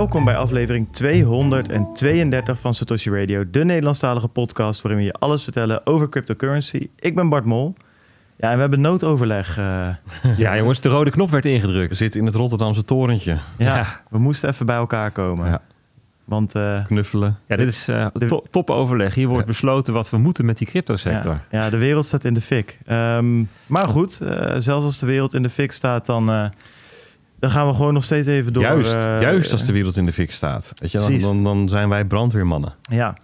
Welkom bij aflevering 232 van Satoshi Radio, de Nederlandstalige podcast waarin we je alles vertellen over cryptocurrency. Ik ben Bart Mol. Ja, en we hebben noodoverleg. eh, Ja, jongens, de rode knop werd We ingedrukt. zitten in het Rotterdamse torentje. ja, Ja. we moesten even bij elkaar komen. Ja. Want eh, Knuffelen. Ja, dit is eh, to- topoverleg. Hier wordt Ja. besloten wat we moeten met die cryptosector. ja, ja, de wereld staat in de fik. Ehm, maar goed, eh, zelfs als de wereld in de fik staat, dan, eh, dan gaan we gewoon nog steeds even door. juist, eh, juist als de wereld in de fik staat. Weet je, dan, dan, dan zijn wij brandweermannen. Ja.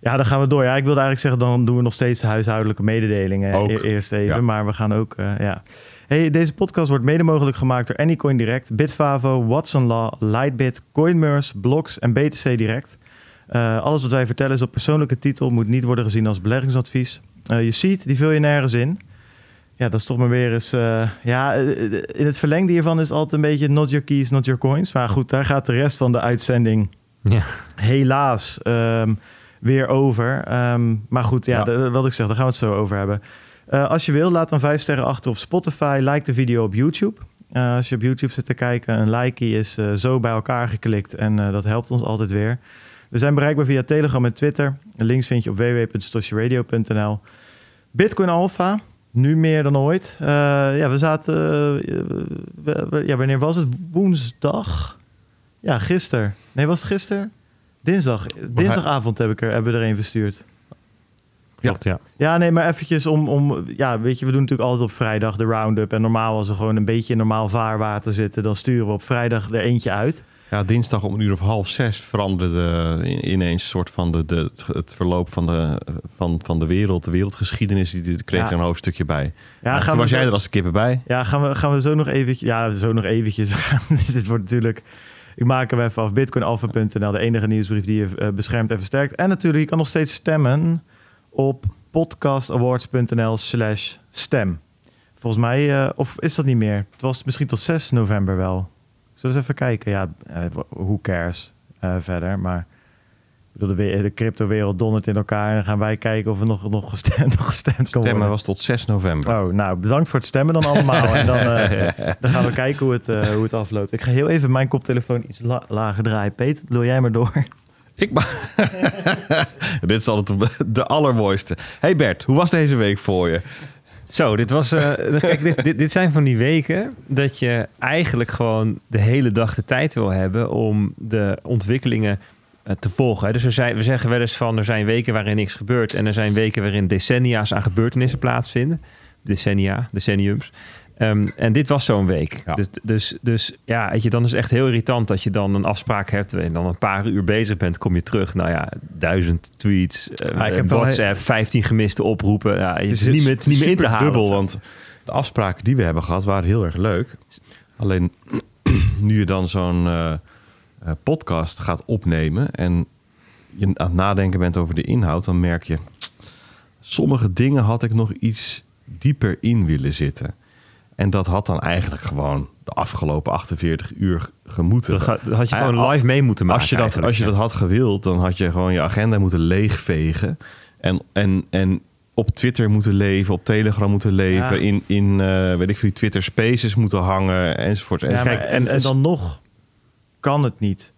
ja, dan gaan we door. Ja, ik wilde eigenlijk zeggen, dan doen we nog steeds de huishoudelijke mededelingen Ook. e- eerst even. Ja. Maar we gaan ook, eh, ja. Hey, deze podcast wordt mede mogelijk gemaakt door Anycoin Direct, Bitfavo, Watson Law, Lightbit, CoinMers, Blocks en BTC Direct. Eh, alles wat wij vertellen is op persoonlijke titel, moet niet worden gezien als beleggingsadvies. Je ziet, die vul je nergens in. Ja, dat is toch maar weer eens... eh, ja, eh, in het verlengde hiervan is altijd een beetje not your keys, not your coins. Maar goed, daar gaat de rest van de uitzending Ja. helaas ehm, weer over. Ehm, maar goed, ja, Ja. de- wat ik zeg, daar gaan we het zo over hebben. Eh, als je wil, laat dan vijf sterren achter op Spotify. Like de video op YouTube. Eh, als je op YouTube zit te kijken, een like is eh, zo bij elkaar geklikt. En eh, dat helpt ons altijd weer. We zijn bereikbaar via Telegram en Twitter. Links vind je op www.stoshiradio.nl. Bitcoin Alpha, nu meer dan ooit. Eh, ja, we zaten... eh, we- we- ja, wanneer was het? Woensdag? Ja, gisteren. Nee, was het gisteren? Dinsdag. Dinsdagavond heb ik er, hebben we er een verstuurd. Klopt, ja. Ja, nee, maar eventjes om, om... Ja, weet je, we doen natuurlijk altijd op vrijdag de round-up. En normaal als we gewoon een beetje in normaal vaarwater zitten... dan sturen we op vrijdag er eentje uit. Ja, dinsdag om een uur of half zes veranderde in- ineens soort van de, de, het verloop van de, van, van de wereld. De wereldgeschiedenis, die, kreeg Ja. er een hoofdstuk bij. Ja, gaan was zo- jij er als kippen bij. Ja, gaan we, gaan we zo nog eventjes... Ja, zo nog eventjes. Dit wordt natuurlijk... Ik maak hem even af. Bitcoinalpha.nl, de enige nieuwsbrief die je eh, beschermt en versterkt. En natuurlijk, je kan nog steeds stemmen op podcastawards.nl slash stem. Volgens mij, eh, of is dat niet meer? Het was misschien tot 6 november wel. Zullen we eens even kijken? Ja, eh, who cares eh, verder. Maar bedoel, de, de crypto-wereld dondert in elkaar. En dan gaan wij kijken of er nog, nog, gestemd, nog gestemd kan Stemmen worden. was tot 6 november. Oh, nou, bedankt voor het stemmen dan allemaal. en dan, eh, dan gaan we kijken hoe het, hoe het afloopt. Ik ga heel even mijn koptelefoon iets la- lager draaien. Peter, doe jij maar door. Ik Dit is altijd de allermooiste. Hey Bert, hoe was deze week voor je? Zo, dit was. eh, kijk, dit, dit, dit zijn van die weken dat je eigenlijk gewoon de hele dag de tijd wil hebben om de ontwikkelingen eh, te volgen. hè. Dus er zijn, we zeggen wel eens van er zijn weken waarin niks gebeurt en er zijn weken waarin decennia's aan gebeurtenissen plaatsvinden. Decennia, decenniums. Ehm, en dit was zo'n week. Ja. Dus, dus, dus ja, weet je, dan is het echt heel irritant dat je dan een afspraak hebt en dan een paar uur bezig bent, kom je terug. Nou ja, duizend tweets, Ah, ik heb WhatsApp, 15 gemiste oproepen. Ja, het is niet meer, het is niet meer in te halen. dubbel, want de afspraken die we hebben gehad waren heel erg leuk. Alleen nu je dan zo'n eh, eh, podcast gaat opnemen en je aan het nadenken bent over de inhoud, dan merk je, sommige dingen had ik nog iets dieper in willen zitten. En dat had dan eigenlijk gewoon de afgelopen 48 uur gemoeten. Dat, had je gewoon ah, live mee moeten maken. Als je, dat, als je dat had gewild, dan had je gewoon je agenda moeten leegvegen. En, en, en op Twitter moeten leven, op Telegram moeten leven, Ja. in, in eh, weet ik veel, Twitter Spaces moeten hangen, enzovoort. Ja, maar en, en dan nog kan het niet.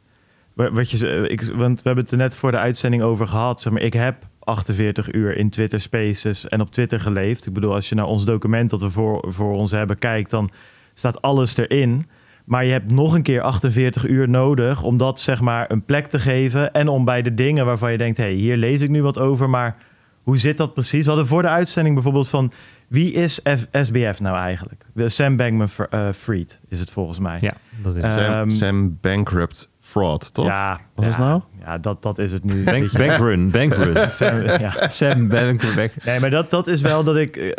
Wa- Wat je, ik, want we hebben het er net voor de uitzending over gehad. Zeg maar, ik heb 48 uur in Twitter Spaces en op Twitter geleefd. Ik bedoel, als je naar ons document dat we voor, voor ons hebben kijkt, dan staat alles erin. Maar je hebt nog een keer 48 uur nodig om dat zeg maar een plek te geven. En om bij de dingen waarvan je denkt, hé, hey, hier lees ik nu wat over, maar hoe zit dat precies? We hadden voor de uitzending bijvoorbeeld van wie is F- SBF nou eigenlijk? De Sam Bankman-Fried is het volgens mij. Ja, dat is Eh, Sam, ehm, Sam Bankrupt Fraud, toch? Ja, Wat is ja, nou? Ja, dat, dat is het nu. Bank, bankrun, bankrun. Sam, ja. Sam Bank, bank. Nee, maar dat, dat is wel dat ik, eh,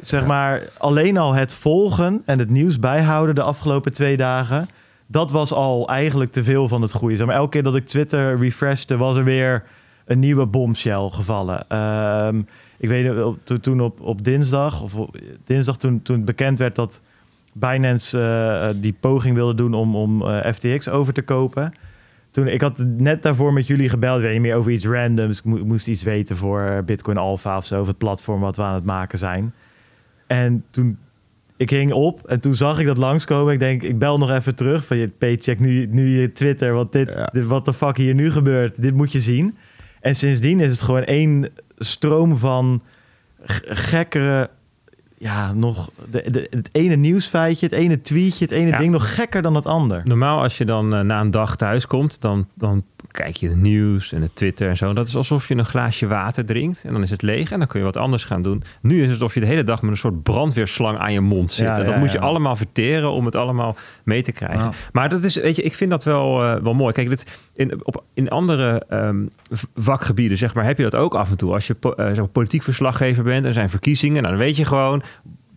zeg maar, alleen al het volgen en het nieuws bijhouden de afgelopen twee dagen, dat was al eigenlijk te veel van het goede. Zeg maar, elke keer dat ik Twitter refreshte, was er weer een nieuwe bombshell gevallen. Ehm, ik weet toen, op, op dinsdag, of op, dinsdag toen, toen bekend werd dat Binance eh, die poging wilde doen om, om eh, FTX over te kopen. Toen, ik had net daarvoor met jullie gebeld, weet je meer over iets randoms. Ik, mo- ik moest iets weten voor Bitcoin Alpha of zo, of het platform wat we aan het maken zijn. En toen ik hing op en toen zag ik dat langskomen. Ik denk, ik bel nog even terug van je paycheck nu, nu je Twitter. Want dit, Ja. dit wat de fuck hier nu gebeurt, dit moet je zien. En sindsdien is het gewoon één stroom van gekkere... Ja, nog de, de, het ene nieuwsfeitje, het ene tweetje, het ene Ja. ding nog gekker dan het ander. Normaal als je dan eh, na een dag thuis komt, dan, dan kijk je het nieuws en het Twitter en zo. Dat is alsof je een glaasje water drinkt en dan is het leeg en dan kun je wat anders gaan doen. Nu is het alsof je de hele dag met een soort brandweerslang aan je mond zit. Ja, en dat ja, moet je allemaal verteren om het allemaal mee te krijgen. Maar dat is, weet je, ik vind dat wel, eh, wel mooi. Kijk, dit, in, op, in andere ehm, vakgebieden, zeg maar, heb je dat ook af en toe. Als je po- eh, zeg maar, politiek verslaggever bent en er zijn verkiezingen, nou, dan weet je gewoon,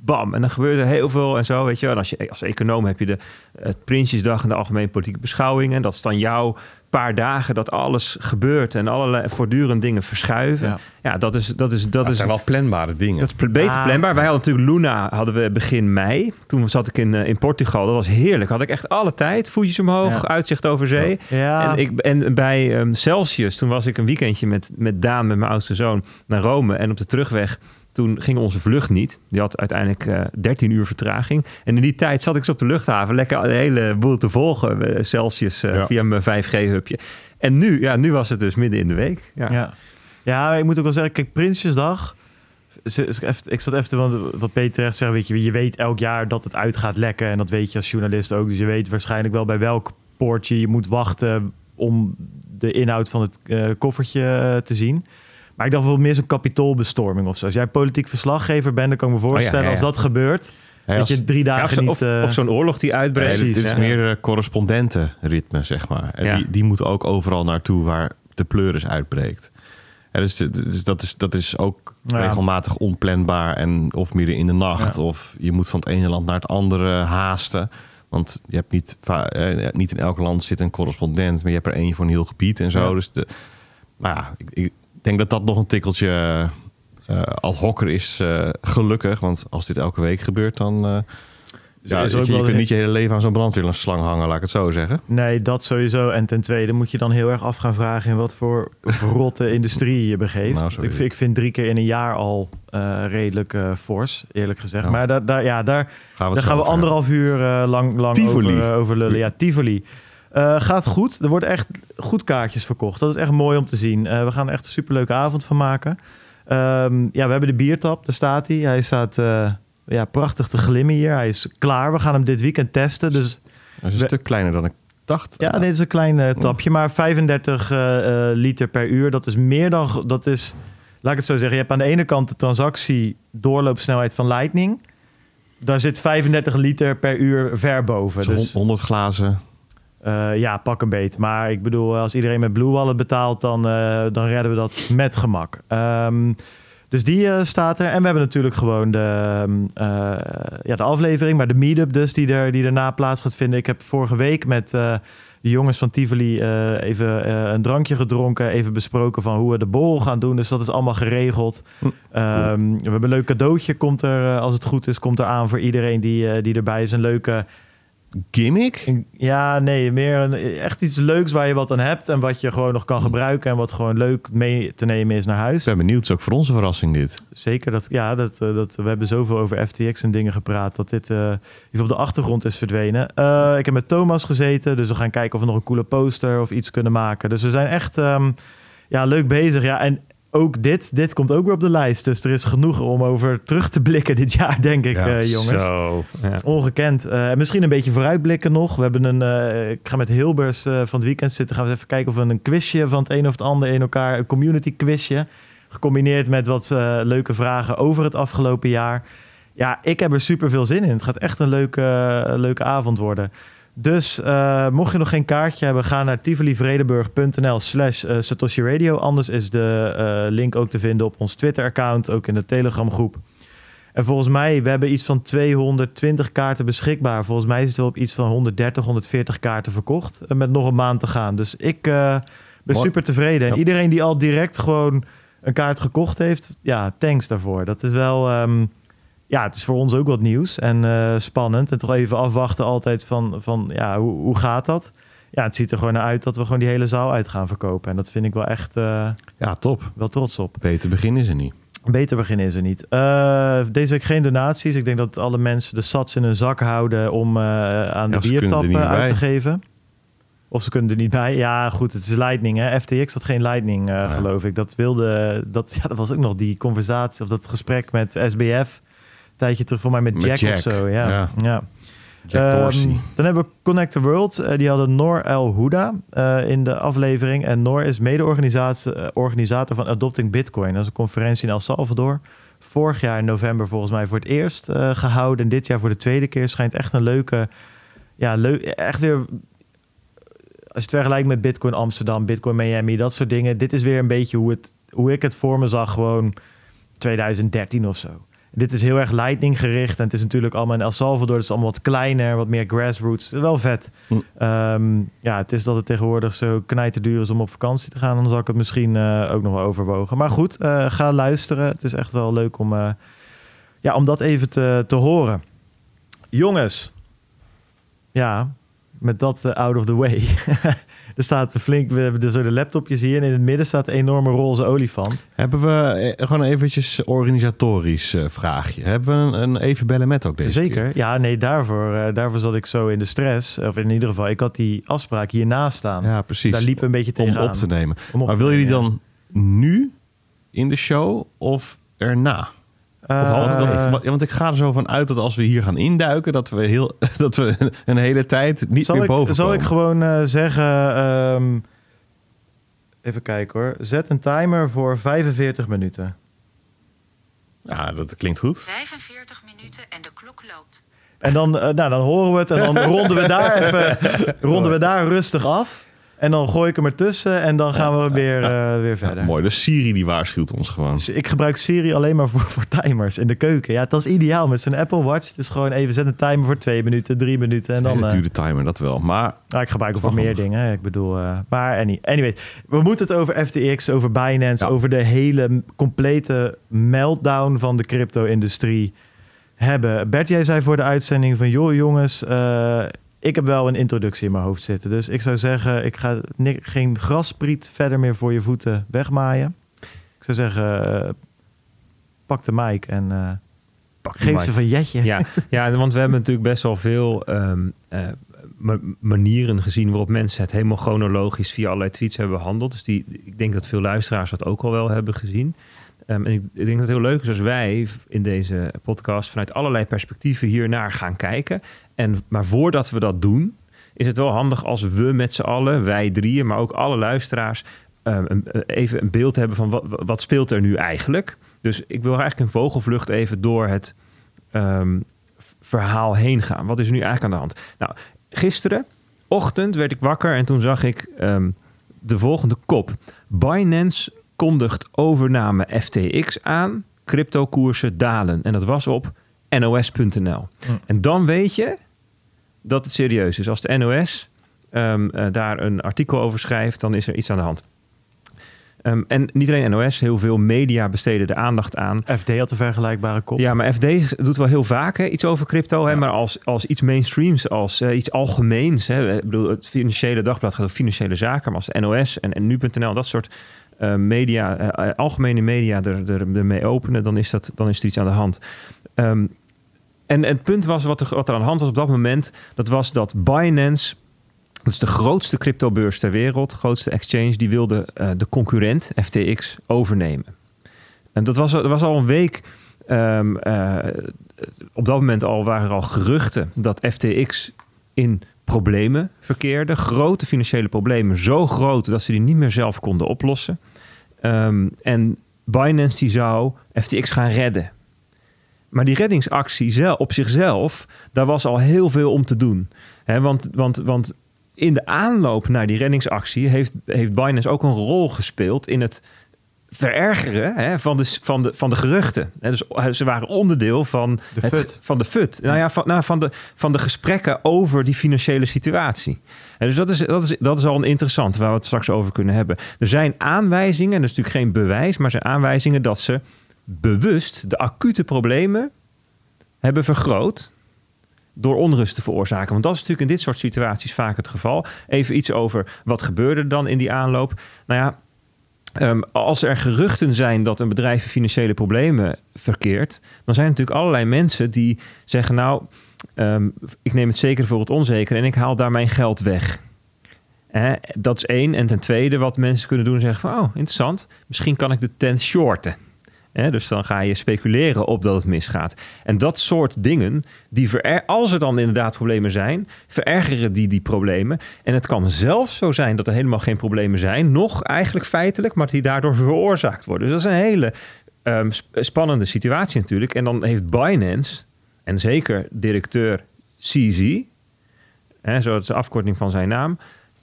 bam, en dan gebeurt er heel veel en zo, weet je. En als je als econoom heb je de het Prinsjesdag en de algemene politieke beschouwingen. En dat is dan jouw paar dagen dat alles gebeurt en allerlei voortdurend dingen verschuiven. Ja, Ja. dat is dat is dat Dat is zijn wel planbare dingen. dat is beter Ah. planbaar. Wij hadden natuurlijk Luna hadden we begin mei. Toen zat ik in, eh, in Portugal. Dat was heerlijk. Had ik echt alle tijd. Voetjes omhoog, Ja. uitzicht over zee. Ja, En, ik, en bij ehm, Celsius, toen was ik een weekendje met, met Daan, met mijn oudste zoon, naar Rome. En op de terugweg, toen ging onze vlucht niet. Die had uiteindelijk eh 13 uur vertraging. En in die tijd zat ik zo op de luchthaven lekker de hele boel te volgen. eh, Celsius eh, Ja. via mijn 5G-hubje. En nu, ja, nu was het dus midden in de week. Ja. Ja. ja, ik moet ook wel zeggen, kijk, Prinsjesdag. Ik zat even, want wat Peter terecht zegt, weet je, je weet elk jaar dat het uit gaat lekken. En dat weet je als journalist ook. Dus je weet waarschijnlijk wel bij welk poortje je moet wachten om de inhoud van het eh, koffertje eh, te zien. Maar ik dacht wel meer zo'n kapitoolbestorming of zo. Als jij politiek verslaggever bent, dan kan ik me voorstellen, Oh ja, ja, als dat gebeurt, dat als- je drie Ja, dagen zo- niet... of, eh, of zo'n oorlog die uitbreekt. Nee, dit, is Ja. meer eh, correspondentenritme, zeg maar. En Ja. die, die moeten ook overal naartoe waar de pleuris uitbreekt. Ja, dus, dus dat, is, dat is ook Ja. regelmatig onplanbaar en of midden in de nacht. Ja. Of je moet van het ene land naar het andere haasten. Want je hebt niet, eh, niet in elk land zit een correspondent, maar je hebt er één voor een heel gebied en zo. Ja. Dus de, maar ja, ik, ik denk dat dat nog een tikkeltje eh ad hocer is, eh, gelukkig. Want als dit elke week gebeurt, dan... ja, is er je, kunt niet je hele leven aan zo'n brandweerslang hangen, laat ik het zo zeggen. Nee, dat sowieso. En ten tweede moet je dan heel erg af gaan vragen in wat voor verrotte industrie je begeeft. Nou, ik, ik vind drie keer in een jaar al redelijk fors, eerlijk gezegd. Ja. Maar daar, daar, ja, daar, Gaan we, daar gaan we anderhalf uur eh, lang, lang over, over lullen. Ja, Tivoli. Eh, gaat goed. Er worden echt goed kaartjes verkocht. Dat is echt mooi om te zien. Eh, we gaan er echt een superleuke avond van maken. Ehm, ja, we hebben de biertap. Daar staat hij. Hij staat eh, ja, prachtig te glimmen hier. Hij is klaar. We gaan hem dit weekend testen. Dus. Dat is een We- stuk kleiner dan ik dacht. ja, dit is een klein tapje, maar 35 eh, eh, liter per uur. Dat is meer dan. Dat is, laat ik het zo zeggen. Je hebt aan de ene kant de transactie doorloopsnelheid van Lightning. Daar zit 35 liter per uur ver boven. Dus Dus 100 glazen. Eh, ja, pak een beet. Maar ik bedoel, als iedereen met Blue Wallet betaalt, dan, eh, dan redden we dat met gemak. Ehm, dus die eh, staat er. En we hebben natuurlijk gewoon de, ehm, eh, ja, de aflevering, maar de meetup dus, die, er, die daarna plaats gaat vinden. Ik heb vorige week met de jongens van Tivoli even een drankje gedronken. Even besproken van hoe we de borrel gaan doen. Dus dat is allemaal geregeld. Hm, Ehm, we hebben een leuk cadeautje, komt er, als het goed is, komt er aan voor iedereen die, die erbij is. Een leuke Gimmick? Ja, nee, meer een, echt iets leuks waar je wat aan hebt en wat je gewoon nog kan gebruiken en wat gewoon leuk mee te nemen is naar huis. Ik ben benieuwd. Het is ook voor onze verrassing dit. Zeker dat, ja, dat, eh, dat, we hebben zoveel over FTX en dingen gepraat dat dit eh, even op de achtergrond is verdwenen. Eh, ik heb met Thomas gezeten, dus we gaan kijken of we nog een coole poster of iets kunnen maken. Dus we zijn echt ehm, ja, leuk bezig. Ja, en ook dit, dit komt ook weer op de lijst. Dus er is genoeg om over terug te blikken dit jaar, denk ik, Ja, eh, jongens. Zo. Ja. Ongekend. Eh, misschien een beetje vooruitblikken nog. We hebben een. eh, ik ga met Hilbers van het weekend zitten. Gaan we eens even kijken of we een quizje van het een of het ander in elkaar. Een community quizje. Gecombineerd met wat leuke vragen over het afgelopen jaar. Ja, ik heb er super veel zin in. Het gaat echt een leuke, leuke avond worden. Dus eh, mocht je nog geen kaartje hebben, ga naar tivolivredenburg.nl slash eh, Satoshi Radio. Anders is de eh, link ook te vinden op ons Twitter-account, ook in de Telegram-groep. En volgens mij, we hebben iets van 220 kaarten beschikbaar. Volgens mij is het wel op iets van 130, 140 kaarten verkocht. Met nog een maand te gaan. Dus ik ben Mooi. super tevreden. En Ja. iedereen die al direct gewoon een kaart gekocht heeft, ja, thanks daarvoor. Dat is wel, ehm, ja, het is voor ons ook wat nieuws en eh, spannend. En toch even afwachten altijd van, van ja, hoe, hoe gaat dat? Ja, het ziet er gewoon naar uit dat we gewoon die hele zaal uit gaan verkopen. En dat vind ik wel echt eh, Ja, top. wel trots op. Beter begin is er niet. Beter begin is er niet. Uh, deze week geen donaties. Ik denk dat alle mensen de sats in hun zak houden om aan de biertappen uit te geven. Of ze kunnen er niet bij. Ja, goed, het is Lightning. Hè? FTX had geen Lightning, uh, geloof ik. Dat wilde. Dat, ja, dat was ook nog die conversatie of dat gesprek met SBF. Tijdje terug voor mij met, met Jack, Jack, of zo. Ja. ja. ja. Um, dan hebben we Connect the World. Uh, die hadden Noor El Huda uh, in de aflevering. En Noor is mede-organisator van Adopting Bitcoin. Dat is een conferentie in El Salvador. Vorig jaar in november volgens mij voor het eerst uh, gehouden. En dit jaar voor de tweede keer. Schijnt echt een leuke... Ja, leuk, echt weer als je het vergelijkt met Bitcoin Amsterdam, Bitcoin Miami, dat soort dingen. Dit is weer een beetje hoe, het, hoe ik het voor me zag, gewoon 2013 of zo. Dit is heel erg lightning gericht. En het is natuurlijk allemaal in El Salvador. Het is allemaal wat kleiner, wat meer grassroots. Wel vet. Hm. Ehm, ja, het is dat het tegenwoordig zo duur is om op vakantie te gaan. Dan zal ik het misschien uh, ook nog wel overwogen. Maar goed, uh, ga luisteren. Het is echt wel leuk om, uh, ja, om dat even te, te horen. Jongens. Ja, met dat out of the way. er staat flink, we hebben dus zo de laptopjes hier en in het midden staat een enorme roze olifant. Hebben we eh, gewoon eventjes organisatorisch uh, vraagje. Hebben we een, een, even bellen met ook deze Zeker, keer? ja nee, daarvoor, uh, daarvoor zat ik zo in de stress. Of in ieder geval, ik had die afspraak hiernaast staan. Ja, precies. Daar liep een beetje tegenaan. Om op te nemen. Maar wil je die dan nu in de show of erna? Of dat ik, eh. want ik ga er zo van uit dat als we hier gaan induiken, dat we, heel, dat we een hele tijd niet meer boven ik, Zal ik gewoon uh, zeggen, um, even kijken hoor, zet een timer voor 45 minuten. Ja, dat klinkt goed. 45 minuten en de klok loopt. En dan, uh, nou, dan horen we het en dan ronden we daar even ronden we daar rustig af. En dan gooi ik hem ertussen en dan gaan we weer, uh, weer verder. mooi, dus Siri die waarschuwt ons gewoon. Dus ik gebruik Siri alleen maar voor, voor timers in de keuken. Ja, dat is ideaal met zo'n Apple Watch. Het is gewoon even zet een timer voor twee minuten, drie minuten. En dan, uh, de timer, dat wel. Maar nou, ik gebruik hem voor meer dingen. Ik bedoel, uh, maar any, anyway. We moeten het over FTX, over Binance, over de hele complete meltdown van de crypto-industrie hebben. Bert, jij zei voor de uitzending van... joh jongens, ik heb wel een introductie in mijn hoofd zitten. Dus ik zou zeggen, ik ga geen graspriet verder meer voor je voeten wegmaaien. Ik zou zeggen, uh, pak de mic en uh, pak geef ze van Jetje. Ja, ja, want we hebben natuurlijk best wel veel um, uh, manieren gezien waarop mensen het helemaal chronologisch via allerlei tweets hebben behandeld. Dus die, ik denk dat veel luisteraars dat ook al wel hebben gezien. Um, en ik, denk dat het heel leuk is als wij in deze podcast vanuit allerlei perspectieven hiernaar gaan kijken. En, maar voordat we dat doen, is het wel handig als we met z'n allen, wij drieën, maar ook alle luisteraars, um, even een beeld hebben van wat, wat speelt er nu eigenlijk. Dus ik wil eigenlijk een vogelvlucht even door het um, verhaal heen gaan. Wat is er nu eigenlijk aan de hand? Nou, gisteren ochtend werd ik wakker en toen zag ik de volgende kop. Binance kondigt overname FTX aan, cryptokoersen dalen. En dat was op nos.nl. En dan weet je dat het serieus is. Als de NOS um, uh, daar een artikel over schrijft, dan is er iets aan de hand. Um, en niet alleen NOS, heel veel media besteden de aandacht aan. FD had een vergelijkbare kop. Ja, maar FD doet wel heel vaak hè, iets over crypto. Hè, maar als, als iets mainstreams, als uh, iets algemeens. Hè, ik bedoel, het Financiële Dagblad gaat over financiële zaken. Maar als de NOS en, en nu.nl, dat soort uh, media, uh, algemene media er, er, ermee openen, dan is, dat, dan is er iets aan de hand. Um, en het punt was, wat er, wat er aan de hand was op dat moment, dat was dat Binance, dat is de grootste cryptobeurs ter wereld, grootste exchange, die wilde de concurrent FTX overnemen. En dat was, dat was al een week. Uh, op dat moment al waren er al geruchten dat FTX in problemen verkeerde. Grote financiële problemen. Zo groot dat ze die niet meer zelf konden oplossen. Um, en Binance die zou FTX gaan redden. Maar die reddingsactie zelf, op zichzelf, daar was al heel veel om te doen. Want, want, want in de aanloop naar die reddingsactie heeft, heeft Binance ook een rol gespeeld in het verergeren hè, van, de, van, de, van de geruchten. dus ze waren onderdeel van de het, FUT. Van de FUT. Nou ja, van, nou, van, de, van de gesprekken over die financiële situatie. En dus dat is, dat, is, dat is al een interessant waar we het straks over kunnen hebben. Er zijn aanwijzingen, en dat is natuurlijk geen bewijs, maar er zijn aanwijzingen dat ze bewust de acute problemen hebben vergroot door onrust te veroorzaken. Want dat is natuurlijk in dit soort situaties vaak het geval. Even iets over wat gebeurde er dan in die aanloop. Nou ja, ehm, als er geruchten zijn dat een bedrijf in financiële problemen verkeert, dan zijn er natuurlijk allerlei mensen die zeggen: Nou, ehm, ik neem het zeker voor het onzeker en ik haal daar mijn geld weg. Hè, dat is één. En ten tweede, wat mensen kunnen doen, zeggen van, oh, interessant. Misschien kan ik de tent shorten. Hè, dus dan ga je speculeren op dat het misgaat. En dat soort dingen, die als er dan inderdaad problemen zijn, verergeren die die problemen. En het kan zelfs zo zijn dat er helemaal geen problemen zijn, nog eigenlijk feitelijk, maar die daardoor veroorzaakt worden. Dus dat is een hele ehm, sp- spannende situatie natuurlijk. En dan heeft Binance, en zeker directeur CZ, hè, zo is de afkorting van zijn naam,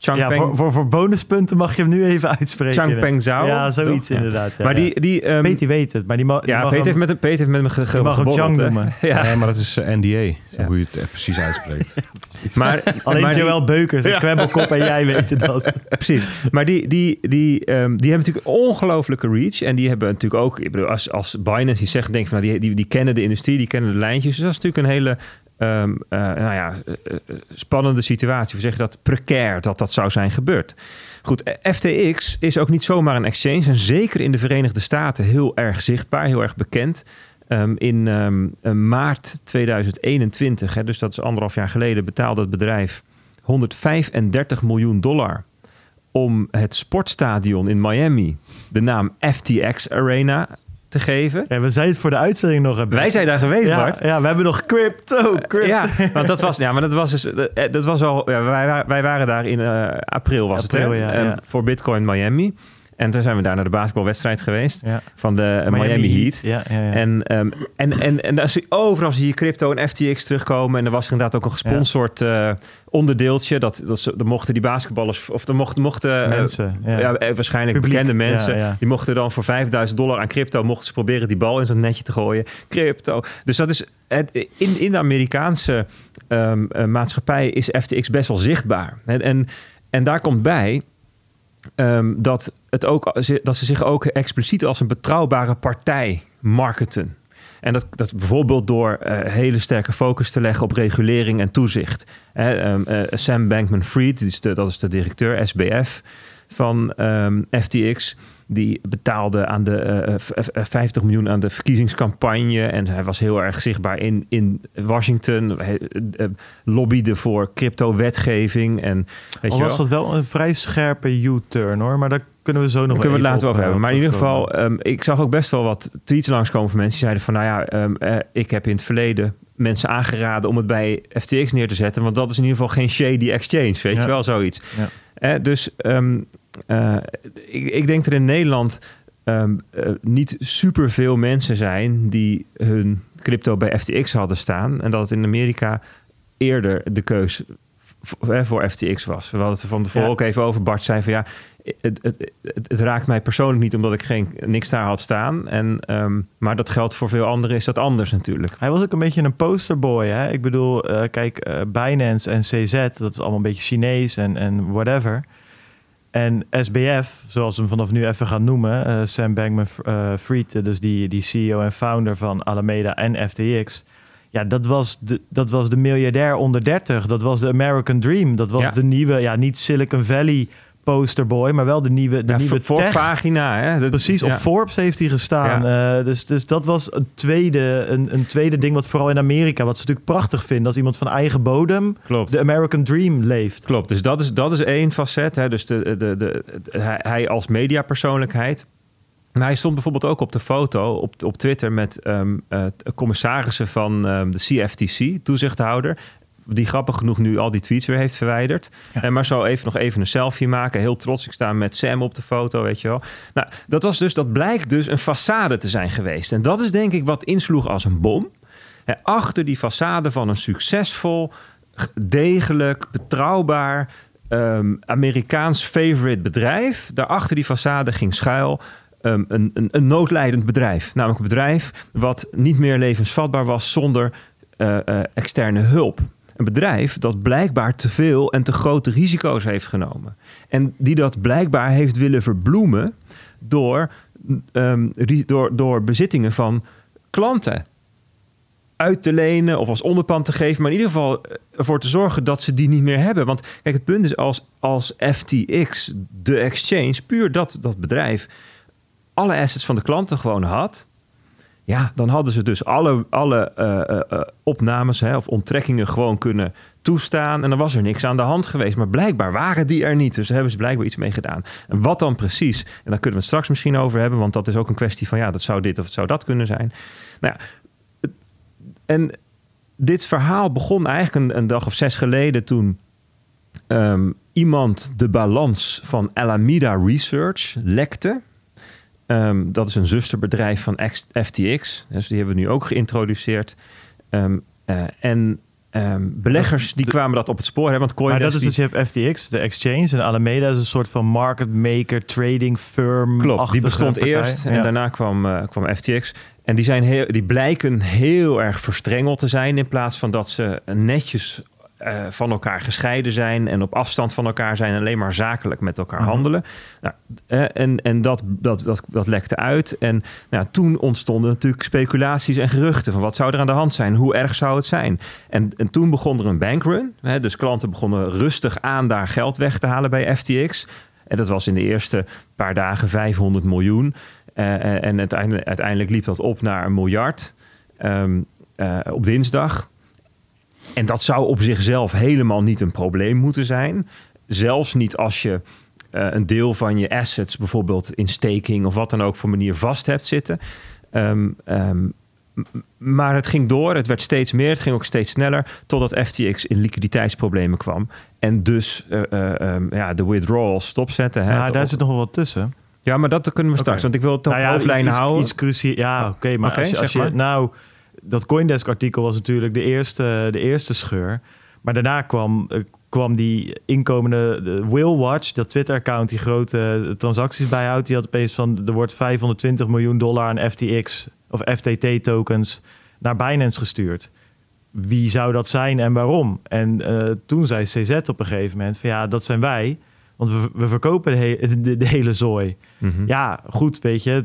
Ja, voor, voor, voor bonuspunten mag je hem nu even uitspreken. Changpeng Zhao. Ja, zoiets toch? Inderdaad. Ja, maar ja. die, die, ehm, Peter weet het, maar die, ma die ja, mag Peter heeft, hem- met, hem- Peter heeft met me ge, mag hem Chang noemen. Ja, Nee, maar dat is eh, NDA, zo hoe je het eh, precies uitspreekt. maar, Alleen maar die- Joël Beukers, een kwebbelkop en jij weten dat. Precies. Maar die, die, die, ehm, die hebben natuurlijk ongelofelijke reach. En die hebben natuurlijk ook, ik bedoel, als, als Binance die zegt, denk van, nou, die, die, die kennen de industrie, die kennen de lijntjes. Dus dat is natuurlijk een hele ehm, eh, nou ja, eh, eh, spannende situatie. We zeggen dat precair dat dat zou zijn gebeurd. Goed, FTX is ook niet zomaar een exchange. En zeker in de Verenigde Staten heel erg zichtbaar, heel erg bekend. Ehm, in ehm, eh, maart 2021, hè, dus dat is anderhalf jaar geleden, betaalde het bedrijf 135 miljoen dollar om het sportstadion in Miami de naam FTX Arena te geven. Ja, we zeiden het voor de uitzending nog. Bert. Wij zijn daar geweest, ja, Bart. ja, we hebben nog crypto, crypto. Ja, want dat was, ja, maar dat was dus, eh, dat was al, ja, wij, wij waren daar in eh, april was April, het, hè? ja, En ja. voor Bitcoin Miami. En toen zijn we daar naar de basketbalwedstrijd geweest Ja. van de eh, Miami, Heat. Ja, ja, ja. En, ehm, en, en, en als je, overal zie je crypto en FTX terugkomen. En er was inderdaad ook een gesponsord eh, onderdeeltje. Dat, dat ze, dan mochten die basketballers, of er mochten, mochten eh, Mensen, ja. ja. waarschijnlijk Publiek, bekende mensen. Die mochten dan voor 5000 dollar aan crypto, mochten ze proberen die bal in zo'n netje te gooien. Crypto. Dus dat is, het, in, in de Amerikaanse ehm, eh, maatschappij is FTX best wel zichtbaar. En, en, en daar komt bij ehm, dat, het ook, dat ze zich ook expliciet als een betrouwbare partij marketen. En dat, dat bijvoorbeeld door eh, hele sterke focus te leggen op regulering en toezicht. Hè, ehm, eh, Sam is de- dat is de directeur SBF van ehm, FTX. Die betaalde aan de eh, v- v- 50 miljoen aan de verkiezingscampagne. En hij was heel erg zichtbaar in, in Washington. Hij, eh, eh, lobbyde voor crypto-wetgeving. En weet Al je was wel. dat wel een vrij scherpe U-turn hoor, maar daar kunnen we zo nog kunnen we het later even over hebben. eh, Maar in ieder geval, ehm, ik zag ook best wel wat tweets langskomen van mensen die zeiden van, nou ja, ehm, eh, ik heb in het verleden mensen aangeraden om het bij FTX neer te zetten, want dat is in ieder geval geen shady exchange, weet Ja. je wel, zoiets. Ja. Eh, dus ehm, eh, ik, ik denk dat in Nederland eh, niet superveel mensen zijn die hun crypto bij FTX hadden staan en dat het in Amerika eerder de keus voor FTX was. We hadden het er van tevoren Ja. ook even over. Bart zei van ja, het, het, het, het raakt mij persoonlijk niet omdat ik geen, niks daar had staan. En, ehm, maar dat geldt voor veel anderen is dat anders natuurlijk. Hij was ook een beetje een posterboy. Hè? Ik bedoel, eh, kijk, eh, Binance en CZ, dat is allemaal een beetje Chinees en, en whatever. En SBF, zoals we hem vanaf nu even gaan noemen, eh, Sam Bankman-Fried, dus die, die CEO en founder van Alameda en FTX. Ja, dat was, de, dat was de miljardair onder 30. Dat was de American Dream. Dat was Ja. de nieuwe, ja, niet Silicon Valley posterboy, maar wel de nieuwe, de Ja, nieuwe voor tech. pagina. Hè? Dat- Precies, op. Forbes heeft hij gestaan. Eh, dus, dus dat was een tweede, een, een tweede ding wat vooral in Amerika, wat ze natuurlijk prachtig vinden als iemand van eigen bodem Klopt. de American Dream leeft. Klopt, dus dat is, dat is één facet. Hè? Dus de, de, de, de- hij, hij als mediapersoonlijkheid. Maar hij stond bijvoorbeeld ook op de foto op, op Twitter met ehm, eh, commissarissen van ehm, de CFTC, toezichthouder. Die grappig genoeg nu al die tweets weer heeft verwijderd. En maar zo even nog even een selfie maken. Heel trots. Ik sta met Sam op de foto, weet je wel. Nou, dat, was dus, dat blijkt dus een façade te zijn geweest. En dat is denk ik wat insloeg als een bom. Achter die façade van een succesvol, degelijk, betrouwbaar, ehm, Amerikaans favorite bedrijf. Daarachter die façade ging schuil ehm, een, een, een noodlijdend bedrijf. Namelijk een bedrijf wat niet meer levensvatbaar was zonder eh, eh, externe hulp. Een bedrijf dat blijkbaar te veel en te grote risico's heeft genomen. En die dat blijkbaar heeft willen verbloemen door, ehm, door, door bezittingen van klanten. uit te lenen of als onderpand te geven, maar in ieder geval ervoor te zorgen dat ze die niet meer hebben. Want kijk, het punt is als, als FTX, de exchange, puur dat, dat bedrijf, alle assets van de klanten gewoon had. Ja, dan hadden ze dus alle, alle eh, eh, eh, opnames hè, of onttrekkingen gewoon kunnen toestaan. En dan was er niks aan de hand geweest. Maar blijkbaar waren die er niet. Dus daar hebben ze blijkbaar iets mee gedaan. En wat dan precies? En daar kunnen we het straks misschien over hebben. Want dat is ook een kwestie van ja, dat zou dit of het zou dat kunnen zijn. Nou ja, en dit verhaal begon eigenlijk een, een dag of zes geleden toen ehm, iemand de balans van Alameda Research lekte. Ehm, dat is een zusterbedrijf van FTX. Dus die hebben we nu ook geïntroduceerd. Ehm, eh, en ehm, beleggers die kwamen dat op het spoor. Hè, want Maar dat is die- dus, je hebt FTX, de exchange. En Alameda is een soort van market maker, trading firm. Klopt, die bestond partij. eerst en daarna kwam, eh, kwam FTX. En die, zijn heel, die blijken heel erg verstrengeld te zijn... in plaats van dat ze netjes eh, van elkaar gescheiden zijn... en op afstand van elkaar zijn... en alleen maar zakelijk met elkaar Mhm. handelen. Nou, eh, en en dat, dat, dat, dat lekte uit. En nou, toen ontstonden natuurlijk speculaties en geruchten... van wat zou er aan de hand zijn? Hoe erg zou het zijn? En, en toen begon er een bankrun. Hè, dus klanten begonnen rustig aan daar geld weg te halen bij FTX... En dat was in de eerste paar dagen 500 miljoen. Eh, en uiteindelijk, uiteindelijk liep dat op naar een miljard ehm, eh, op dinsdag. En dat zou op zichzelf helemaal niet een probleem moeten zijn. Zelfs niet als je eh, een deel van je assets, bijvoorbeeld in staking of wat dan ook voor manier vast hebt zitten. Ehm, ehm, maar het ging door, het werd steeds meer, het ging ook steeds sneller, totdat FTX in liquiditeitsproblemen kwam. En dus eh, eh, ehm, ja, de withdrawals stopzetten. Hè, daar op- zit nog wel wat tussen. ja, maar dat kunnen we straks, want ik wil het op Nou ja, hoofdlijnen houden. Iets cruciaal. Ja, oké. maar als, je- als je, maar. nou, dat Coindesk-artikel was natuurlijk de eerste, de eerste scheur. Maar daarna kwam, eh, kwam die inkomende de Will Watch, dat Twitter-account, die grote eh, transacties bijhoudt. Die had opeens van, er wordt 520 miljoen dollar aan FTX of FTT-tokens naar Binance gestuurd. Wie zou dat zijn en waarom? En eh, toen zei CZ op een gegeven moment van ja, dat zijn wij. Want we, we verkopen de, he- de, de hele zooi. Mhm. Ja, goed, weet je.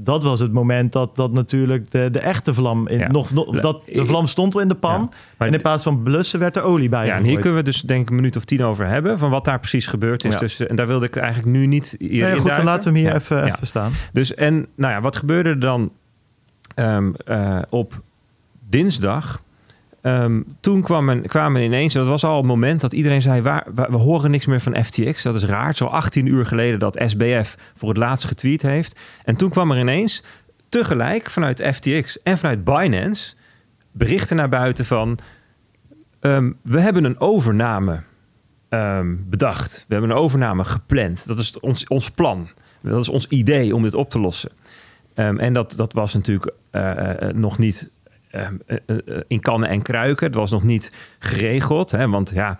Dat was het moment dat, dat natuurlijk de, de echte vlam... In, Ja. nog, dat, de vlam stond al in de pan. Ja, en in plaats van blussen werd er olie bij Ja, en hier kunnen we dus denk ik een minuut of tien over hebben... van wat daar precies gebeurd is. Ja. tussen. En daar wilde ik eigenlijk nu niet hier Nee, goed, dan laten we hem hier even, even staan. Dus en, nou ja, wat gebeurde er dan ehm, eh, op dinsdag? Ehm, toen kwam men, kwamen ineens, dat was al het moment dat iedereen zei: waar, we horen niks meer van FTX. Dat is raar. Al 18 uur geleden dat SBF voor het laatst getweet heeft. En toen kwam er ineens tegelijk vanuit FTX en vanuit Binance berichten naar buiten van: ehm, we hebben een overname ehm, bedacht. We hebben een overname gepland. Dat is ons, ons plan. Dat is ons idee om dit op te lossen. En dat, dat was natuurlijk eh, eh, nog niet eh, eh, in kannen en kruiken. Het was nog niet geregeld. Hè? Want ja,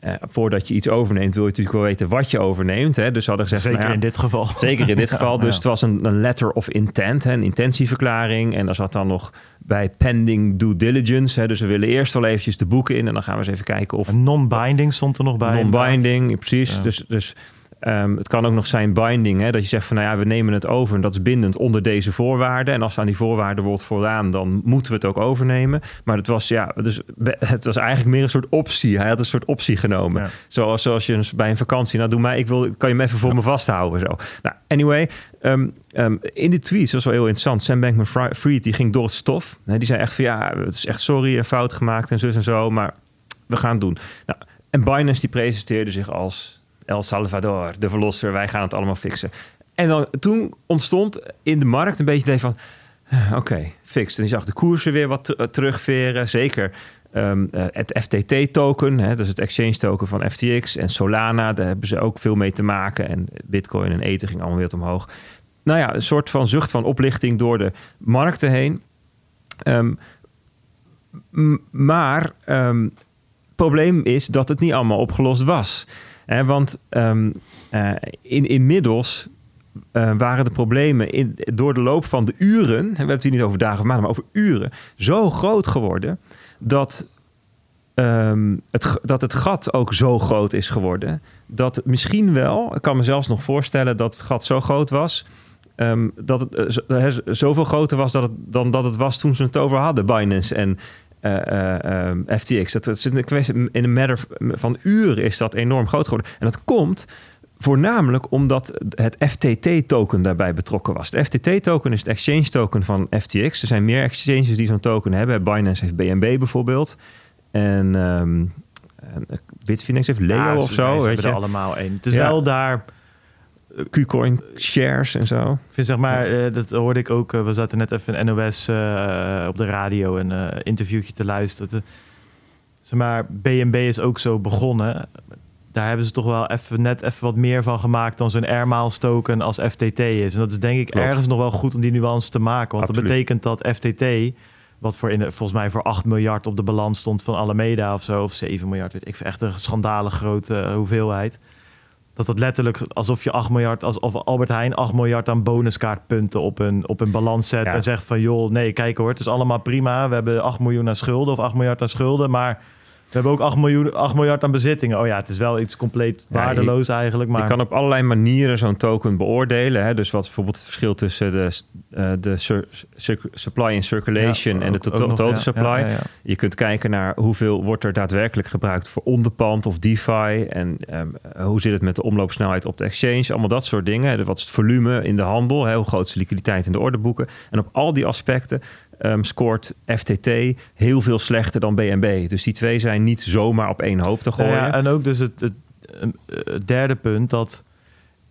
eh, voordat je iets overneemt, wil je natuurlijk wel weten wat je overneemt. Hè? Dus ze hadden gezegd, Zeker nou ja, in dit geval. Zeker in dit geval. Ja, dus ja. het was een, een letter of intent, hè, een intentieverklaring. En daar zat dan nog bij pending due diligence. Hè, dus we willen eerst wel eventjes de boeken in. En dan gaan we eens even kijken of non-binding stond er nog bij. non-binding, precies. Dus, dus ehm, het kan ook nog zijn binding. Hè, dat je zegt van nou ja, we nemen het over. En dat is bindend onder deze voorwaarden. En als aan die voorwaarden wordt voldaan, dan moeten we het ook overnemen. Maar het was, ja, dus, het was eigenlijk meer een soort optie. Hij had een soort optie genomen. Ja. Zoals, zoals je bij een vakantie, nou doe mij, ik wil, kan je me even voor me vasthouden. Zo. Nou, anyway, ehm, ehm, in de tweets, dat was wel heel interessant. Sam Bankman-Fried, die ging door het stof. Die zei echt van ja, het is echt sorry, fout gemaakt en zus en zo, maar we gaan het doen. Nou, en Binance die presenteerde zich als El Salvador, de verlosser, wij gaan het allemaal fixen. En dan, toen ontstond in de markt een beetje het idee van, ah, oké, fixed. En je zag de koersen weer wat ter- terugveren, zeker ehm, eh, het FTT-token, dat is het exchange token van FTX en Solana, daar hebben ze ook veel mee te maken. En Bitcoin en Ether ging allemaal weer omhoog. Nou ja, een soort van zucht van oplichting door de markten heen. Ehm, maar ehm, het probleem is dat het niet allemaal opgelost was. Want ehm, eh, in, inmiddels eh, waren de problemen in, door de loop van de uren, en we hebben het hier niet over dagen of maanden, maar over uren, zo groot geworden dat, ehm, het, dat het gat ook zo groot is geworden. Dat misschien wel, ik kan me zelfs nog voorstellen dat het gat zo groot was, ehm, dat het eh, zoveel groter was dat dan dat het was toen ze het over hadden, Binance en eh, eh, ehm, FTX. Dat, is in een matter van uren is dat enorm groot geworden. En dat komt voornamelijk omdat het FTT-token daarbij betrokken was. De FTT-token is het exchange-token van FTX. Er zijn meer exchanges die zo'n token hebben. Binance heeft BNB bijvoorbeeld. En, en Bitfinex heeft Leo Ja, of zo. ze weet hebben er je. allemaal één. Het is Ja. wel daar... Qcoin shares en zo. Ik vind zeg maar, eh, dat hoorde ik ook. eh, we zaten net even in NOS eh, op de radio een interviewtje te luisteren. Zeg maar, BNB is ook zo begonnen. Daar hebben ze toch wel even, net even wat meer van gemaakt dan zo'n airmiles token als FTT is. En dat is denk ik Klopt. ergens nog wel goed om die nuance te maken. Want Absoluut. dat betekent dat FTT, wat voor in, volgens mij voor 8 miljard op de balans stond van Alameda of zo, of 7 miljard, weet ik echt een schandalig grote hoeveelheid. Dat het letterlijk alsof je 8 miljard, alsof Albert Heijn 8 miljard aan bonuskaartpunten op een, op een balans zet. Ja. En zegt van joh, nee, kijk hoor, het is allemaal prima. We hebben 8 miljoen aan schulden of 8 miljard aan schulden. Maar we hebben ook 8, miljoen, 8 miljard aan bezittingen. Oh ja, het is wel iets compleet Ja, waardeloos eigenlijk. Maar Je kan op allerlei manieren zo'n token beoordelen. Hè? Dus wat bijvoorbeeld het verschil tussen de, eh, de supply and circulation Ja, en de to- nog, total ja, supply. Je kunt kijken naar hoeveel wordt er daadwerkelijk gebruikt voor onderpand of DeFi. En ehm, hoe zit het met de omloopsnelheid op de exchange. Allemaal dat soort dingen. Wat is het volume in de handel? Hè? Hoe groot is de liquiditeit in de orderboeken? En op al die aspecten ehm, scoort FTT heel veel slechter dan BNB. Dus die twee zijn niet zomaar op één hoop te gooien. Nou ja, en ook dus het, het, het derde punt dat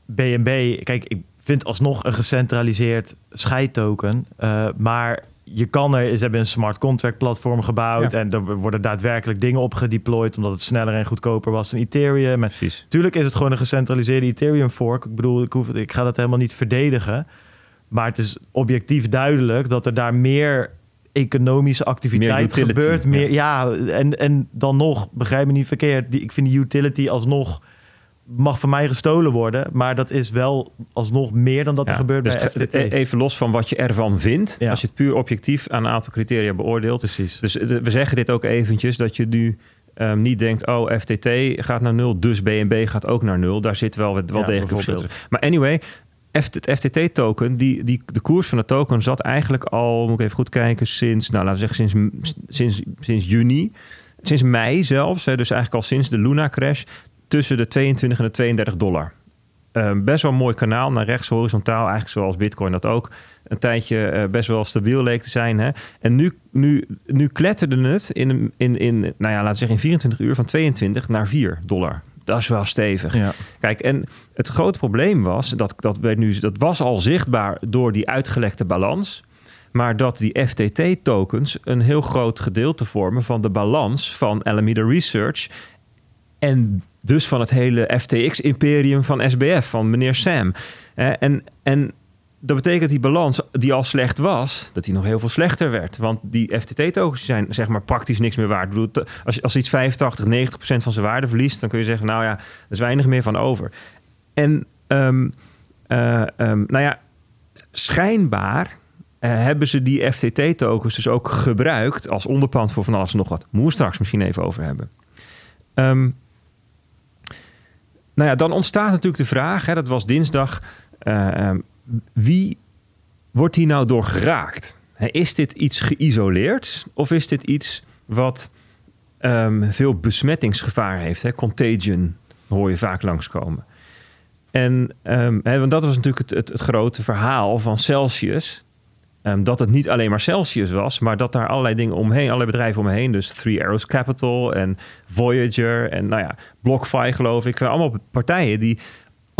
BNB, kijk, ik vind alsnog een gecentraliseerd scheidtoken, eh, maar je kan er, ze hebben een smart contract platform gebouwd Ja. en er worden daadwerkelijk dingen op gedeployed omdat het sneller en goedkoper was dan Ethereum. En Precies. Tuurlijk is het gewoon een gecentraliseerde Ethereum fork. Ik bedoel, ik, hoef, ik ga dat helemaal niet verdedigen. Maar het is objectief duidelijk dat er daar meer economische activiteit Meer utility, gebeurt. Meer, ja, en, en dan nog, begrijp me niet verkeerd. Die, ik vind die utility alsnog mag van mij gestolen worden. Maar dat is wel alsnog meer dan dat er gebeurt dus bij FTT. e- Even los van wat je ervan vindt. Ja. Als je het puur objectief aan een aantal criteria beoordeelt. Precies. Dus eh, we zeggen dit ook eventjes, dat je nu ehm, niet denkt... oh, FTT gaat naar nul, dus BNB gaat ook naar nul. Daar zit wel, wel Ja, degelijk verschil. Maar anyway, het FTT-token, die, die, de koers van de token zat eigenlijk al... moet ik even goed kijken, sinds, nou, laten we zeggen sinds, sinds, sinds juni... Sinds mei zelfs, hè, dus eigenlijk al sinds de Luna-crash... tussen de 22 en de 32 dollar. Ehm, best wel een mooi kanaal naar rechts horizontaal, eigenlijk zoals Bitcoin dat ook een tijdje eh, best wel stabiel leek te zijn. Hè? En nu, nu, nu kletterde het in, in, in, nou ja, laten we zeggen in 24 uur van 22 naar 4 dollar. Dat is wel stevig. Ja. Kijk, en het grote probleem was, dat, dat, werd nu, dat was al zichtbaar door die uitgelekte balans. Maar dat die FTT-tokens een heel groot gedeelte vormen van de balans van Alameda Research. En dus van het hele FTX-imperium van SBF, van meneer Sam. En, en dat betekent die balans, die al slecht was, dat die nog heel veel slechter werd. Want die FTT-tokens zijn zeg maar praktisch niks meer waard. Ik bedoel, als, als iets 85, 90 procent van zijn waarde verliest, dan kun je zeggen, nou ja, er is weinig meer van over. En ehm, eh, ehm, nou ja, schijnbaar eh, hebben ze die FTT-tokens dus ook gebruikt als onderpand voor van alles en nog wat. Moeten straks misschien even over hebben. Ehm, nou ja, dan ontstaat natuurlijk de vraag, hè, dat was dinsdag, eh, wie wordt hier nou door geraakt? Is dit iets geïsoleerd of is dit iets wat ehm, veel besmettingsgevaar heeft? Hè? Contagion hoor je vaak langskomen. En ehm, hè, want dat was natuurlijk het, het, het grote verhaal van Celsius. Ehm, dat het niet alleen maar Celsius was, maar dat daar allerlei dingen omheen, allerlei bedrijven omheen, dus Three Arrows Capital en Voyager en nou ja, BlockFi geloof ik, allemaal partijen die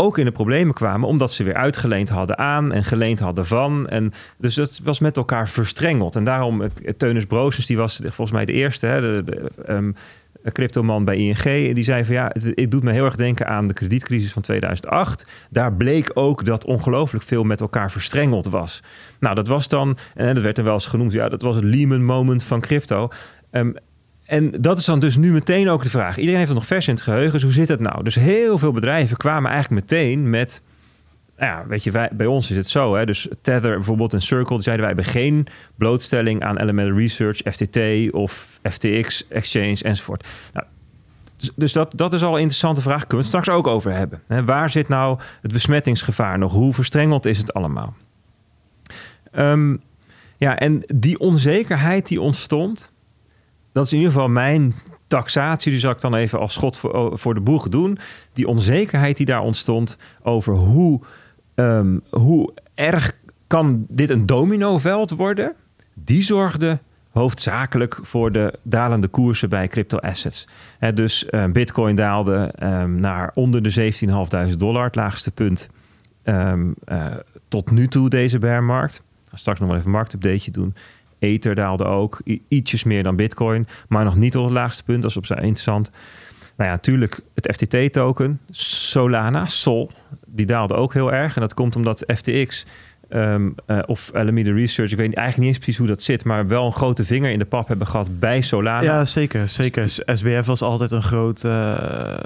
ook in de problemen kwamen omdat ze weer uitgeleend hadden aan en geleend hadden van. En dus dat was met elkaar verstrengeld. En daarom, eh, Teunis Broosens, die was volgens mij de eerste, hè, de, ehm, cryptoman bij ING. Die zei van ja, het, het doet me heel erg denken aan de kredietcrisis van 2008. Daar bleek ook dat ongelooflijk veel met elkaar verstrengeld was. Nou, dat was dan, en dat werd er wel eens genoemd, ja, dat was het Lehman moment van crypto. Ehm, en dat is dan dus nu meteen ook de vraag. Iedereen heeft het nog vers in het geheugen. Dus hoe zit het nou? Dus heel veel bedrijven kwamen eigenlijk meteen met... nou Ja, weet je, bij ons is het zo. Hè? Dus Tether bijvoorbeeld en Circle, die zeiden wij hebben geen blootstelling aan Elemental Research, FTT of FTX, Exchange enzovoort. Nou, Dus, dus dat, dat is al een interessante vraag. Kunnen we het straks ook over hebben. Hè, waar zit nou het besmettingsgevaar nog? Hoe verstrengeld is het allemaal? Ehm, ja, en die onzekerheid die ontstond, dat is in ieder geval mijn taxatie. Die zal ik dan even als schot voor, voor de boeg doen. Die onzekerheid die daar ontstond over hoe, ehm, hoe erg kan dit een dominoveld worden, die zorgde hoofdzakelijk voor de dalende koersen bij crypto-assets. dus uh, Bitcoin daalde um, naar onder de 17.500 dollar, het laagste punt uh, tot nu toe deze bearmarkt. Straks nog wel even een marktupdateje doen. Ether daalde ook ietsjes meer dan Bitcoin, maar nog niet tot het laagste punt. Dat is op zijn interessant. Nou ja, natuurlijk het FTT-token, Solana, Sol, die daalde ook heel erg. En dat komt omdat FTX um, uh, of Alameda Research, ik weet eigenlijk niet eens precies hoe dat zit, maar wel een grote vinger in de pap hebben gehad bij Solana. Ja, zeker. zeker. SBF was altijd een groot uh,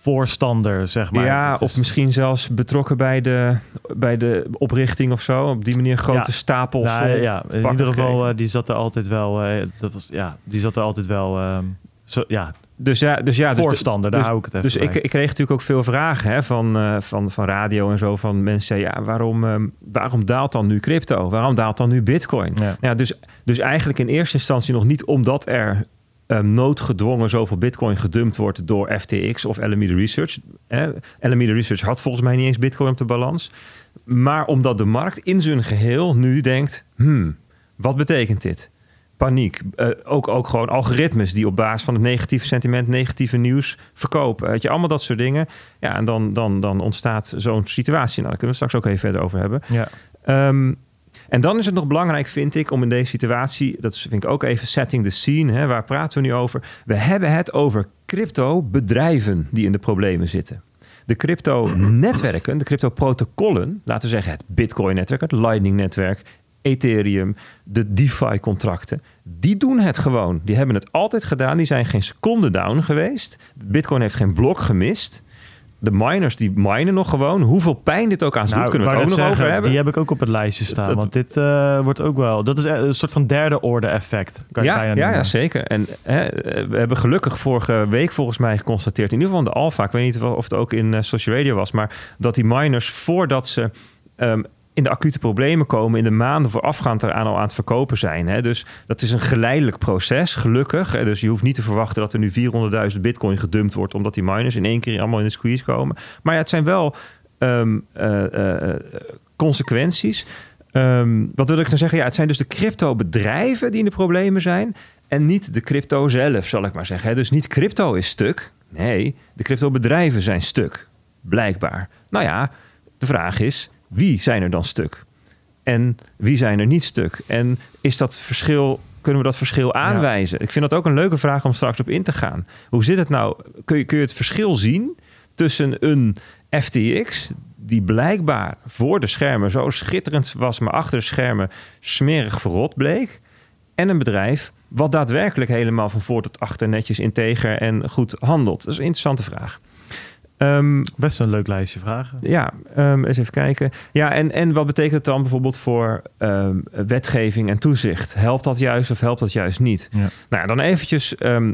voorstander, zeg maar. Ja, of misschien zelfs betrokken bij de, bij de oprichting of zo. Op die manier grote ja. stapels. Nou, ja, in ieder geval, uh, die zat er altijd wel. dat was, ja, die zat er altijd wel. Zo, ja, dus ja, dus ja, voorstander, dus, daar hou ik het even Dus ik, ik, kreeg natuurlijk ook veel vragen hè, van, uh, van, van radio en zo. Van mensen, ja, waarom, um, waarom daalt dan nu crypto? Waarom daalt dan nu bitcoin? Ja. ja. dus, dus eigenlijk in eerste instantie nog niet omdat er um, noodgedwongen zoveel bitcoin gedumpt wordt door FTX of Alameda Research. Hè. Alameda Research had volgens mij niet eens bitcoin op de balans. Maar omdat de markt in zijn geheel nu denkt, hmm, wat betekent dit? paniek. Uh, ook, ook gewoon algoritmes die op basis van het negatieve sentiment, negatieve nieuws verkopen. Weet je, allemaal dat soort dingen. Ja, en dan, dan, dan ontstaat zo'n situatie. Nou, daar kunnen we straks ook even verder over hebben. Ja. Um, en dan is het nog belangrijk, vind ik, om in deze situatie, dat vind ik ook even setting the scene, hè, waar praten we nu over? We hebben het over crypto-bedrijven die in de problemen zitten. De crypto-netwerken, de crypto-protocollen, laten we zeggen het Bitcoin-netwerk, het Lightning-netwerk Ethereum, de DeFi-contracten, die doen het gewoon. Die hebben het altijd gedaan. Die zijn geen seconde down geweest. Bitcoin heeft geen blok gemist. De miners die minen nog gewoon. Hoeveel pijn dit ook aan ze nou, doet, kunnen we het ook nog zeggen, over hebben. Die heb ik ook op het lijstje staan. want dit uh, wordt ook wel... Dat is een soort van derde orde effect. Kan ja, ja, ja, zeker. En hè, we hebben gelukkig vorige week volgens mij geconstateerd... in ieder geval de alfa, ik weet niet of het ook in uh, social radio was... maar dat die miners voordat ze... Um, in de acute problemen komen in de maanden voorafgaand eraan al aan het verkopen zijn. Hè. Dus dat is een geleidelijk proces, gelukkig. Dus je hoeft niet te verwachten dat er nu 400.000 bitcoin gedumpt wordt... omdat die miners in één keer allemaal in de squeeze komen. Maar ja, het zijn wel um, uh, uh, consequenties. Um, wat wil ik nou zeggen? Ja, het zijn dus de crypto-bedrijven die in de problemen zijn... en niet de crypto zelf, zal ik maar zeggen. Dus niet crypto is stuk. Nee, de crypto-bedrijven zijn stuk. Blijkbaar. Nou ja, de vraag is wie zijn er dan stuk? En wie zijn er niet stuk? En is dat verschil, kunnen we dat verschil aanwijzen? Ik vind dat ook een leuke vraag om straks op in te gaan. Hoe zit het nou? Kun je, kun je het verschil zien tussen een FTX, die blijkbaar voor de schermen zo schitterend was, maar achter de schermen smerig verrot bleek, en een bedrijf wat daadwerkelijk helemaal van voor tot achter netjes integer en goed handelt? Dat is een interessante vraag. Um, Best een leuk lijstje vragen. Ja, um, eens even kijken. Ja, en, en wat betekent het dan bijvoorbeeld voor um, wetgeving en toezicht? Helpt dat juist of helpt dat juist niet? Ja. Nou ja, dan eventjes uh,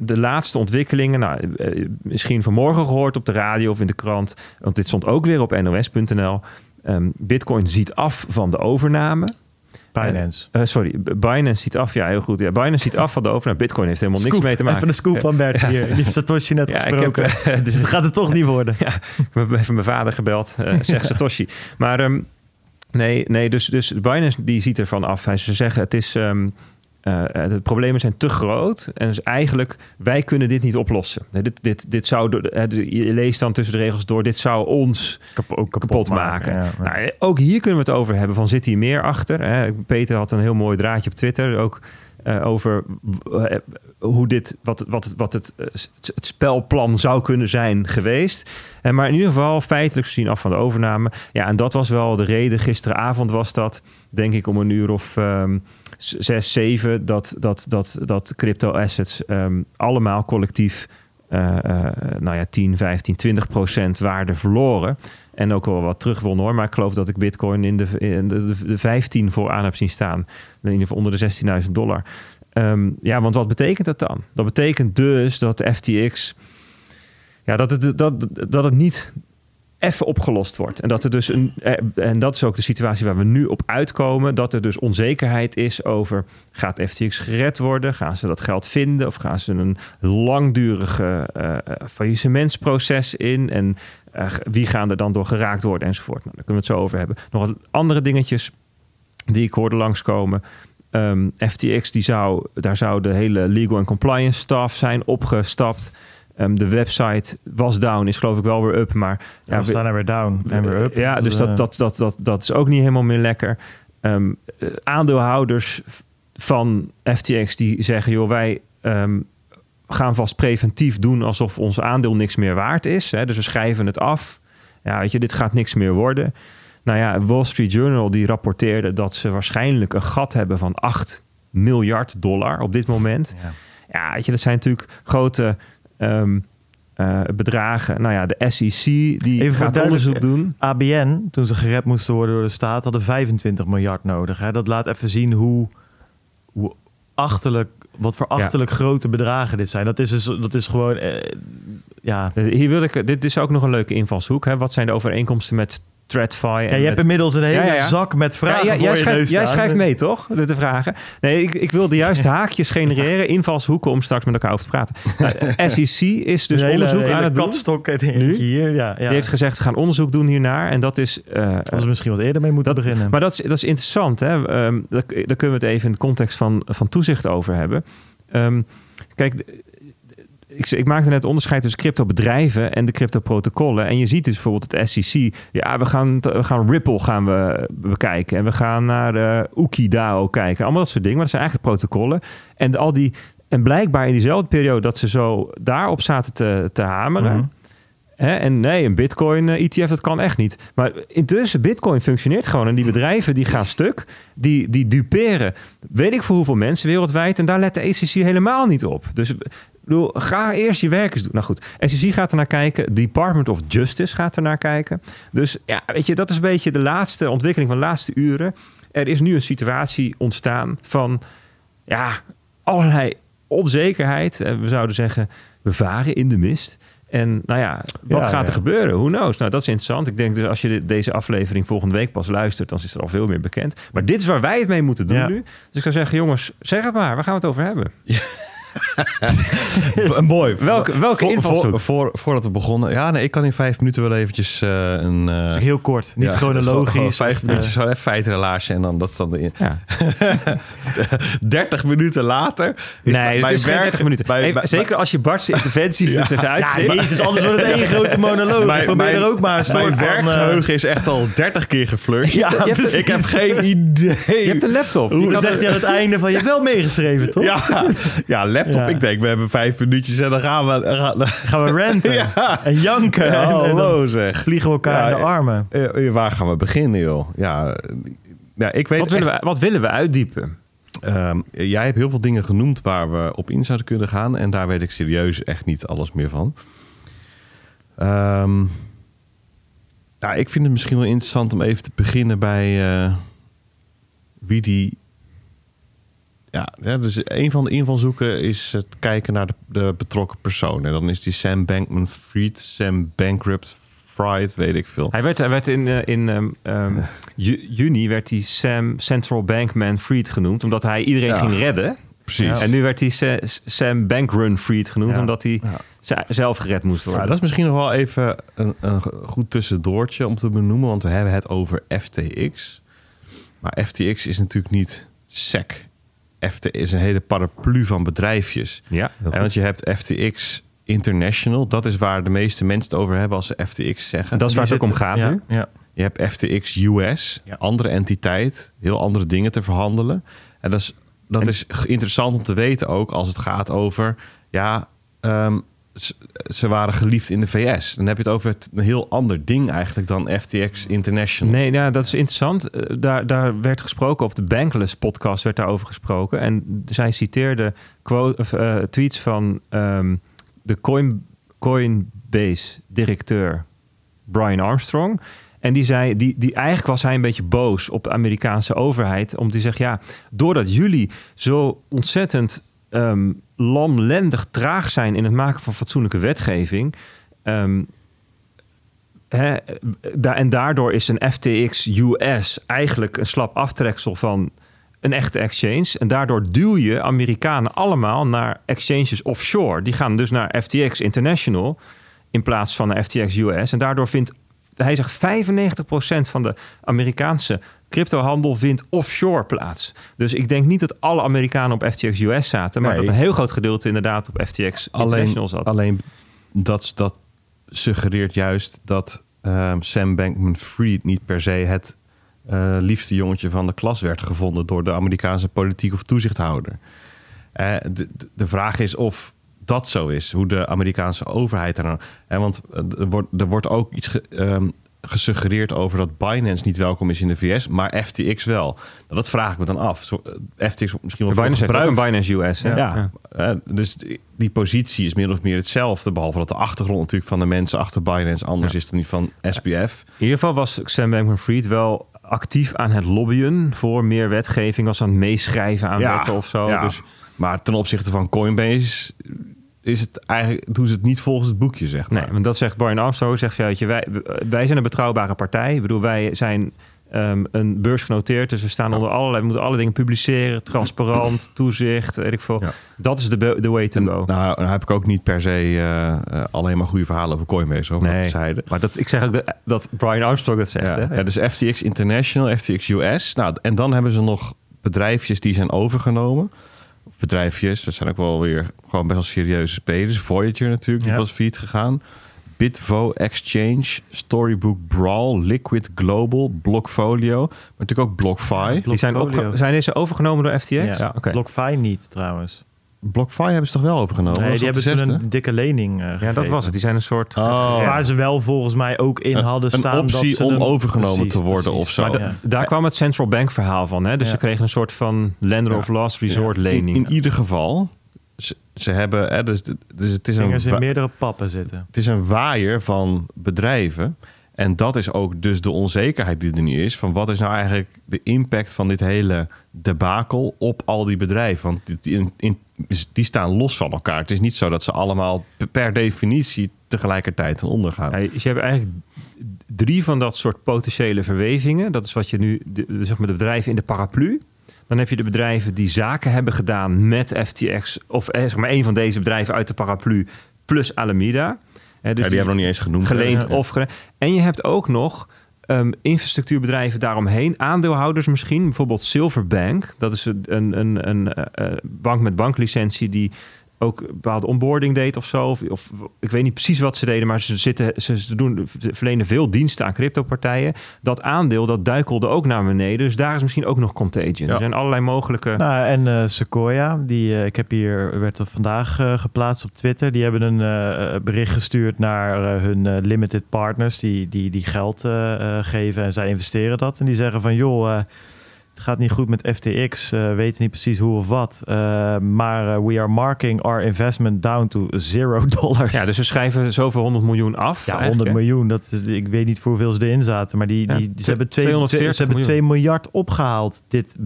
de laatste ontwikkelingen. Nou, uh, misschien vanmorgen gehoord op de radio of in de krant. Want dit stond ook weer op nos.nl. Bitcoin ziet af van de overname. Binance. Uh, sorry, Binance ziet af. Ja, heel goed. Ja, Binance ziet af van de overname. Bitcoin heeft helemaal niks mee te maken. Even de scoop van Bert hier. Die heeft Satoshi net ja, gesproken. Heb, dus het gaat het toch niet worden. Ja, ik heb even mijn vader gebeld. Uh, zegt Satoshi. Maar um, nee, nee dus, dus Binance die ziet ervan af. Hij ze zeggen het is... Um, uh, de problemen zijn te groot. En dus eigenlijk, wij kunnen dit niet oplossen. Dit, dit, dit zou, je leest dan tussen de regels door, dit zou ons kapot, kapot maken. maken. Ja, nou, ook hier kunnen we het over hebben, van zit hier meer achter? Hè? Peter had een heel mooi draadje op Twitter, ook uh, over hoe dit, wat, wat, wat het, het, spelplan zou kunnen zijn geweest. En maar in ieder geval feitelijk gezien af van de overname. Ja, en dat was wel de reden. Gisteravond was dat, denk ik, om een uur of... Um, 6, 7 dat, dat, dat, dat crypto assets um, allemaal collectief uh, uh, nou ja, 10, 15, 20 procent waarde verloren. En ook wel wat terugwonnen hoor. Maar ik geloof dat ik Bitcoin in de, in de, de, de 15 voor aan heb zien staan. In ieder geval onder de 16.000 dollar. Ehm, ja, want wat betekent dat dan? Dat betekent dus dat FTX, ja, dat het, dat, dat het niet even opgelost wordt. En dat er dus een, eh, en dat is ook de situatie waar we nu op uitkomen, dat er dus onzekerheid is over gaat FTX gered worden, gaan ze dat geld vinden of gaan ze een langdurige uh, faillissementsproces in en wie gaan er dan door geraakt worden enzovoort. Nou, daar kunnen we het zo over hebben. Nog wat andere dingetjes die ik hoorde langskomen. Um, FTX, die zou, daar zou de hele legal en compliance staff zijn opgestapt. Um, de website was down, is geloof ik wel weer up. Maar ja, we staan er weer down en weer up. Ja, dus dat, dat, dat, dat, dat is ook niet helemaal meer lekker. Um, aandeelhouders van FTX die zeggen: joh, wij um, gaan vast preventief doen alsof ons aandeel niks meer waard is. Hè? Dus we schrijven het af. Ja, weet je, dit gaat niks meer worden. Nou ja, Wall Street Journal die rapporteerde dat ze waarschijnlijk een gat hebben van 8 miljard dollar op dit moment. Ja, ja weet je, dat zijn natuurlijk grote um, uh, bedragen. Nou ja, de SEC die Even gaat onderzoek doen. ABN, toen ze gered moesten worden door de staat, hadden 25 miljard nodig. Hè? Dat laat even zien hoe, hoe achterlijk, wat voor achterlijk ja. grote bedragen dit zijn. Dat is, dus, dat is gewoon, eh, ja. Hier wil ik, dit is ook nog een leuke invalshoek. Hè? Wat zijn de overeenkomsten met TradFi. En ja, je hebt inmiddels een hele ja, ja, zak met vragen ja, jij, schrijft, jij schrijft mee, toch? De, de vragen. Nee, ik, ik wil de juiste haakjes genereren, invalshoeken om straks met elkaar over te praten. Nou, SEC is dus hele, onderzoek hele aan het doen. Hier, ja, Die heeft gezegd, we gaan onderzoek doen hiernaar. En dat is... Uh, dat is misschien wat eerder mee moeten dat, beginnen. Maar dat is, dat is interessant. Hè? Um, daar, daar, kunnen we het even in de context van, van toezicht over hebben. Um, kijk, ik, ik maakte net onderscheid tussen crypto-bedrijven en de crypto-protocollen. En je ziet dus bijvoorbeeld het SEC. Ja, we gaan, we gaan Ripple gaan we bekijken. En we gaan naar uh, Ukidao kijken. Allemaal dat soort dingen. Maar dat zijn eigenlijk protocollen. En al die... En blijkbaar in diezelfde periode dat ze zo daarop zaten te, te hameren... Mm -hmm. Hè? En nee, een Bitcoin-ETF, eh, dat kan echt niet. Maar intussen, Bitcoin functioneert gewoon. En die bedrijven die gaan stuk, die, die duperen weet ik voor hoeveel mensen wereldwijd. En daar let de ECC helemaal niet op. Dus bedoel, ga eerst je werk eens doen. Nou goed, SEC gaat er naar kijken. Department of Justice gaat er naar kijken. Dus ja, weet je, dat is een beetje de laatste ontwikkeling van de laatste uren. Er is nu een situatie ontstaan van ja, allerlei onzekerheid. Eh, we zouden zeggen, we varen in de mist. En nou ja, wat ja, gaat er ja. gebeuren? Who knows? Nou, dat is interessant. Ik denk dus als je deze aflevering volgende week pas luistert, dan is er al veel meer bekend. Maar dit is waar wij het mee moeten doen ja. nu. Dus ik zou zeggen, jongens, zeg het maar. Waar gaan we het over hebben? Mooi. Welke, welke voor, invalshoek? Voor, voor, voordat we begonnen. Ja, nee, ik kan in vijf minuten wel eventjes uh, een... Uh, dus heel kort, niet ja, chronologisch. Gewoon, vijf minuutjes, gewoon even feitrelaasje en dan dat is dan de... Ja. 30 minuten later. Nee, het is werk, 30 minuten. Bij, bij, zeker als je Bart's interventies ja. er ja, Jezus, anders wordt het één grote monoloog. Mijn, probeer mijn, er ook maar een soort mijn werkgeheugen is echt al 30 keer geflirt. Ja, ik heb geen idee. Je hebt een laptop. Hoe dat zegt hij aan het einde van, je hebt wel meegeschreven, toch? Ja, ja laptop. Ja. Ik denk, we hebben vijf minuutjes en dan gaan we... Gaan, gaan we ranten ja. en janken. Ja, hallo zeg. Vliegen we elkaar in de armen. Uh, waar gaan we beginnen, joh? Ja, ja ik weet wat, willen we, wat willen we uitdiepen? Um, jij hebt heel veel dingen genoemd waar we op in zouden kunnen gaan. En daar weet ik serieus echt niet alles meer van. Um, nou, ik vind het misschien wel interessant om even te beginnen bij uh, wie die ja, ja, dus een van de invalshoeken is het kijken naar de, de betrokken persoon. En dan is die Sam Bankman-Fried, Sam Bankrupt Fried, weet ik veel. Hij werd, hij werd in, uh, in um, um, juni werd hij Sam Central Bankman Fried genoemd, omdat hij iedereen ja. ging redden. Precies. En nu werd hij Sa Sam Bankrun Fried genoemd, omdat hij zelf gered moest worden. Dat is misschien nog wel even een, een goed tussendoortje om te benoemen, want we hebben het over FTX. Maar FTX is natuurlijk niet SEC. FT is een hele paraplu van bedrijfjes. Ja, en want je hebt FTX International. Dat is waar de meeste mensen het over hebben als ze FTX zeggen. Dat is waar het ook om gaat ja, nu. Ja. Je hebt FTX US, ja. andere entiteit, heel andere dingen te verhandelen. En dat is, dat en... is interessant om te weten ook als het gaat over... ja, um, ze waren geliefd in de VS. Dan heb je het over het, een heel ander ding eigenlijk dan FTX International. Nee, nou, dat is interessant. Daar, daar werd gesproken op de Bankless podcast werd daarover gesproken. En zij citeerde quote, of, uh, tweets van um, de Coin, Coinbase directeur Brian Armstrong. En die zei, die, die eigenlijk was hij een beetje boos op de Amerikaanse overheid. Om te zeggen, ja, doordat jullie zo ontzettend ehm, lamlendig traag zijn in het maken van fatsoenlijke wetgeving. da- en daardoor is een FTX US eigenlijk een slap aftreksel van een echte exchange. En daardoor duw je Amerikanen allemaal naar exchanges offshore. Die gaan dus naar FTX International in plaats van naar FTX US. En daardoor vindt, hij zegt 95% van de Amerikaanse cryptohandel vindt offshore plaats. Dus ik denk niet dat alle Amerikanen op FTX US zaten, maar Nee. dat een heel groot gedeelte inderdaad op FTX International zat. alleen dat, dat suggereert juist dat ehm, Sam Bankman-Fried niet per se het eh, liefste jongetje van de klas werd gevonden door de Amerikaanse politiek of toezichthouder. Eh, de, de- vraag is of dat zo is, hoe de Amerikaanse overheid er nou. hè, want eh, er wordt, er wordt ook iets ge- ehm, gesuggereerd over dat Binance niet welkom is in de VS, maar FTX wel. Nou, dat vraag ik me dan af. Zo, eh, FTX misschien wel Binance heeft een Binance US. Ja, eh, dus die- positie is min of meer hetzelfde. Behalve dat de achtergrond natuurlijk van de mensen achter Binance anders is dan die van SPF. In ieder geval was Sam Bankman-Fried wel actief aan het lobbyen voor meer wetgeving. Was aan het meeschrijven aan wetten of zo. Dus Maar ten opzichte van Coinbase is het eigenlijk, doen ze het niet volgens het boekje, zeg maar. nee, want dat zegt Brian Armstrong. Zegt, ja, wij, wij zijn een betrouwbare partij. Ik bedoel, wij zijn ehm, een beurs genoteerd. Dus we staan onder allerlei... We moeten alle dingen publiceren. Transparant, toezicht, weet ik veel. Ja. Dat is de, de way to go. Nou, nou heb ik ook niet per se eh, eh, alleen maar goede verhalen over Coinbase, over Nee. zeiden. Maar dat, ik zeg ook dat, dat Brian Armstrong dat zegt. Ja, hè? ja, dus FTX International, FTX US. Nou, en dan hebben ze nog bedrijfjes die zijn overgenomen. Bedrijfjes, dat zijn ook wel weer gewoon best wel serieuze spelers. Voyager natuurlijk, die Ja. was failliet gegaan. Bitvo Exchange, Storybook Brawl, Liquid Global, Blockfolio. Maar natuurlijk ook BlockFi. Die zijn, zijn deze overgenomen door FTX? Ja, Oké. BlockFi niet trouwens. BlockFi hebben ze toch wel overgenomen? nee, die hebben zesde? een dikke lening eh, Ja, dat was het. Die zijn een soort... Oh. Waar ze wel volgens mij ook in Een- hadden een staan optie dat ze om hem- overgenomen Precies, te worden precies. of zo. Maar Ja. daar kwam het central bank verhaal van. Hè? Dus Ja. ze kregen een soort van lender Ja. of last resort In, lening. in ieder geval, ze, ze hebben... Hè, dus, dus het is een... Ze wa- in meerdere pappen zitten. het is een waaier van bedrijven. En dat is ook dus de onzekerheid die er nu is. Van wat is nou eigenlijk de impact van dit hele debakel op al die bedrijven? Want die, in- die staan los van elkaar. Het is niet zo dat ze allemaal per definitie tegelijkertijd ten onder gaan. Ja, dus je hebt eigenlijk drie van dat soort potentiële verwevingen. Dat is wat je nu, de, zeg maar de bedrijven in de paraplu. Dan heb je de bedrijven die zaken hebben gedaan met FTX. Of eh, zeg maar een van deze bedrijven uit de paraplu. Plus Alameda. Eh, dus ja, die hebben we nog niet eens genoemd. geleend Ja. of gere- En je hebt ook nog ehm, infrastructuurbedrijven daaromheen, aandeelhouders misschien, bijvoorbeeld Silverbank. Dat is een, een, een, een eh, eh, bank met banklicentie die ook bepaalde onboarding deed of zo. Of, of ik weet niet precies wat ze deden, maar ze, zitten, ze, doen, ze verlenen veel diensten aan cryptopartijen. Dat aandeel dat duikelde ook naar beneden. Dus daar is misschien ook nog contagion. Ja. Er zijn allerlei mogelijke. Nou, en eh, Sequoia, die eh, ik heb hier, werd er vandaag eh, geplaatst op Twitter. Die hebben een bericht gestuurd naar hun limited partners die, die, die geld geven en zij investeren dat. En die zeggen van joh, het gaat niet goed met FTX, eh weten niet precies hoe of wat. Eh, maar eh, we are marking our investment down to zero dollars. ja, dus ze schrijven zoveel 100 miljoen af. Ja, eigenlijk, 100 hè? miljoen. Dat is, ik weet niet voor hoeveel ze erin zaten. Maar die, Ja, die, ze hebben, twee, 240 ze hebben miljoen. 2 miljard opgehaald, dit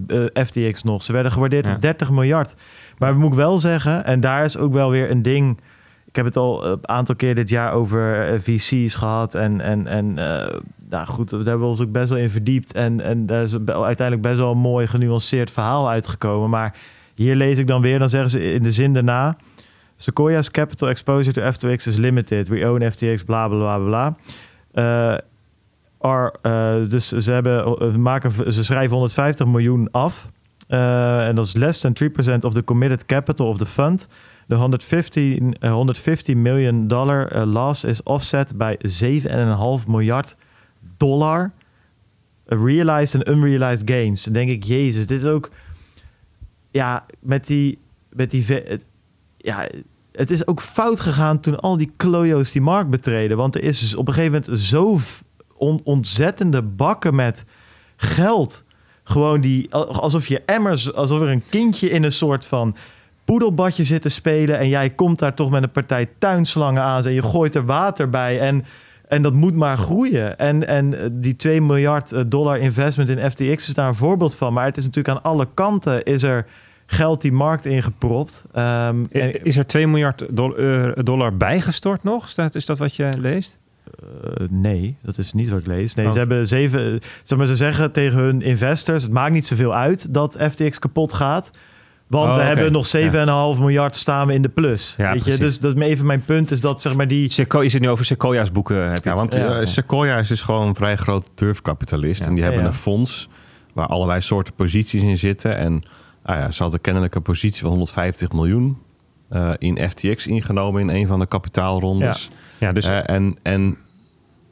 FTX nog. Ze werden gewaardeerd Ja. op 30 miljard. Maar moet ik wel zeggen, en daar is ook wel weer een ding... Ik heb het al een aantal keer dit jaar over eh, VC's gehad. En, en, en eh, nou goed, daar hebben we ons ook best wel in verdiept. En, en daar is uiteindelijk best wel een mooi genuanceerd verhaal uitgekomen. Maar hier lees ik dan weer, dan zeggen ze in de zin daarna... Sequoia's capital exposure to FTX is limited. We own FTX, bla bla bla. Eh, are, dus ze, hebben, maken, ze schrijven 150 miljoen af. En dat is less than 3% of the committed capital of the fund. De 150, eh, 150 miljoen dollar eh, loss is offset bij 7,5 miljard dollar realized en unrealized gains. Dan denk ik, jezus, dit is ook... Ja, met die... Met die het- ja, het is ook fout gegaan toen al die klojo's die markt betreden. Want er is op een gegeven moment zo ontzettende bakken met geld. Gewoon die... Alsof je emmers... Alsof er een kindje in een soort van poedelbadje zit te spelen... en jij komt daar toch met een partij tuinslangen aan... en je gooit er water bij en... En dat moet maar groeien. En, en eh, die 2 miljard eh, dollar investment in FTX is daar een voorbeeld van. Maar het is natuurlijk aan alle kanten is er geld die markt ingepropt. En, Is er 2 miljard eh, dollar bijgestort nog? Is dat wat je leest? nee, dat is niet wat ik lees. Nee, Oh. ze hebben zeven. Zeg maar, ze zeggen tegen hun investors: het maakt niet zoveel uit dat FTX kapot gaat. Want Oh, we oké. hebben nog 7,5 miljard staan we in de plus. Ja, weet je? precies. Dus dat is even mijn punt is dat zeg maar die. Sequoia, je zit nu over Sequoia's boeken. Heb je Ja, het? want Ja. eh, Sequoia is dus gewoon een vrij groot durfkapitalist. Ja. En die Ja, hebben ja. een fonds waar allerlei soorten posities in zitten. En ah ja, ze hadden kennelijk een positie van 150 miljoen eh, in FTX ingenomen in een van de kapitaalrondes. ja, dus Eh, en en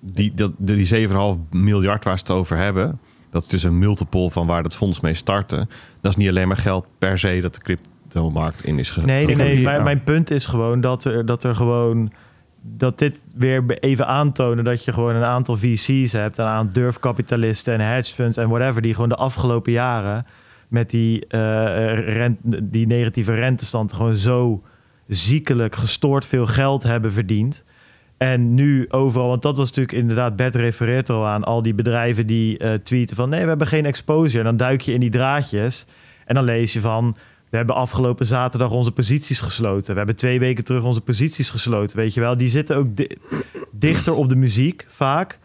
die, dat, die 7,5 miljard waar ze het over hebben, dat is dus een multiple van waar het fonds mee startte. Dat is niet alleen maar geld per se dat de cryptomarkt in is ge- Nee, nee, nee. Mijn, mijn punt is gewoon dat er, dat er gewoon. Dat dit weer even aantonen dat je gewoon een aantal VC's hebt. Een aantal durfkapitalisten en hedge funds en whatever. Die gewoon de afgelopen jaren met die, eh, rent, die negatieve rentestand gewoon zo ziekelijk gestoord veel geld hebben verdiend. En nu overal, want dat was natuurlijk inderdaad, Bert refereert er al aan, al die bedrijven die eh, tweeten van nee, we hebben geen exposure. En dan duik je in die draadjes en dan lees je van we hebben afgelopen zaterdag onze posities gesloten. We hebben twee weken terug onze posities gesloten, weet je wel. Die zitten ook di- dichter op de muziek vaak.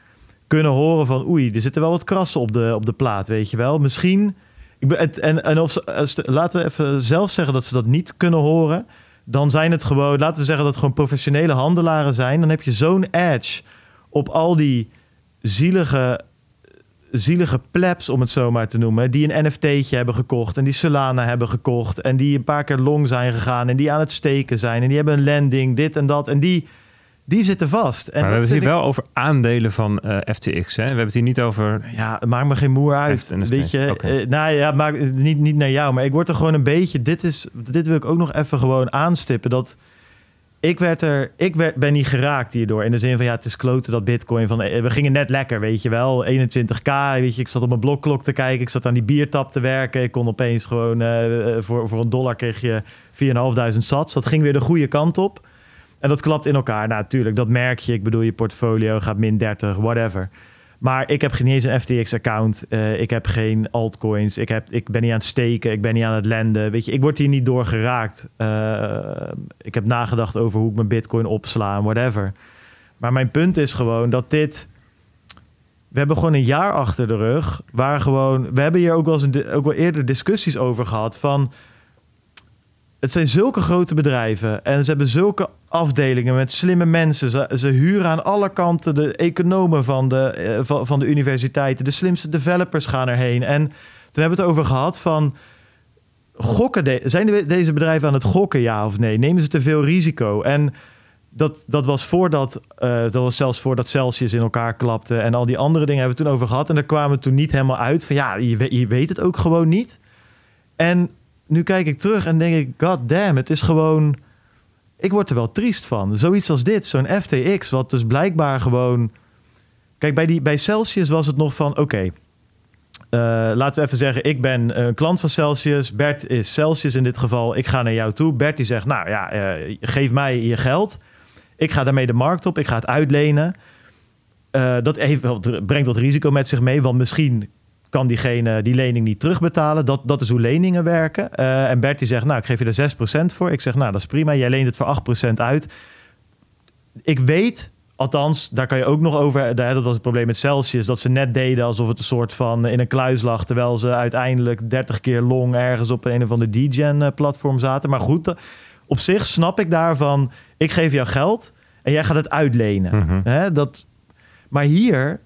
Kunnen horen van oei, er zitten wel wat krassen op de, op de plaat, weet je wel. Misschien, ik ben, en, en of de- laten we even zelf zeggen dat ze dat niet kunnen horen. Dan zijn het gewoon, laten we zeggen dat het gewoon professionele handelaren zijn. Dan heb je zo'n edge op al die zielige zielige plebs, om het zo maar te noemen, die een NFT'tje hebben gekocht en die Solana hebben gekocht en die een paar keer long zijn gegaan en die aan het steken zijn en die hebben een landing, dit en dat en die, die zitten vast. En maar we hebben het hier ik- wel over aandelen van eh, FTX. Hè? We hebben het hier niet over... Ja, het maakt me geen moer uit. Weet je. Eh, nou ja, maak, niet, niet naar jou, maar ik word er gewoon een beetje. Dit, is, dit wil ik ook nog even gewoon aanstippen. Dat ik werd er, ik werd, ben niet geraakt hierdoor. In de zin van ja, het is kloten dat Bitcoin van. eh, We gingen net lekker, weet je wel. 21k, weet je. Ik zat op mijn blokklok te kijken. Ik zat aan die biertap te werken. Ik kon opeens gewoon eh, voor, voor een dollar kreeg je 4.500 sats. Dat ging weer de goede kant op. En dat klapt in elkaar. Nou, natuurlijk, dat merk je. Ik bedoel, je portfolio gaat min 30, whatever. Maar ik heb geen eens een FTX-account. Eh, ik heb geen altcoins. Ik, heb, ik ben niet aan het steken. Ik ben niet aan het lenden. Weet je, ik word hier niet door geraakt. Eh, ik heb nagedacht over hoe ik mijn bitcoin opsla en whatever. Maar mijn punt is gewoon dat dit... We hebben gewoon een jaar achter de rug... waar gewoon... We hebben hier ook wel, eens ook wel eerder discussies over gehad van... Het zijn zulke grote bedrijven en ze hebben zulke afdelingen met slimme mensen. Ze, huren aan alle kanten de economen van de, eh, van, de universiteiten. De slimste developers gaan erheen. En toen hebben we het over gehad van... Gokken de- zijn de- deze bedrijven aan het gokken, ja of nee? Nemen ze te veel risico? En dat, dat was voordat, eh, dat was zelfs voordat Celsius in elkaar klapte en al die andere dingen hebben we toen over gehad. En daar kwamen we toen niet helemaal uit van ja, je, je weet het ook gewoon niet. En nu kijk ik terug en denk ik, god damn, het is gewoon, ik word er wel triest van. Zoiets als dit, zo'n FTX, wat dus blijkbaar gewoon, kijk bij die bij Celsius was het nog van, oké. eh, laten we even zeggen, ik ben een klant van Celsius. Bert is Celsius in dit geval. Ik ga naar jou toe. Bert die zegt, nou ja, eh, geef mij je geld. Ik ga daarmee de markt op. Ik ga het uitlenen. Eh, dat heeft brengt wat risico met zich mee. Want misschien kan diegene die lening niet terugbetalen. Dat, dat is hoe leningen werken. Eh, en Bert die zegt, nou, ik geef je er 6% voor. Ik zeg, nou, dat is prima. Jij leent het voor 8% uit. Ik weet, althans, daar kan je ook nog over... Dat was het probleem met Celsius. Dat ze net deden alsof het een soort van in een kluis lag... terwijl ze uiteindelijk 30 keer long ergens op een of ander DGen-platform zaten. Maar goed, dat- op zich snap ik daarvan... ik geef jou geld en jij gaat het uitlenen. Mhm. Dat, maar hier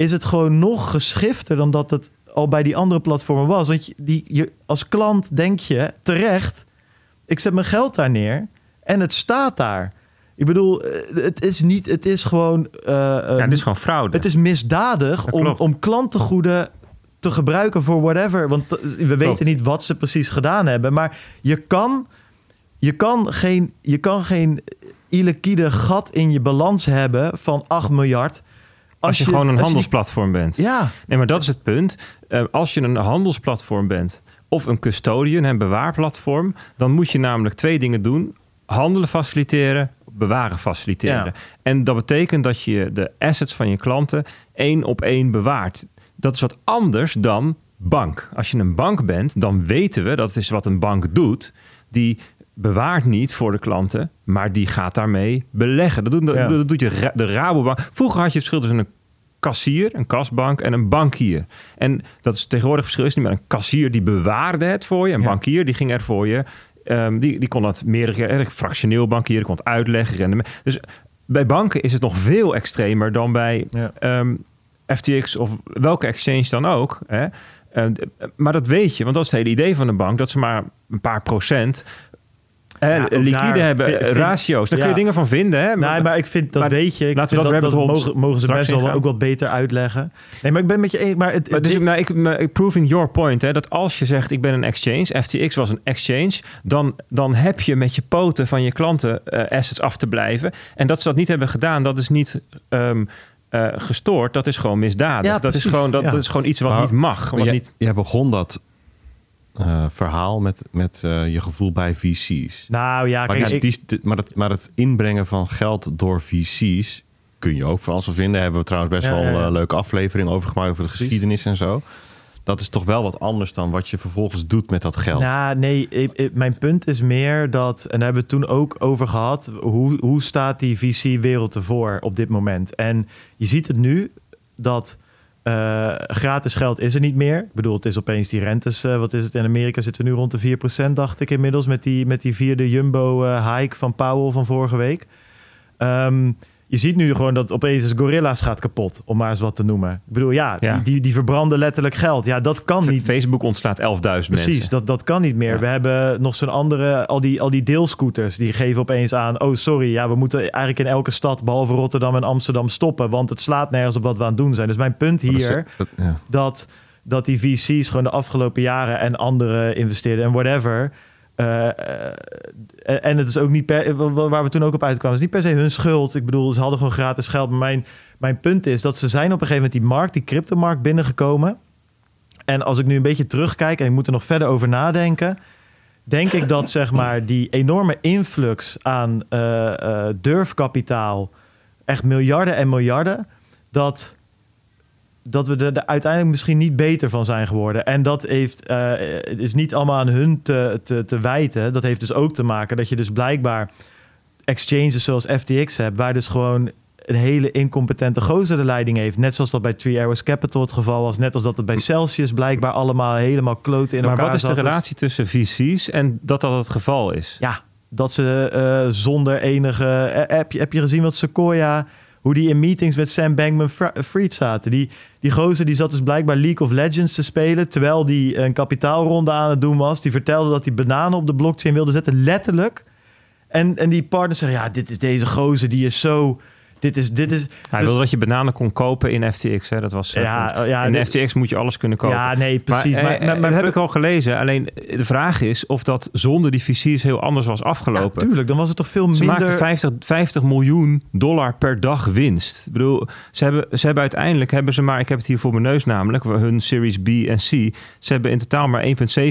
is het gewoon nog geschifter dan dat het al bij die andere platformen was. Want je, die, je, als klant denk je terecht, ik zet mijn geld daar neer en het staat daar. Ik bedoel, eh, het is niet, het is gewoon, eh, Ja, eh, dit is gewoon fraude. het is misdadig Dat om, klopt. om klantengoeden te gebruiken voor whatever. Want eh, we weten niet wat ze precies gedaan hebben. Maar je kan, je kan geen, je kan geen illiquide gat in je balans hebben van 8 miljard. Als je, je- gewoon een die- handelsplatform bent. ja, Nee, maar dat is het punt. Eh, als je een handelsplatform bent of een custodian, een bewaarplatform, dan moet je namelijk twee dingen doen: handelen faciliteren, bewaren faciliteren. Ja. En dat betekent dat je de assets van je klanten één op één bewaart. Dat is wat anders dan bank. Als je een bank bent, dan weten we dat is wat een bank doet. Die bewaart niet voor de klanten, maar die gaat daarmee beleggen. Dat doet, Ja. dat doet je de Rabobank. Vroeger had je het verschil tussen een kassier, een kasbank en een bankier. En dat is tegenwoordig verschil is niet meer een kassier die bewaarde het voor je, een Ja. bankier die ging er voor je. Ehm, die, die kon dat meerdere keer, eh, fractioneel bankier, kon het uitleggen, rendement. Dus bij banken is het nog veel extremer dan bij Ja. ehm, FTX of welke exchange dan ook. Hè? Eh, d- maar dat weet je, want dat is het hele idee van een bank, dat ze maar een paar procent eh, Ja, ook liquide hebben, vind- ratio's. Daar kun je dingen van vinden. Hè? Nee, maar ik vind dat Maar weet je. Ik laten we dat dat, dat rabbit hole mogen, mogen ze best wel ook wat beter uitleggen. Nee, maar ik ben met je eens. Maar het, Maar dus, nou, ik, maar proving your point, hè, dat als je zegt ik ben een exchange, FTX was een exchange, dan, dan heb je met je poten van je klanten eh, assets af te blijven. En dat ze dat niet hebben gedaan, dat is niet ehm, eh, gestoord, dat is gewoon misdadig. Ja, dat, is gewoon, dat, ja. dat is gewoon iets wat Maar- niet mag. Maar Wat jij, niet, jij begon dat eh, verhaal met, met eh, je gevoel bij VC's. nou ja, maar, kijk, die- ik, die- maar, het, maar het inbrengen van geld door VC's kun je ook van alles vinden. Daar hebben we trouwens best Ja, wel ja, ja. een leuke aflevering over gemaakt over de geschiedenis en zo. Dat is toch wel wat anders dan wat je vervolgens doet met dat geld. Nou, nee, ik- ik- mijn punt is meer dat, en daar hebben we het toen ook over gehad, hoe, hoe staat die VC-wereld ervoor op dit moment? En je ziet het nu dat eh, gratis geld is er niet meer. Ik bedoel, het is opeens die rentes, eh, wat is het, in Amerika zitten we nu rond de 4%, dacht ik inmiddels, met die, met die vierde jumbo-hike van Powell van vorige week. Ehm, je ziet nu gewoon dat opeens Gorilla's gaat kapot, om maar eens wat te noemen. Ik bedoel, ja, Ja. Die, die, die verbranden letterlijk geld. Ja, dat kan niet. Facebook ontslaat 11.000 Precies, mensen. dat, dat kan niet meer. Ja. We hebben nog zo'n andere, al die, al die deelscooters, die geven opeens aan... oh, sorry, ja, we moeten eigenlijk in elke stad, behalve Rotterdam en Amsterdam, stoppen... want het slaat nergens op wat we aan het doen zijn. Dus mijn punt Dat is- hier, dat- ja. dat, dat die VC's gewoon de afgelopen jaren... en andere investeerden en whatever... eh, eh, en het is ook niet waar we toen ook op uitkwamen, is niet per se hun schuld. Ik bedoel, ze hadden gewoon gratis geld. Mijn, mijn punt is dat ze zijn op een gegeven moment die markt, die cryptomarkt binnengekomen. En als ik nu een beetje terugkijk en ik moet er nog verder over nadenken, denk ik dat zeg maar die enorme influx aan eh, durfkapitaal, echt miljarden en miljarden, dat, dat we er, uiteindelijk misschien niet beter van zijn geworden. En dat heeft, eh, is niet allemaal aan hun te, te, te wijten. Dat heeft dus ook te maken dat je dus blijkbaar exchanges zoals FTX hebt, waar dus gewoon een hele incompetente gozer de leiding heeft. Net zoals dat bij Three Arrows Capital het geval was. Net als dat het bij Celsius blijkbaar allemaal helemaal kloten in maar elkaar wat is de. Dus- relatie tussen VC's en dat dat het geval is? Ja, dat ze eh, zonder enige... eh, heb, je, heb je gezien wat Sequoia... Hoe die in meetings met Sam Bankman-Fried zaten. Die, die gozer die zat dus blijkbaar League of Legends te spelen... terwijl die een kapitaalronde aan het doen was. Die vertelde dat hij bananen op de blockchain wilde zetten. Letterlijk. En, en die partners zeggen... Ja, dit is deze gozer, die is zo... Dit is... Dit is Hij dus- wilde dat je bananen kon kopen in FTX. Hè? Dat was, eh, Ja, punt. ja, in dit- FTX moet je alles kunnen kopen. ja, nee, precies. Maar, Maar, eh, maar, maar- dat heb ik al gelezen. Alleen eh, de vraag is of dat zonder die VC's heel anders was ja, afgelopen. tuurlijk, dan was het toch veel ze minder... maakten 50, 50 miljoen dollar per dag winst. Ik bedoel, ze hebben, ze hebben uiteindelijk hebben ze maar, ik heb het hier voor mijn neus namelijk, hun Series B en C. Ze hebben in totaal maar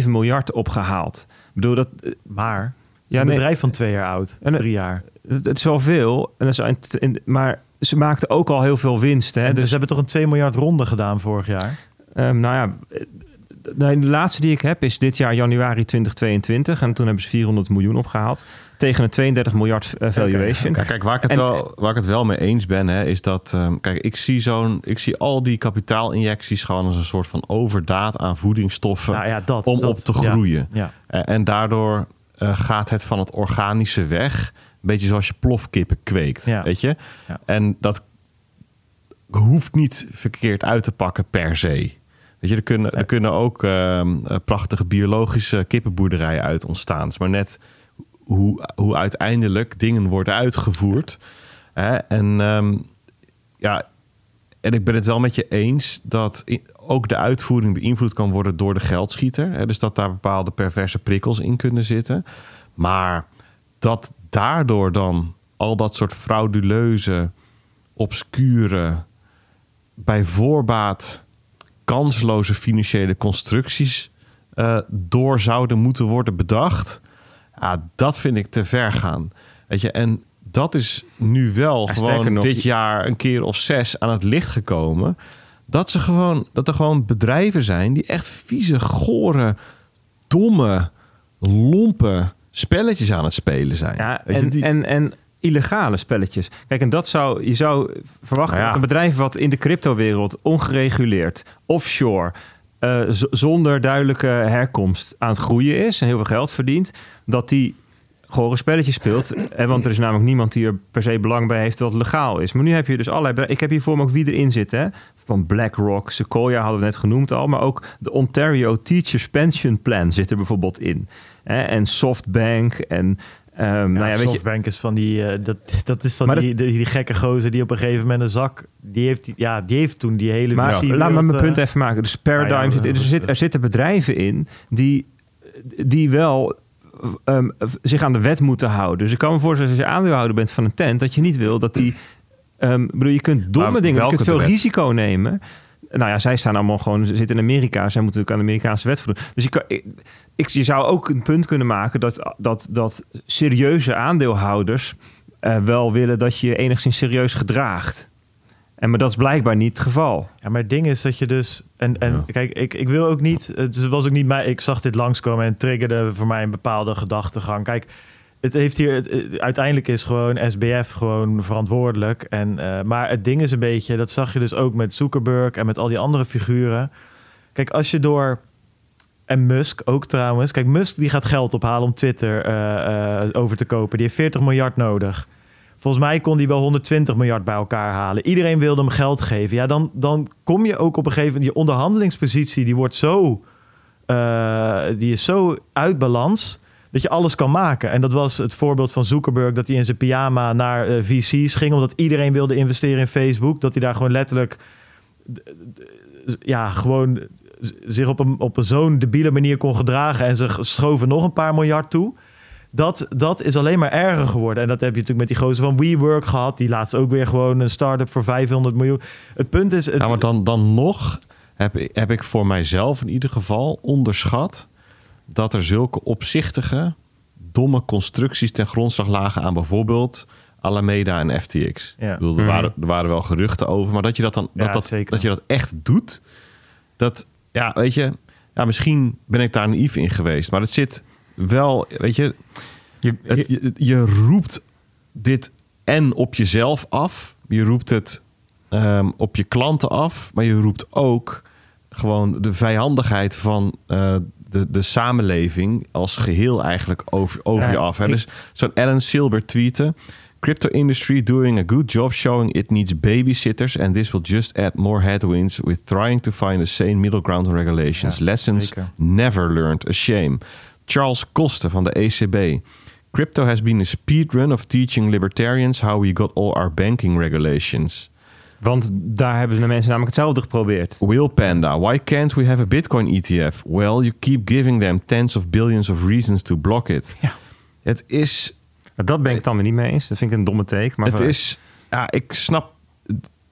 1,7 miljard opgehaald. Ik bedoel, dat, eh, Maar, Ja, een nee. bedrijf van twee jaar oud. En, eh, drie jaar. Het, het is wel veel. En dat is, maar ze maakten ook al heel veel winst. Hè? En Dus ze hebben toch een 2 miljard ronde gedaan vorig jaar? Ehm, nou ja, eh, de, laatste die ik heb is dit jaar januari 2022. En toen hebben ze 400 miljoen opgehaald. Tegen een 32 miljard eh, valuation. Kijk, kijk waar, ik het En- wel, waar ik het wel mee eens ben, hè, is dat. ehm, kijk, ik zie zo'n. Ik zie al die kapitaalinjecties gewoon als een soort van overdaad aan voedingsstoffen Nou ja, dat. om dat, op te groeien. Ja, En, en daardoor eh, gaat het van het organische weg. Beetje zoals je plofkippen kweekt. Ja. Weet je? Ja. En dat hoeft niet verkeerd uit te pakken per se. Weet je, er kunnen, er kunnen ook ehm, eh, prachtige biologische kippenboerderijen uit ontstaan. Het is maar net hoe, hoe uiteindelijk dingen worden uitgevoerd. Hè? En ehm, ja, en ik ben het wel met je eens dat ook de uitvoering beïnvloed kan worden door de geldschieter. Hè? Dus dat daar bepaalde perverse prikkels in kunnen zitten. Maar dat daardoor dan al dat soort frauduleuze, obscure, bij voorbaat kansloze financiële constructies eh, door zouden moeten worden bedacht. Ja, dat vind ik te ver gaan. Weet je, en dat is nu wel Ja, gewoon nog, dit jaar een keer of zes aan het licht gekomen. Dat, ze gewoon, dat er gewoon bedrijven zijn die echt vieze, gore, domme, lompe spelletjes aan het spelen zijn. Ja, Weet je, en, die- en, en illegale spelletjes. Kijk, en dat zou je zou verwachten Nou ja. dat een bedrijf wat in de cryptowereld ongereguleerd, offshore, eh, zonder duidelijke herkomst aan het groeien is en heel veel geld verdient, dat die gewoon spelletjes speelt. Eh, want er is namelijk niemand die er per se belang bij heeft dat het legaal is. Maar nu heb je dus allerlei... Ik heb hier voor me ook wie erin zit. Hè? Van BlackRock, Sequoia hadden we net genoemd al. Maar ook de Ontario Teachers Pension Plan zit er bijvoorbeeld in. Hè? En SoftBank en... Ja, nou ja, weet je, Softbank is van die, eh, dat, dat is van die, die, die gekke gozer die op een gegeven moment een zak, die heeft, ja, die heeft toen die hele Maar visie laat me mijn wereld, punt eh, even maken. Dus Paradigm Nou ja, zit in. Er, zit, eh, er zitten bedrijven in die, die wel ehm, zich aan de wet moeten houden. Dus ik kan me voorstellen als je aandeelhouder bent van een tent... dat je niet wil dat die... ik bedoel, je kunt domme Maar dingen, je kunt veel risico nemen... Nou ja, zij staan allemaal gewoon, ze zitten in Amerika. Zij moeten ook aan de Amerikaanse wet voldoen. Dus je, kan, ik, je zou ook een punt kunnen maken dat, dat, dat serieuze aandeelhouders eh, wel willen dat je je enigszins serieus gedraagt. En maar dat is blijkbaar niet het geval. Ja, maar het ding is dat je dus... En, en Ja. kijk, ik, ik wil ook niet... Het was ook niet mij... Ik zag dit langskomen en triggerde voor mij een bepaalde gedachtegang. Kijk, het heeft hier... het- uiteindelijk is gewoon SBF gewoon verantwoordelijk. En, eh, maar het ding is een beetje... Dat zag je dus ook met Zuckerberg en met al die andere figuren. Kijk, als je door... En Musk ook trouwens. Kijk, Musk die gaat geld ophalen om Twitter eh, eh, over te kopen. Die heeft 40 miljard nodig. Volgens mij kon hij wel 120 miljard bij elkaar halen. Iedereen wilde hem geld geven. Ja, dan, dan kom je ook op een gegeven moment... Je onderhandelingspositie die wordt zo... eh, die is zo uit balans... dat je alles kan maken. En dat was het voorbeeld van Zuckerberg... dat hij in zijn pyjama naar eh, VC's ging... omdat iedereen wilde investeren in Facebook. Dat hij daar gewoon letterlijk... ja, gewoon zich op een, op een zo'n debiele manier kon gedragen... en ze schoven nog een paar miljard toe... Dat, dat is alleen maar erger geworden. En dat heb je natuurlijk met die gozer van WeWork gehad. Die laatst ook weer gewoon een start-up voor 500 miljoen. Het punt is... Het, Ja, maar dan, dan nog heb, ik- heb ik voor mijzelf in ieder geval onderschat dat er zulke opzichtige, domme constructies ten grondslag lagen aan bijvoorbeeld Alameda en FTX. Ja. Ik bedoel, er, Mhm. waren, er waren wel geruchten over, maar dat je dat dan Ja, dat, dat, zeker. dat je dat echt doet, dat ja, weet je, ja, misschien ben ik daar naïef in geweest, maar het zit wel, weet je, Je, het, je, je roept dit en op jezelf af. Je roept het ehm, op je klanten af. Maar je roept ook gewoon de vijandigheid van eh, de, de samenleving als geheel eigenlijk over, over Ja, je af. Hè? ik- Dus zo'n Alan Silber tweeten. Crypto industry doing a good job showing it needs babysitters and this will just add more headwinds with trying to find a sane middle ground on regulations. Ja, Lessons zeker. never learned, a shame. Charles Kosten van de ECB. Crypto has been a speedrun of teaching libertarians how we got all our banking regulations. want daar hebben de mensen namelijk hetzelfde geprobeerd. Will Panda, why can't we have a Bitcoin ETF? Well, you keep giving them tens of billions of reasons to block it. Ja. Het is, Maar Dat ben ik het dan weer niet mee eens. Dat vind ik een domme take. Maar het is, ja, ik snap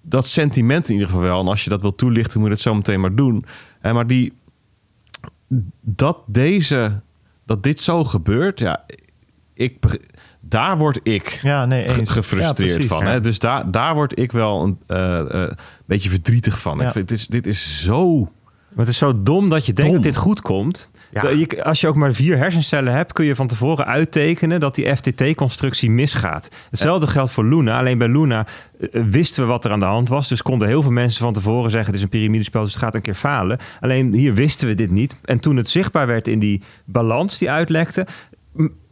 dat sentiment in ieder geval wel. En als je dat wil toelichten, moet je het zo meteen maar doen. En maar die, dat deze, dat dit zo gebeurt, ja, ik, daar word ik ja, nee, eens. gefrustreerd Ja, precies. van. Ja. Hè? Dus daar, daar word ik wel een eh, eh, beetje verdrietig van. Ja. Ik vind, het is, dit is zo... Maar het is zo dom dat je denkt Dom. dat dit goed komt. Ja. Je- als je ook maar vier hersencellen hebt, kun je van tevoren uittekenen dat die FTT-constructie misgaat. Hetzelfde geldt voor Luna. Alleen bij Luna eh, wisten we wat er aan de hand was. Dus konden heel veel mensen van tevoren zeggen: dit is een piramidespel, dus het gaat een keer falen. Alleen hier wisten we dit niet. En toen het zichtbaar werd in die balans die uitlekte,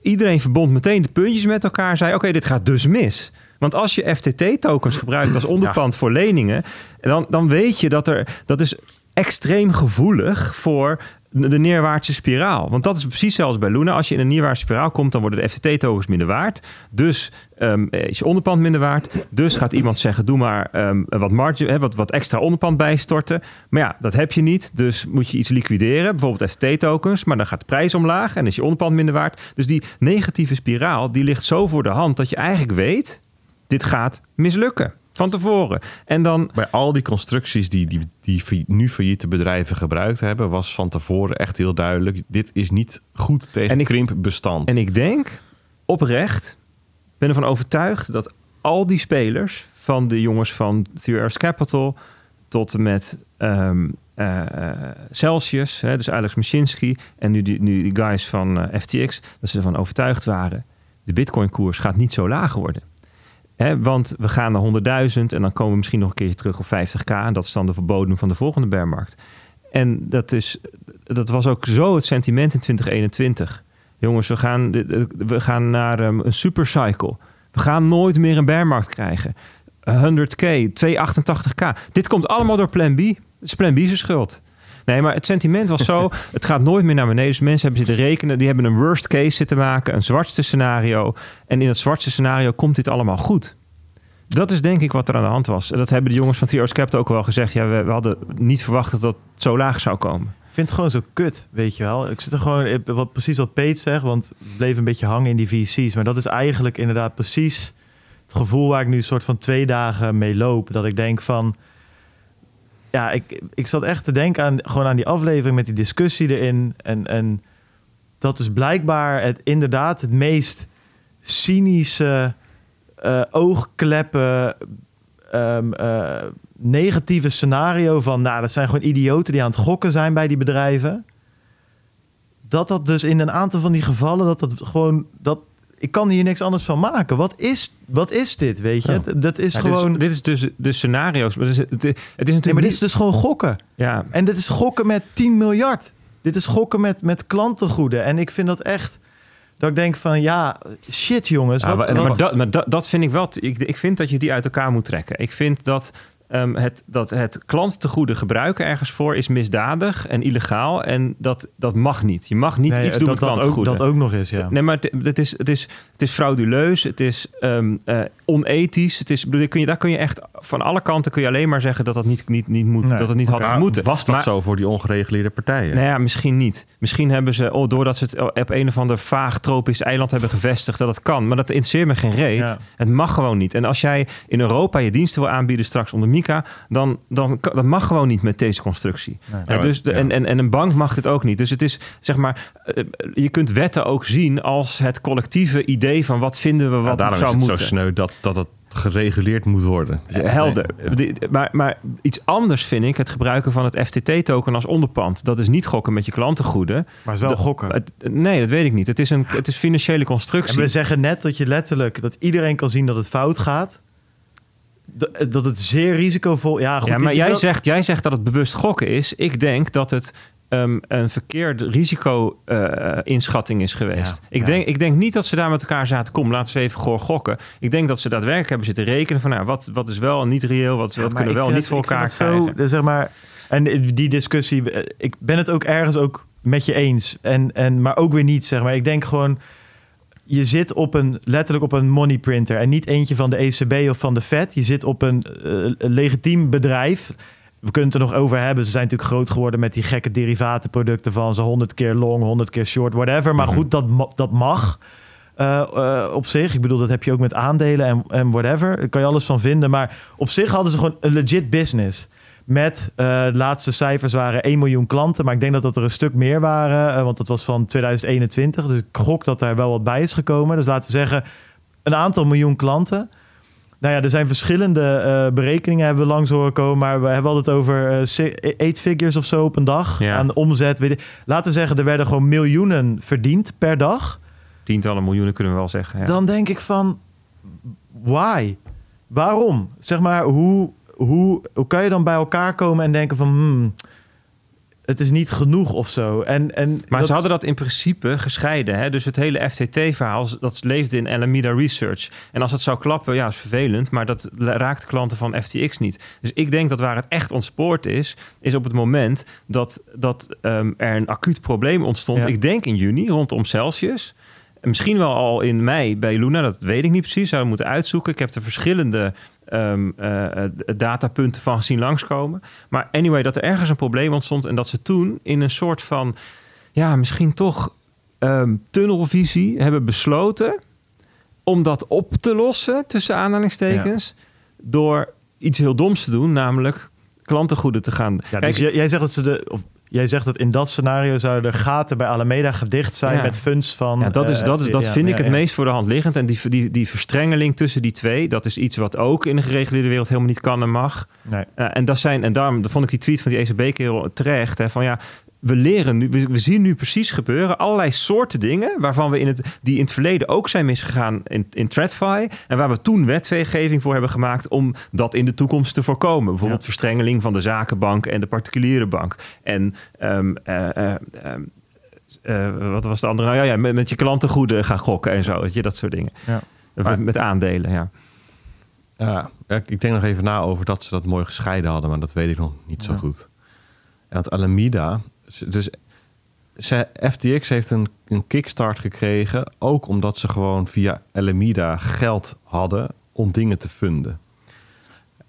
iedereen verbond meteen de puntjes met elkaar. Zei: oké, dit gaat dus mis. Want als je FTT-tokens gebruikt als onderpand voor leningen, dan, dan weet je dat er dat is extreem gevoelig voor de neerwaartse spiraal. Want dat is precies zelfs bij Luna. Als je in een neerwaartse spiraal komt, dan worden de FTT-tokens minder waard. Dus ehm, is je onderpand minder waard. Dus gaat iemand zeggen, doe maar ehm, wat, margin, hè, wat, wat extra onderpand bijstorten. Maar ja, dat heb je niet. Dus moet je iets liquideren. Bijvoorbeeld FTT-tokens. Maar dan gaat de prijs omlaag en is je onderpand minder waard. Dus die negatieve spiraal, die ligt zo voor de hand... dat je eigenlijk weet, dit gaat mislukken. Van tevoren. En dan Bij al die constructies die, die, die nu failliete bedrijven gebruikt hebben... was van tevoren echt heel duidelijk... dit is niet goed tegen En ik- krimpbestand. En ik denk, oprecht, ben ervan overtuigd dat al die spelers, van de jongens van Arrows Capital tot en met ehm, eh, eh, Celsius, hè, dus Alex Mashinsky en nu die, nu die guys van eh, FTX, dat ze ervan overtuigd waren, de Bitcoin-koers gaat niet zo laag worden. Want we gaan naar 100.000 en dan komen we misschien nog een keertje terug op 50k. En dat is dan de verbodem van de volgende bearmarkt. En dat, is, dat was ook zo het sentiment in 2021. Jongens, we gaan, we gaan naar um, een supercycle. We gaan nooit meer een bearmarkt krijgen. 100k, 288k. Dit komt allemaal door Plan B. Het is Plan B's schuld. Nee, maar het sentiment was zo: het gaat nooit meer naar beneden. Dus mensen hebben zitten rekenen, die hebben een worst case zitten maken, een zwartste scenario. En in het zwartste scenario komt dit allemaal goed. Dat is denk ik wat er aan de hand was. En dat hebben de jongens van Theo's Capital ook wel gezegd. Ja, we, we hadden niet verwacht dat dat zo laag zou komen. Ik vind het gewoon zo kut, weet je wel. Ik zit er gewoon, wat, precies wat Peet zegt, want het bleef een beetje hangen in die VC's. Maar dat is eigenlijk inderdaad precies het gevoel waar ik nu een soort van twee dagen mee loop. Dat ik denk van, ja, ik, ik zat echt te denken aan gewoon aan die aflevering met die discussie erin. En, en dat is blijkbaar het inderdaad het meest cynische, uh, oogkleppen, um, uh, negatieve scenario van, nou, dat zijn gewoon idioten die aan het gokken zijn bij die bedrijven. Dat dat dus in een aantal van die gevallen, dat dat gewoon, dat, ik kan hier niks anders van maken. Wat is, wat is dit, weet je? Ja. Dat is Ja, gewoon... Dit is, dit is dus de scenario's. Maar het is, het, is- het is natuurlijk nee, maar dit is dus gewoon gokken. Ja, En dit is gokken met 10 miljard. Dit is gokken met, met klantengoeden. En ik vind dat echt... Dat ik denk van, ja, shit jongens. Ja, wat, maar- wat- maar, dat, maar dat, dat vind ik wel. Ik, ik vind dat je die uit elkaar moet trekken. Ik vind dat, ehm, het, dat het klantengoede gebruiken ergens voor is misdadig en illegaal. En dat, dat mag niet. Je mag niet Nee, iets doen dat, met dat, ook, dat ook nog eens, ja. Nee, maar het, het, is, het, is, het is frauduleus, het is ehm, eh, onethisch. Het is, bedoel, daar kun je, daar kun je echt van alle kanten kun je alleen maar zeggen dat dat niet, niet, niet, moet, Nee. dat het niet had moeten. Was dat Maar- zo voor die ongereguleerde partijen? Nou ja, misschien niet. Misschien hebben ze, oh, doordat ze het op een of ander vaag tropisch eiland hebben gevestigd, dat het kan. Maar dat interesseert me geen reet. Ja. Het mag gewoon niet. En als jij in Europa je diensten wil aanbieden straks onder Dan, dan dat mag gewoon niet met deze constructie. Nee. Eh, Ja, dus de, ja. en, en, en een bank mag dit ook niet. Dus het is, zeg maar, eh, je kunt wetten ook zien als het collectieve idee van wat vinden we wat daarom zou is het moeten. zo sneu dat, dat het gereguleerd moet worden. Dus echt Helder. Maar, maar iets anders vind ik het gebruiken van het FTT-token als onderpand. Dat is niet gokken met je klantengoeden. Maar het is wel De- gokken. Het- nee, dat weet ik niet. Het is een het is financiële En constructie. we zeggen net dat je letterlijk... dat iedereen kan zien dat het fout gaat. Dat, het zeer risicovol... Ja, goed, ja, maar jij zegt, jij zegt dat het bewust gokken is. Ik denk dat het ehm, een verkeerde risico-inschatting is geweest. Ja, ik, ja. Denk, ik denk niet dat ze daar met elkaar zaten. Kom, laten we even gewoon gokken. Ik denk dat ze daadwerkelijk hebben zitten rekenen van nou, wat, wat is wel en niet reëel, wat, wat kunnen we wel niet voor elkaar krijgen. Zo, eh, zeg maar, en die discussie, eh, ik ben het ook ergens ook met je eens. En, en, maar ook weer niet, zeg maar. Ik denk gewoon, je zit op een, letterlijk op een money printer. En niet eentje van de ECB of van de Fed. Je zit op een, eh, een legitiem bedrijf. We kunnen het er nog over hebben. Ze zijn natuurlijk groot geworden met die gekke derivatenproducten van ze 100 keer long, 100 keer short, whatever. Maar Mhm. goed, dat, dat mag. eh, eh, op zich. Ik bedoel, dat heb je ook met aandelen en, en whatever. Daar kan je alles van vinden. Maar op zich hadden ze gewoon een legit business. Met eh, de laatste cijfers waren 1 miljoen klanten. Maar ik denk dat dat er een stuk meer waren. eh, want dat was van 2021. Dus ik gok dat daar wel wat bij is gekomen. Dus laten we zeggen, een aantal miljoen klanten. Nou ja, er zijn verschillende eh, berekeningen hebben we langs horen komen. Maar we hebben altijd over eight figures of zo op een dag. Ja. Aan omzet. Weet. Laten we zeggen, er werden gewoon miljoenen verdiend per dag. Tientallen miljoenen kunnen we wel zeggen. Ja. Dan denk ik van, why? Waarom? Zeg maar, hoe, hoe, hoe kan je dan bij elkaar komen en denken van, hmm, het is niet genoeg of zo? En, en Maar dat- ze hadden dat in principe gescheiden. Hè? Dus het hele FTT-verhaal, dat leefde in Alameda Research. En als het zou klappen, ja, is vervelend. Maar dat raakt de klanten van FTX niet. Dus ik denk dat waar het echt ontspoord is... is op het moment dat, dat ehm, er een acuut probleem ontstond. Ja. Ik denk in juni, rondom Celsius. En Misschien wel al in mei bij Luna, dat weet ik niet precies. Zou moeten uitzoeken. Ik heb er verschillende eh, eh, datapunten van gezien langskomen. Maar anyway, dat er ergens een probleem ontstond... en dat ze toen in een soort van ja, misschien toch ehm, tunnelvisie hebben besloten om dat op te lossen, tussen aanhalingstekens, door iets heel doms te doen, namelijk klantengoeden te gaan. Ja, Kijk, dus jij, jij zegt dat ze de, of jij zegt dat in dat scenario zouden er gaten bij Alameda gedicht zijn Ja. met funds van... Ja, dat, is, eh, dat, is, dat vind ik het meest voor de hand liggend. En die, die, die verstrengeling tussen die twee, dat is iets wat ook in de gereguleerde wereld helemaal niet kan en mag. Nee. Eh, en, dat zijn, en daarom vond ik die tweet van die ECB-kerel terecht. Hè, van ja, we leren nu, we, we zien nu precies gebeuren allerlei soorten dingen waarvan we in het, die in het verleden ook zijn misgegaan in, in TradFi. En waar we toen wetgeving voor hebben gemaakt om dat in de toekomst te voorkomen. Bijvoorbeeld Ja. verstrengeling van de zakenbank en de particuliere bank. En ehm, eh, eh, ehm, eh, wat was de andere? Nou ja, ja met, met je klantengoeden gaan gokken en zo. Weet je, dat soort dingen. Ja. Met, met aandelen, ja. Ik denk nog even na over dat ze dat mooi gescheiden hadden, maar dat weet ik nog niet zo goed. En het Alameda, dus ze, FTX heeft een, een kickstart gekregen, ook omdat ze gewoon via Alameda geld hadden om dingen te funden.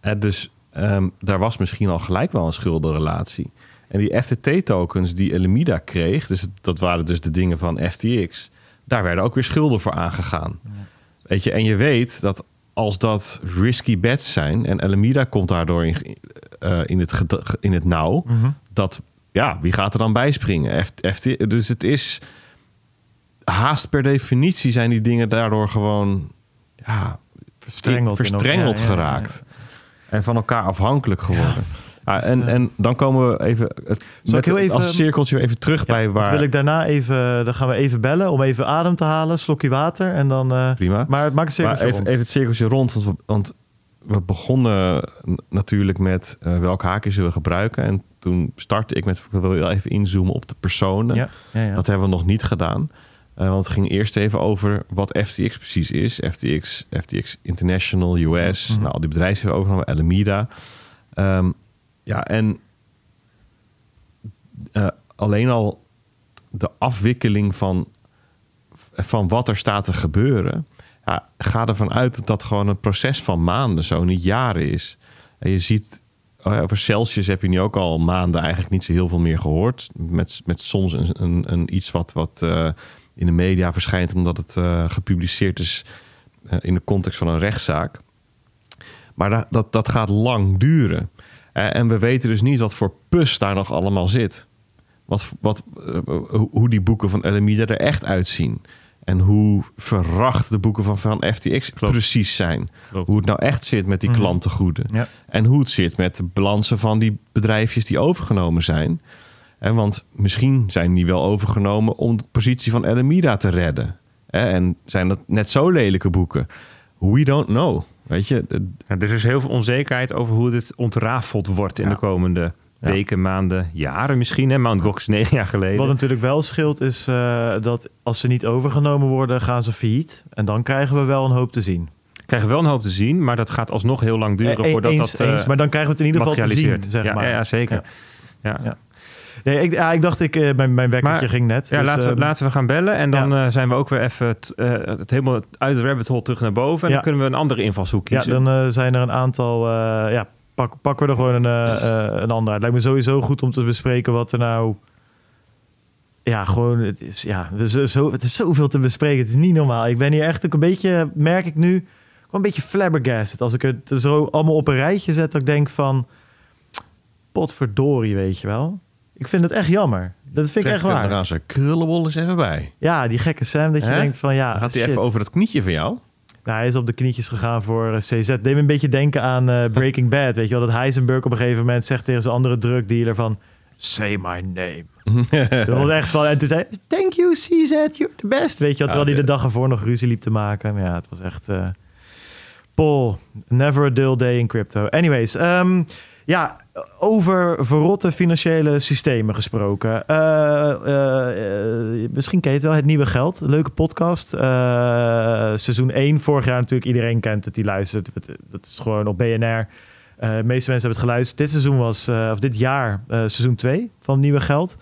En dus ehm, daar was misschien al gelijk wel een schuldenrelatie. En die FTT-tokens die Alameda kreeg, dus dat waren dus de dingen van FTX, daar werden ook weer schulden voor aangegaan. Weet je, en je weet dat als dat risky bets zijn en Alameda komt daardoor in, eh, in, het, in het nauw, Mhm. dat ja, wie gaat er dan bijspringen? F, FT, dus het is haast per definitie zijn die dingen daardoor gewoon ja, Verstrengeld. verstrengeld elkaar, ja, ja, geraakt. En van elkaar afhankelijk geworden. Ja, en, en dan komen we even, het, ik met, heel even- als cirkeltje even terug bij waar... wil ik daarna even... Dan gaan we even bellen om even adem te halen. Slokje water en dan... eh, Prima. maar maak een cirkeltje Maar even, rond. even het cirkeltje rond. Want we, want we begonnen natuurlijk met eh welke haakjes zullen we gebruiken. En toen startte ik met, ik wil wel even inzoomen op de personen. Ja, ja, ja. Dat hebben we nog niet gedaan. Eh, want het ging eerst even over wat FTX precies is. FTX, FTX International, US. Mhm. Nou, al die bedrijven hebben overgenomen. Alameda. Ehm, ja, en eh, alleen al de afwikkeling van, van wat er staat te gebeuren. Ja, ga ervan uit dat dat gewoon een proces van maanden, zo niet jaren is. En je ziet, over Celsius heb je nu ook al maanden eigenlijk niet zo heel veel meer gehoord. Met, met soms een, een, een iets wat, wat eh, in de media verschijnt omdat het eh, gepubliceerd is eh, in de context van een rechtszaak. Maar dat, dat, dat gaat lang duren. En we weten dus niet wat voor pus daar nog allemaal zit. Wat, wat, hoe- die boeken van Alameda er echt uitzien. En hoe verracht de boeken van, van FTX precies zijn. Klopt. Hoe het nou echt zit met die Mhm. klantengoeden. Ja. En hoe het zit met de balansen van die bedrijfjes die overgenomen zijn. En want misschien zijn die wel overgenomen om de positie van Alameda te redden. En zijn dat net zo lelijke boeken? We don't know. Weet je, Ja, dus er is heel veel onzekerheid over hoe dit ontrafeld wordt in Ja. de komende Ja. weken, maanden, jaren misschien. Hè? Mount Gox negen jaar geleden. Wat natuurlijk wel scheelt is eh, dat als ze niet overgenomen worden, gaan ze failliet. En dan krijgen we wel een hoop te zien. krijgen wel een hoop te zien, maar dat gaat alsnog heel lang duren Eh, voordat eens, dat eens, maar dan krijgen we het in ieder geval te zien, zeg ja, maar. ja, ja, zeker. Ja. Ja. Nee, ik, ja, ik dacht, ik, mijn, mijn wekkertje Maar- ging net. Ja, dus, laten, we, ehm, laten we gaan bellen en dan zijn we ook weer even het, het helemaal uit de rabbit hole terug naar boven. En Ja. dan kunnen we een andere invalshoek Ja, kiezen. dan eh, zijn er een aantal. ja, pak, pakken we er gewoon een, eh, eh, een ander uit. Lijkt me sowieso goed om te bespreken wat er nou. Ja, gewoon. Het is, ja, is zo, het is zoveel te bespreken. Het is niet normaal. Ik ben hier echt ook een beetje. Merk ik nu. Gewoon een beetje flabbergasted. Als ik het zo allemaal op een rijtje zet. Dat ik denk van. Potverdorie, weet je wel. Ik vind het echt jammer. Dat vind ik echt Trek er waar. aan zijn krullenbol eens even bij. Ja, die gekke Sam. Dat je denkt van ja. Dan gaat hij even over dat knietje van jou. Nou, hij is op de knietjes gegaan voor eh, CZ. Deed me een beetje denken aan eh, Breaking Bad. Weet je wel, dat Heisenberg op een gegeven moment zegt tegen zijn andere drugdealer van... Say my name. dat was echt van... En toen zei thank you CZ, you're the best. Weet je wel, terwijl hij de dag ervoor nog ruzie liep te maken. Maar ja, het was echt... eh Paul, never a dull day in crypto. Anyways, ehm, ja, over verrotte financiële systemen gesproken. Eh, eh, eh, misschien ken je het wel, Het Nieuwe Geld. Leuke podcast. Seizoen 1, vorig jaar natuurlijk. Iedereen kent het, die luistert. Dat is gewoon op BNR. De meeste mensen hebben het geluisterd. Dit seizoen was, of dit jaar, seizoen 2 van Nieuwe Geld.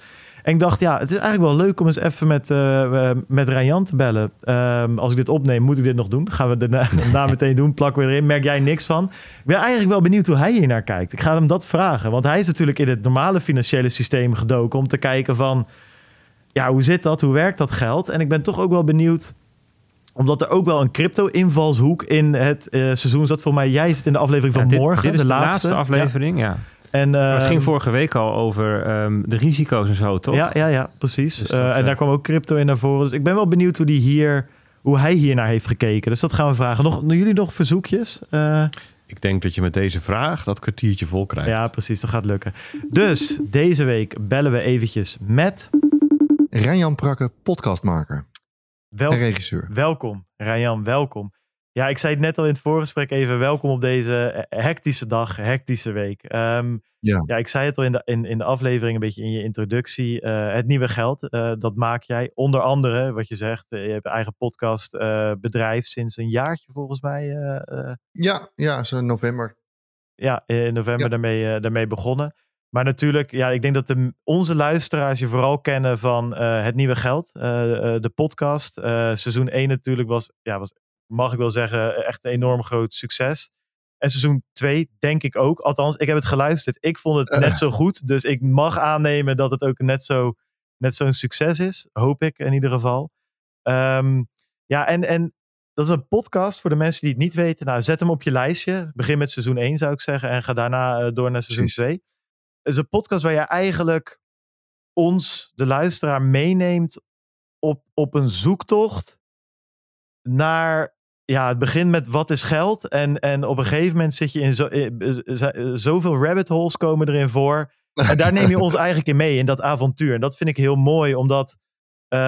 En ik dacht, ja, het is eigenlijk wel leuk om eens even met, eh, met te bellen. Ehm, als ik dit opneem, moet ik dit nog doen? Gaan we daarna, daarna meteen doen, plakken we erin. Merk jij niks van? Ik ben eigenlijk wel benieuwd hoe hij hier naar kijkt. Ik ga hem dat vragen. Want hij is natuurlijk in het normale financiële systeem gedoken... om te kijken van, ja, hoe zit dat? Hoe werkt dat geld? En ik ben toch ook wel benieuwd omdat er ook wel een crypto-invalshoek in het eh, seizoen zat. Voor mij, jij zit in de aflevering van Ja, dit, morgen, dit is de, de, laatste. laatste, aflevering, ja. En, Maar het ehm, ging vorige week al over ehm, de risico's en zo, toch? Ja, ja, ja, precies. Dus Eh, dat, en eh, daar kwam ook crypto in naar voren. Dus ik ben wel benieuwd hoe, die hier, hoe hij hier naar heeft gekeken. Dus dat gaan we vragen. Nog, jullie nog verzoekjes? Eh, Ik denk dat je met deze vraag dat kwartiertje vol krijgt. ja, precies. Dat gaat lukken. Dus deze week bellen we eventjes met... Rijnjan Prakke, podcastmaker Wel, en regisseur. welkom, Ryan, welkom. Ja, ik zei het net al in het voorgesprek even. Welkom op deze hectische dag, hectische week. Ehm, Ja. ja, ik zei het al in de, in, in de aflevering, een beetje in je introductie. eh, het nieuwe geld, eh, dat maak jij. Onder andere, wat je zegt, eh, je hebt eigen podcast bedrijf sinds een jaartje volgens mij. Ja, ja, zo november. ja, in november Ja. daarmee, daarmee begonnen. Maar natuurlijk, ja, ik denk dat de, onze luisteraars je vooral kennen van Het Nieuwe Geld, de podcast. Seizoen 1 natuurlijk was, ja, was, mag ik wel zeggen, echt een enorm groot succes. En seizoen 2 denk ik ook. Althans, ik heb het geluisterd. Ik vond het Eh. net zo goed. Dus ik mag aannemen dat het ook net zo net zo'n succes is. Hoop ik in ieder geval. Ehm, ja, en, en dat is een podcast voor de mensen die het niet weten. Nou, zet hem op je lijstje. Begin met seizoen 1 zou ik zeggen. En ga daarna eh, door naar seizoen Precies. 2. Het is een podcast waar je eigenlijk ons, de luisteraar, meeneemt op, op een zoektocht naar. Ja, het begint met wat is geld. En, en op een gegeven moment zit je in zo, eh, z- eh, zoveel rabbit holes komen erin voor. En daar neem je ons eigenlijk in mee, in dat avontuur. En dat vind ik heel mooi, omdat eh,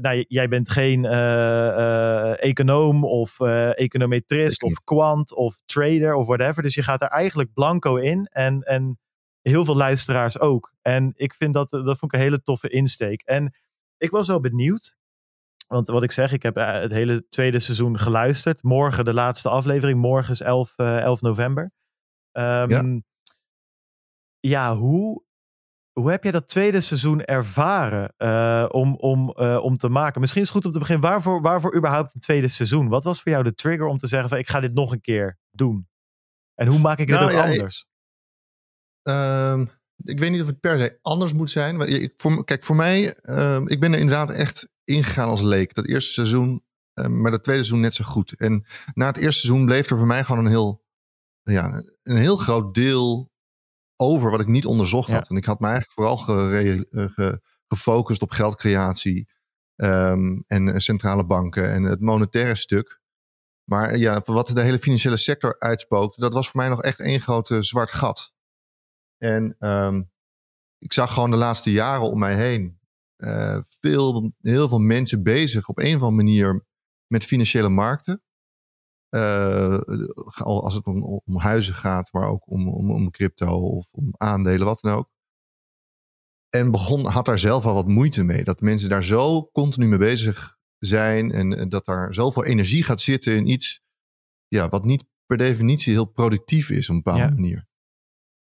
nou, jij bent geen eh, eh, econoom of eh, econometrist of kwant of trader of whatever. Dus je gaat er eigenlijk blanco in en, en heel veel luisteraars ook. En ik vind dat, dat vond ik een hele toffe insteek. En ik was wel benieuwd, want wat ik zeg, ik heb eh, het hele tweede seizoen geluisterd. Morgen de laatste aflevering, morgen is 11, eh, 11 november. Ehm, Ja. ja, hoe, hoe heb jij dat tweede seizoen ervaren eh, om, om, eh, om te maken? Misschien is het goed om te beginnen. Waarvoor, waarvoor überhaupt een tweede seizoen? Wat was voor jou de trigger om te zeggen van ik ga dit nog een keer doen? En hoe maak ik dit Nou, ook ja, ik- anders? Ehm, ik weet niet of het per se anders moet zijn. Maar ik, voor, kijk, voor mij, ehm, ik ben er inderdaad echt ingegaan als leek. Dat eerste seizoen, ehm, maar dat tweede seizoen net zo goed. En na het eerste seizoen bleef er voor mij gewoon een heel, ja, een heel groot deel over wat ik niet onderzocht Ja. had. En ik had me eigenlijk vooral gere- eh, ge- gefocust op geldcreatie ehm, en eh, centrale banken en het monetaire stuk. Maar ja, wat de hele financiële sector uitspookte, dat was voor mij nog echt één grote zwart gat. En ehm, ik zag gewoon de laatste jaren om mij heen eh, veel, heel veel mensen bezig op een of andere manier met financiële markten. Eh, al als het om, om huizen gaat, maar ook om, om, om crypto of om aandelen, wat dan ook. En begon, had daar zelf al wat moeite mee. Dat mensen daar zo continu mee bezig zijn. En, en dat daar zoveel energie gaat zitten in iets ja, wat niet per definitie heel productief is op een bepaalde Ja. manier.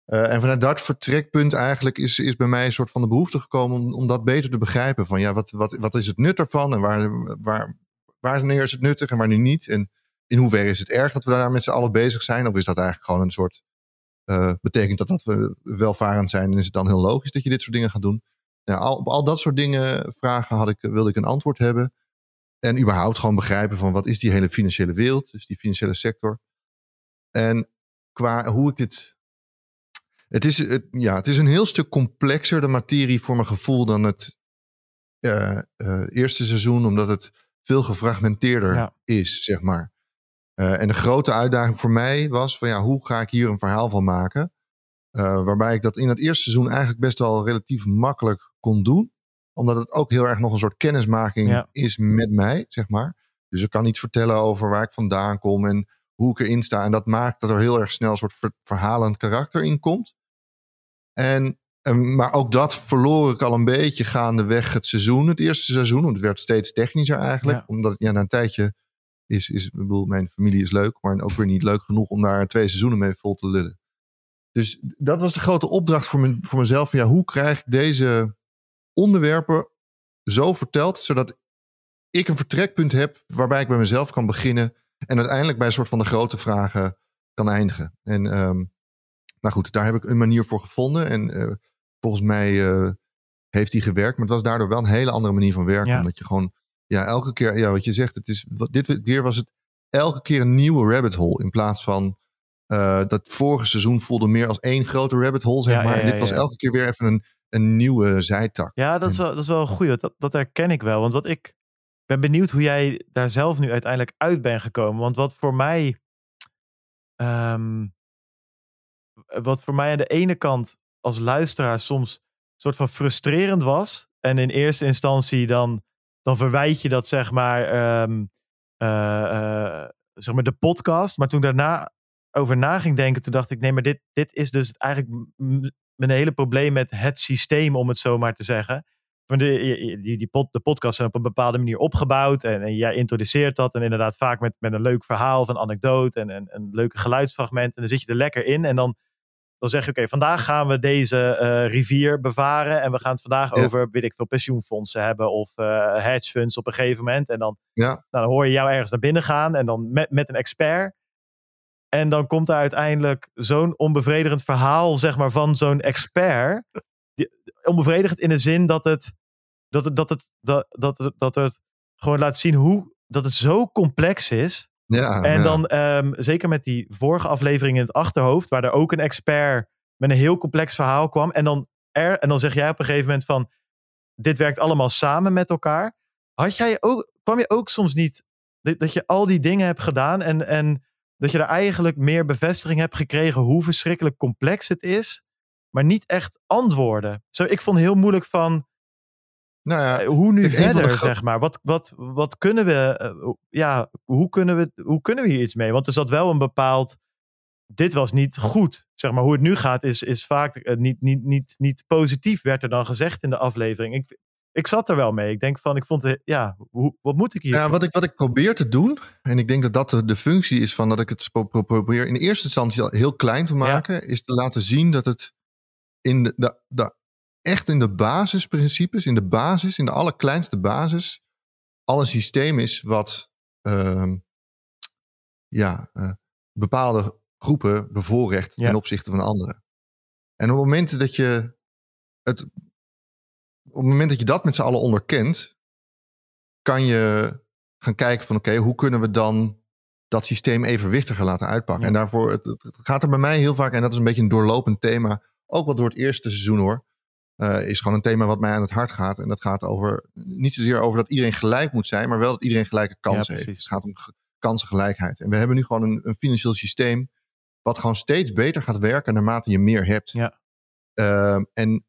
Eh, en vanuit dat vertrekpunt eigenlijk is, is bij mij een soort van de behoefte gekomen om, om dat beter te begrijpen. Van ja, wat, wat, wat is het nut ervan en waar, waar, wanneer is het nuttig en wanneer niet? En in hoeverre is het erg dat we daar met z'n allen bezig zijn? Of is dat eigenlijk gewoon een soort. eh, betekent dat dat we welvarend zijn en is het dan heel logisch dat je dit soort dingen gaat doen? Nou, al, op al dat soort dingen, vragen had ik, wilde ik een antwoord hebben. En überhaupt gewoon begrijpen van wat is die hele financiële wereld, dus die financiële sector. En qua hoe ik dit. Het is, het, ja, het is een heel stuk complexer, de materie voor mijn gevoel, dan het eh, eh, eerste seizoen, omdat het veel gefragmenteerder Ja. is, zeg maar. Eh, en de grote uitdaging voor mij was van ja, hoe ga ik hier een verhaal van maken? Waarbij ik dat in het eerste seizoen eigenlijk best wel relatief makkelijk kon doen. Omdat het ook heel erg nog een soort kennismaking Ja. is met mij, zeg maar. Dus ik kan iets vertellen over waar ik vandaan kom en hoe ik erin sta. En dat maakt dat er heel erg snel een soort ver- verhalend karakter in komt. En, en- maar ook dat verloor ik al een beetje gaandeweg het seizoen, het eerste seizoen. Want het werd steeds technischer eigenlijk. Ja. Omdat ja, na een tijdje is, is, ik bedoel, mijn familie is leuk, maar ook weer niet leuk genoeg om daar twee seizoenen mee vol te lullen. Dus dat was de grote opdracht voor, me, voor mezelf. Van, ja, hoe krijg ik deze onderwerpen zo verteld, zodat ik een vertrekpunt heb waarbij ik bij mezelf kan beginnen en uiteindelijk bij een soort van de grote vragen kan eindigen. En ehm, nou goed, daar heb ik een manier voor gevonden. En eh, volgens mij eh, heeft die gewerkt. Maar het was daardoor wel een hele andere manier van werken. Ja. Omdat je gewoon, ja, elke keer, ja, wat je zegt, het is, wat- dit keer was het elke keer een nieuwe rabbit hole. In plaats van Eh, dat vorige seizoen voelde meer als één grote rabbit hole, zeg Ja, maar. ja, en dit was elke keer weer even een, een nieuwe zijtak. Ja, dat is wel, dat is wel een goeie. Dat, dat herken ik wel. Want wat ik ben benieuwd hoe jij daar zelf nu uiteindelijk uit bent gekomen. Want wat voor mij. ehm, wat voor mij aan de ene kant als luisteraar soms een soort van frustrerend was. En in eerste instantie dan, dan verwijt je dat zeg maar, ehm, eh, eh, zeg maar de podcast. Maar toen daarna over na ging denken, toen dacht ik, nee, maar dit, dit is dus eigenlijk mijn hele probleem met het systeem, om het zo maar te zeggen. Want de, je- die, die pod, de podcast zijn op een bepaalde manier opgebouwd en, en jij introduceert dat en inderdaad vaak met, met een leuk verhaal of een anekdote en, en een leuke geluidsfragment. En dan zit je er lekker in en dan, dan zeg je, oké, vandaag gaan we deze eh, rivier bevaren en we gaan het vandaag Ja. over, weet ik veel, pensioenfondsen hebben of eh hedge funds op een gegeven moment. En dan Ja, nou, dan hoor je jou ergens naar binnen gaan en dan met, met een expert. En dan komt er uiteindelijk zo'n onbevredigend verhaal, zeg maar, van zo'n expert. Die, onbevredigend in de zin dat het, dat het, dat het, dat, dat, dat het gewoon laat zien hoe dat het zo complex is. Ja, En ja. dan ehm, zeker met die vorige aflevering in het achterhoofd, waar er ook een expert met een heel complex verhaal kwam. En dan, er, en dan zeg jij op een gegeven moment van, dit werkt allemaal samen met elkaar. Had jij ook, kwam je ook soms niet dat, je al die dingen hebt gedaan en, en dat je er eigenlijk meer bevestiging hebt gekregen hoe verschrikkelijk complex het is, maar niet echt antwoorden. Zo, ik vond het heel moeilijk van, nou ja, eh, hoe nu verder, zeg maar. Wat, wat, wat kunnen we, eh, ja, hoe kunnen we, hoe kunnen we hier iets mee? Want er zat wel een bepaald, dit was niet goed. Zeg maar, hoe het nu gaat is, is vaak eh, niet, niet, niet, niet positief, werd er dan gezegd in de aflevering. Ik, ik zat er wel mee. Ik denk van, ik vond, het, ja, hoe, wat moet ik hier? Ja, wat ik, wat ik probeer te doen, en ik denk dat dat de, de functie is van dat ik het pro- pro- probeer in eerste instantie heel klein te maken, is te laten zien dat het in de, de, de- echt in de basisprincipes, in de basis, in de allerkleinste basis, al een systeem is wat ehm, ja, eh, bepaalde groepen bevoorrecht Ja. ten opzichte van anderen. En op het moment dat je het op het moment dat je dat met z'n allen onderkent, kan je gaan kijken van oké, hoe kunnen we dan dat systeem evenwichtiger laten uitpakken. Ja. En daarvoor het, het gaat er bij mij heel vaak, en dat is een beetje een doorlopend thema, ook wel door het eerste seizoen hoor, eh, is gewoon een thema wat mij aan het hart gaat. En dat gaat over, niet zozeer over dat iedereen gelijk moet zijn, maar wel dat iedereen gelijke kansen heeft. Het gaat om ge- kansengelijkheid. En we hebben nu gewoon een, een financieel systeem wat gewoon steeds beter gaat werken naarmate je meer hebt. Ja. Ehm, en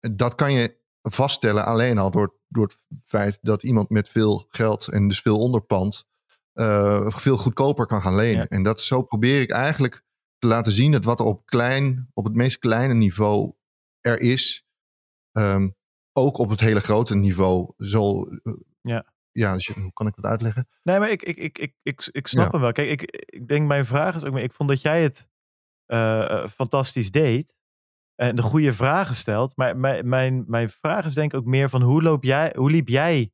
dat kan je vaststellen alleen al door, door het feit dat iemand met veel geld en dus veel onderpand eh, veel goedkoper kan gaan lenen. Ja. En dat zo probeer ik eigenlijk te laten zien dat wat er op klein, op het meest kleine niveau er is, ehm, ook op het hele grote niveau zo. eh, Ja. Ja, dus hoe kan ik dat uitleggen? Nee, maar ik, ik, ik, ik, ik, ik snap Ja. hem wel. Kijk, ik, ik denk mijn vraag is ook meer. Ik vond dat jij het eh, eh, fantastisch deed. En de goede vragen stelt. Maar mijn, mijn, mijn vraag is denk ik ook meer van hoe, loop jij, hoe liep jij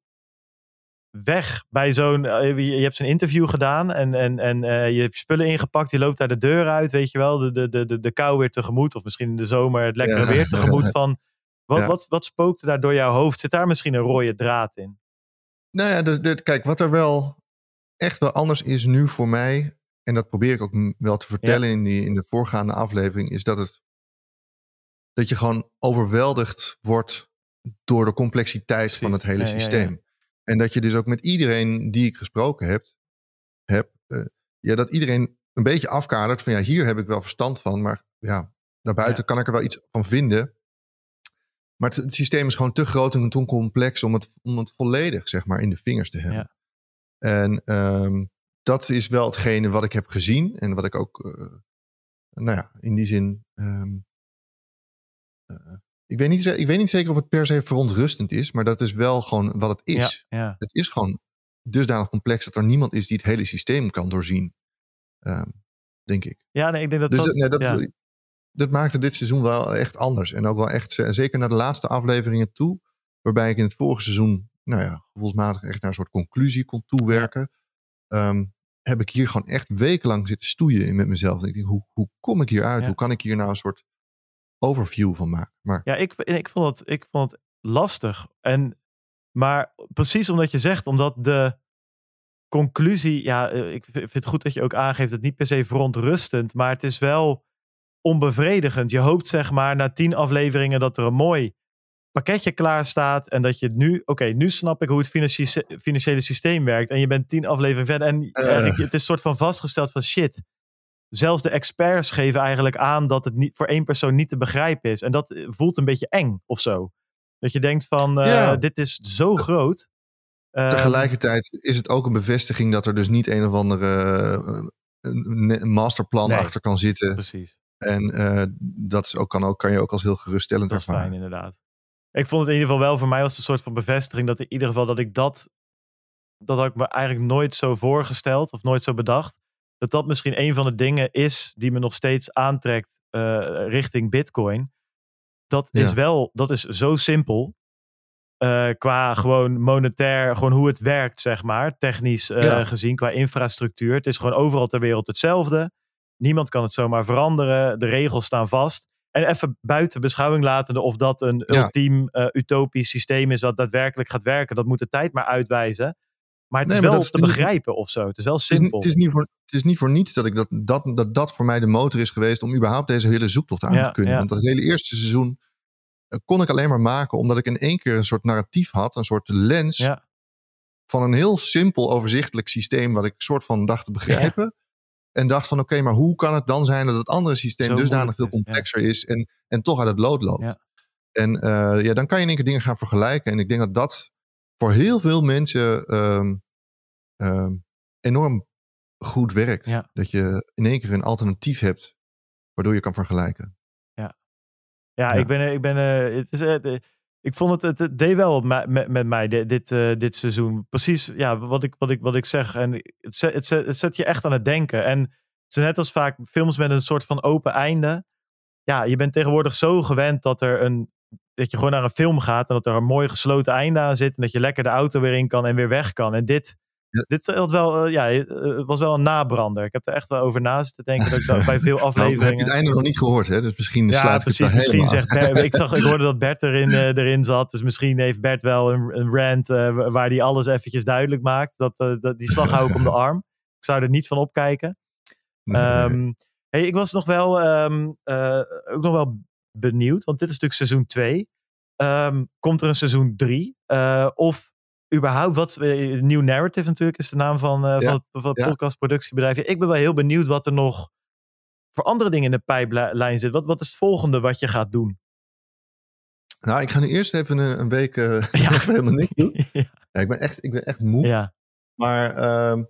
weg bij zo'n. je hebt zo'n interview gedaan en, en, en je hebt spullen ingepakt. Je loopt daar de deur uit, weet je wel. De, de, de, de, de kou weer tegemoet. Of misschien in de zomer het lekkere Ja. weer tegemoet. Van, wat, Ja. wat, wat spookte daar door jouw hoofd? Zit daar misschien een rode draad in? Nou ja, dus, dus, kijk, wat er wel echt wel anders is nu voor mij, en dat probeer ik ook wel te vertellen in, die, in de voorgaande aflevering, is dat het dat je gewoon overweldigd wordt door de complexiteit van het hele Ja, systeem. En dat je dus ook met iedereen die ik gesproken heb, heb eh, ja, dat iedereen een beetje afkadert van ja, hier heb ik wel verstand van, maar ja, daarbuiten kan ik er wel iets van vinden. Maar het, het systeem is gewoon te groot en te complex om het, om het volledig zeg maar, in de vingers te hebben. Ja. En ehm, dat is wel hetgene wat ik heb gezien en wat ik ook, eh, nou ja, in die zin. ehm, eh, ik, weet niet, ik weet niet zeker of het per se verontrustend is, maar dat is wel gewoon wat het is. Ja, ja. Het is gewoon dusdanig complex dat er niemand is die het hele systeem kan doorzien. Ehm, denk ik. ja nee, ik denk dat Dus dat... dat, nee, dat, ja. Dat maakte dit seizoen wel echt anders. En ook wel echt, zeker naar de laatste afleveringen toe. Waarbij ik in het vorige seizoen, nou ja, gevoelsmatig echt naar een soort conclusie kon toewerken. ehm, heb ik hier gewoon echt wekenlang zitten stoeien in met mezelf. En ik denk, hoe, hoe kom ik hier uit? Ja. Hoe kan ik hier nou een soort overview van maken? Maar Ja, ik, ik, vond het, ik vond het lastig. En, maar precies omdat je zegt, omdat de, conclusie, ja, eh, ik vind het goed dat je ook aangeeft, het niet per se verontrustend, maar het is wel onbevredigend. Je hoopt zeg maar na tien afleveringen dat er een mooi pakketje klaar staat en dat je het nu, oké, nu snap ik hoe het financie- financiële systeem werkt en je bent tien afleveringen verder en Eh. het is een soort van vastgesteld van shit. Zelfs de experts geven eigenlijk aan dat het niet, voor één persoon niet te begrijpen is. En dat eh, voelt een beetje eng of zo. Dat je denkt van, eh, Ja. dit is zo groot. Ehm, Tegelijkertijd is het ook een bevestiging dat er dus niet een of andere masterplan Nee. achter kan zitten. Precies. En eh, dat is ook, kan, ook, kan je ook als heel geruststellend Dat is ervaren. fijn, inderdaad. Ik vond het in ieder geval wel voor mij als een soort van bevestiging dat in ieder geval dat ik dat, dat had ik me eigenlijk nooit zo voorgesteld of nooit zo bedacht. Dat dat misschien een van de dingen is die me nog steeds aantrekt eh, richting Bitcoin. Dat is Ja. wel, dat is zo simpel. eh, qua gewoon monetair, gewoon hoe het werkt, zeg maar. Technisch Ja. gezien, qua infrastructuur. Het is gewoon overal ter wereld hetzelfde. Niemand kan het zomaar veranderen. De regels staan vast. En even buiten beschouwing latende of dat een Ja. ultiem eh, utopisch systeem is dat daadwerkelijk gaat werken. Dat moet de tijd maar uitwijzen. Maar het Nee, is maar wel is te begrijpen of zo. Het is wel Het is, niet- simpel. het, is niet voor, het is niet voor niets dat, ik dat, dat, dat dat voor mij de motor is geweest om überhaupt deze hele zoektocht aan Ja, te kunnen. ja. Want dat hele eerste seizoen eh, kon ik alleen maar maken omdat ik in één keer een soort narratief had, een soort lens ja, van een heel simpel overzichtelijk systeem wat ik soort van dacht te begrijpen. En dacht van oké, maar hoe kan het dan zijn dat het andere systeem Zo dusdanig veel moeilijk is, ja. complexer is en, en toch uit het lood loopt. Ja. En eh, ja, dan kan je in één keer dingen gaan vergelijken. En ik denk dat dat voor heel veel mensen ehm, ehm, enorm goed werkt. Ja. Dat je in één keer een alternatief hebt waardoor je kan vergelijken. ja, Ja. ik ben, ik ben, eh, het is, eh, ik vond het, het, deed wel met, met, mij dit, eh, dit seizoen. Precies, ja, wat ik, wat ik, wat ik zeg. En het zet, het, zet, het zet je echt aan het denken. En het is net als vaak films met een soort van open einde. Ja, je bent tegenwoordig zo gewend dat er een, dat je gewoon naar een film gaat en dat er een mooi gesloten einde aan zit en dat je lekker de auto weer in kan en weer weg kan. En dit, Ja. dit had wel, eh, ja, eh, was wel een nabrander. Ik heb er echt wel over na zitten denken dat ik dat bij veel Nou, afleveringen. heb je het einde nog niet gehoord, hè? Dus misschien Ja, sluit ik het Misschien helemaal zegt Bert, ik, zag, ik hoorde dat Bert erin, eh, erin zat. Dus misschien heeft Bert wel een, een rant wa- waar hij alles eventjes duidelijk maakt. Dat, dat, die slag hou ik om de arm. Ik zou er niet van opkijken. Nee. Ehm, hey, ik was nog wel, ehm, eh, ook nog wel benieuwd. Want dit is natuurlijk seizoen 2. komt er een seizoen 3? of überhaupt wat? eh, New Narrative natuurlijk is de naam van, eh, Ja, van het, van het ja. podcastproductiebedrijf. Ik ben wel heel benieuwd wat er nog voor andere dingen in de pijplijn zit. Wat, wat is het volgende wat je gaat doen? Nou, ik ga nu eerst even een, een week eh, Ja. helemaal niks doen. ja. Ik, ben echt, ik ben echt moe. ja. Maar ehm,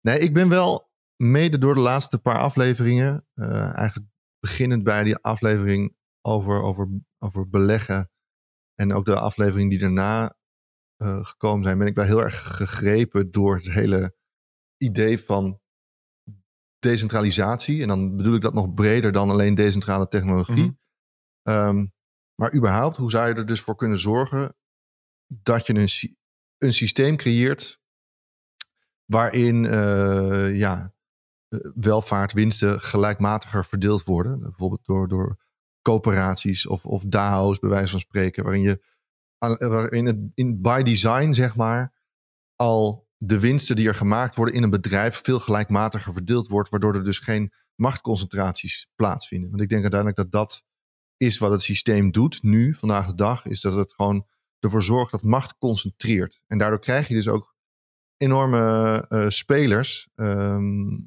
nee, ik ben wel mede door de laatste paar afleveringen, eh, eigenlijk beginnend bij die aflevering over, over, over beleggen en ook de aflevering die daarna eh, gekomen zijn, ben ik wel heel erg gegrepen door het hele idee van decentralisatie. En dan bedoel ik dat nog breder dan alleen decentrale technologie. Mhm. Ehm, maar überhaupt, hoe zou je er dus voor kunnen zorgen dat je een, een systeem creëert waarin eh, ja, eh, welvaart, winsten gelijkmatiger verdeeld worden. Bijvoorbeeld door, door coöperaties of, of DAO's, bij wijze van spreken, waarin je waarin het in, by design, zeg maar, al de winsten die er gemaakt worden in een bedrijf veel gelijkmatiger verdeeld wordt, waardoor er dus geen machtconcentraties plaatsvinden. Want ik denk uiteindelijk dat dat is wat het systeem doet nu, vandaag de dag, is dat het gewoon ervoor zorgt dat macht concentreert. En daardoor krijg je dus ook enorme eh, spelers ehm,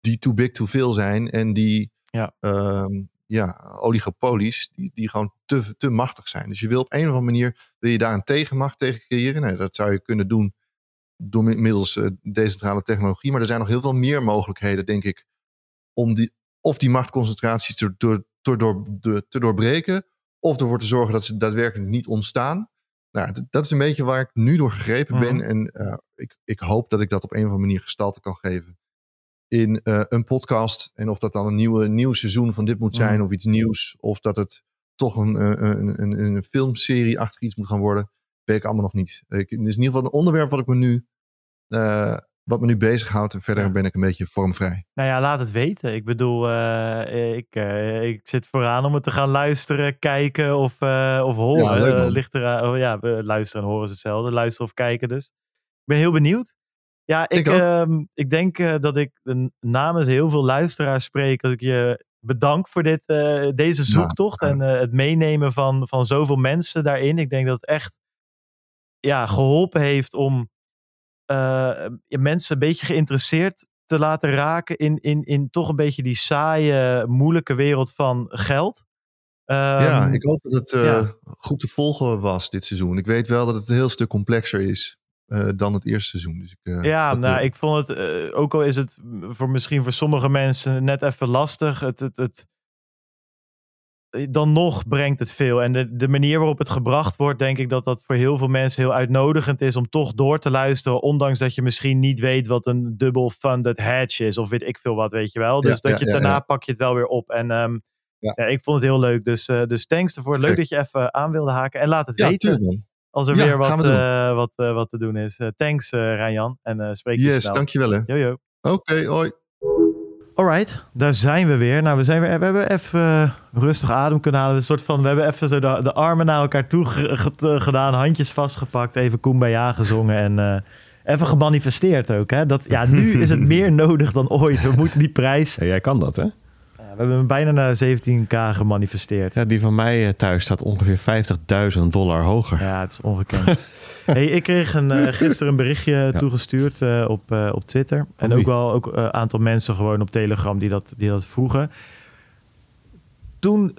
die too big to veel zijn en die Ja. ehm, ja, oligopolies die, die gewoon te, te machtig zijn. Dus je wil op een of andere manier wil je daar een tegenmacht tegen creëren. Nou, dat zou je kunnen doen door mi- middels eh, decentrale technologie. Maar er zijn nog heel veel meer mogelijkheden, denk ik, om die, of die machtconcentraties te, door, te, door, de- te doorbreken, of ervoor te zorgen dat ze daadwerkelijk niet ontstaan. Nou, dat is een beetje waar ik nu door gegrepen ben. Mhm. En eh, ik, ik hoop dat ik dat op een of andere manier gestalte kan geven in eh, een podcast. En of dat dan een nieuwe, nieuw seizoen van dit moet zijn Mhm. of iets nieuws. Of dat het toch een, eh, een, een, een filmserie achter iets moet gaan worden. Weet ik allemaal nog niet. Ik, het is in ieder geval een onderwerp wat ik me nu, eh, wat me nu bezighoudt. En verder ben ik een beetje vormvrij. Nou ja, laat het weten. Ik bedoel, ik, ik zit vooraan om het te gaan luisteren, kijken of, of horen. Ja, ligt eraan, oh, ja, luisteren en horen is hetzelfde. Luisteren of kijken dus. Ik ben heel benieuwd. Ja, ik, Ik ehm, ik denk eh, dat ik de- namens heel veel luisteraars spreek. Als ik je bedank voor dit, eh, deze zoektocht en eh, het meenemen van, van zoveel mensen daarin. Ik denk dat het echt ja, geholpen heeft om eh, mensen een beetje geïnteresseerd te laten raken in, in, in toch een beetje die saaie, moeilijke wereld van geld. ja, Ehm, ik hoop dat het eh, ja. goed te volgen was dit seizoen. Ik weet wel dat het een heel stuk complexer is eh, dan het eerste seizoen. Dus ik, eh, Ja, nou, ik vond het, eh, ook al is het voor misschien voor sommige mensen net even lastig, het, het, het, dan nog brengt het veel. En de, de manier waarop het gebracht wordt, denk ik dat dat voor heel veel mensen heel uitnodigend is om toch door te luisteren, ondanks dat je misschien niet weet wat een double funded hedge is, of weet ik veel wat, weet je wel. Dus Ja, dat ja, je ja, daarna pak je het wel weer op. En Ja. ja. ik vond het heel leuk. Dus, eh, dus thanks ervoor. Leuk dat je even aan wilde haken. En laat het ja, weten tuurlijk. Als er Ja, weer wat, eh, wat, eh, wat te doen is. Eh, thanks, Rijnjan. En spreek je Yes, snel. dankjewel hè. Yo, Oké, yo. hoi. Alright, daar zijn we weer. Nou, we, zijn weer, we hebben even rustig adem kunnen halen. Een soort van, we hebben even zo de, de armen naar elkaar toe ge- ge- gedaan, handjes vastgepakt, even Kumbaya gezongen en even gemanifesteerd ook. Hè? Dat, ja, nu is het meer nodig dan ooit. We moeten die prijs... Ja, jij kan dat, hè? We hebben hem bijna naar 17k gemanifesteerd. Ja, die van mij eh, thuis staat ongeveer 50.000 dollar hoger. Ja, het is ongekend. hey, ik kreeg een, eh, gisteren een berichtje toegestuurd eh, op, op Twitter. En ook wel ook een aantal mensen gewoon op Telegram die dat, die dat vroegen. Toen,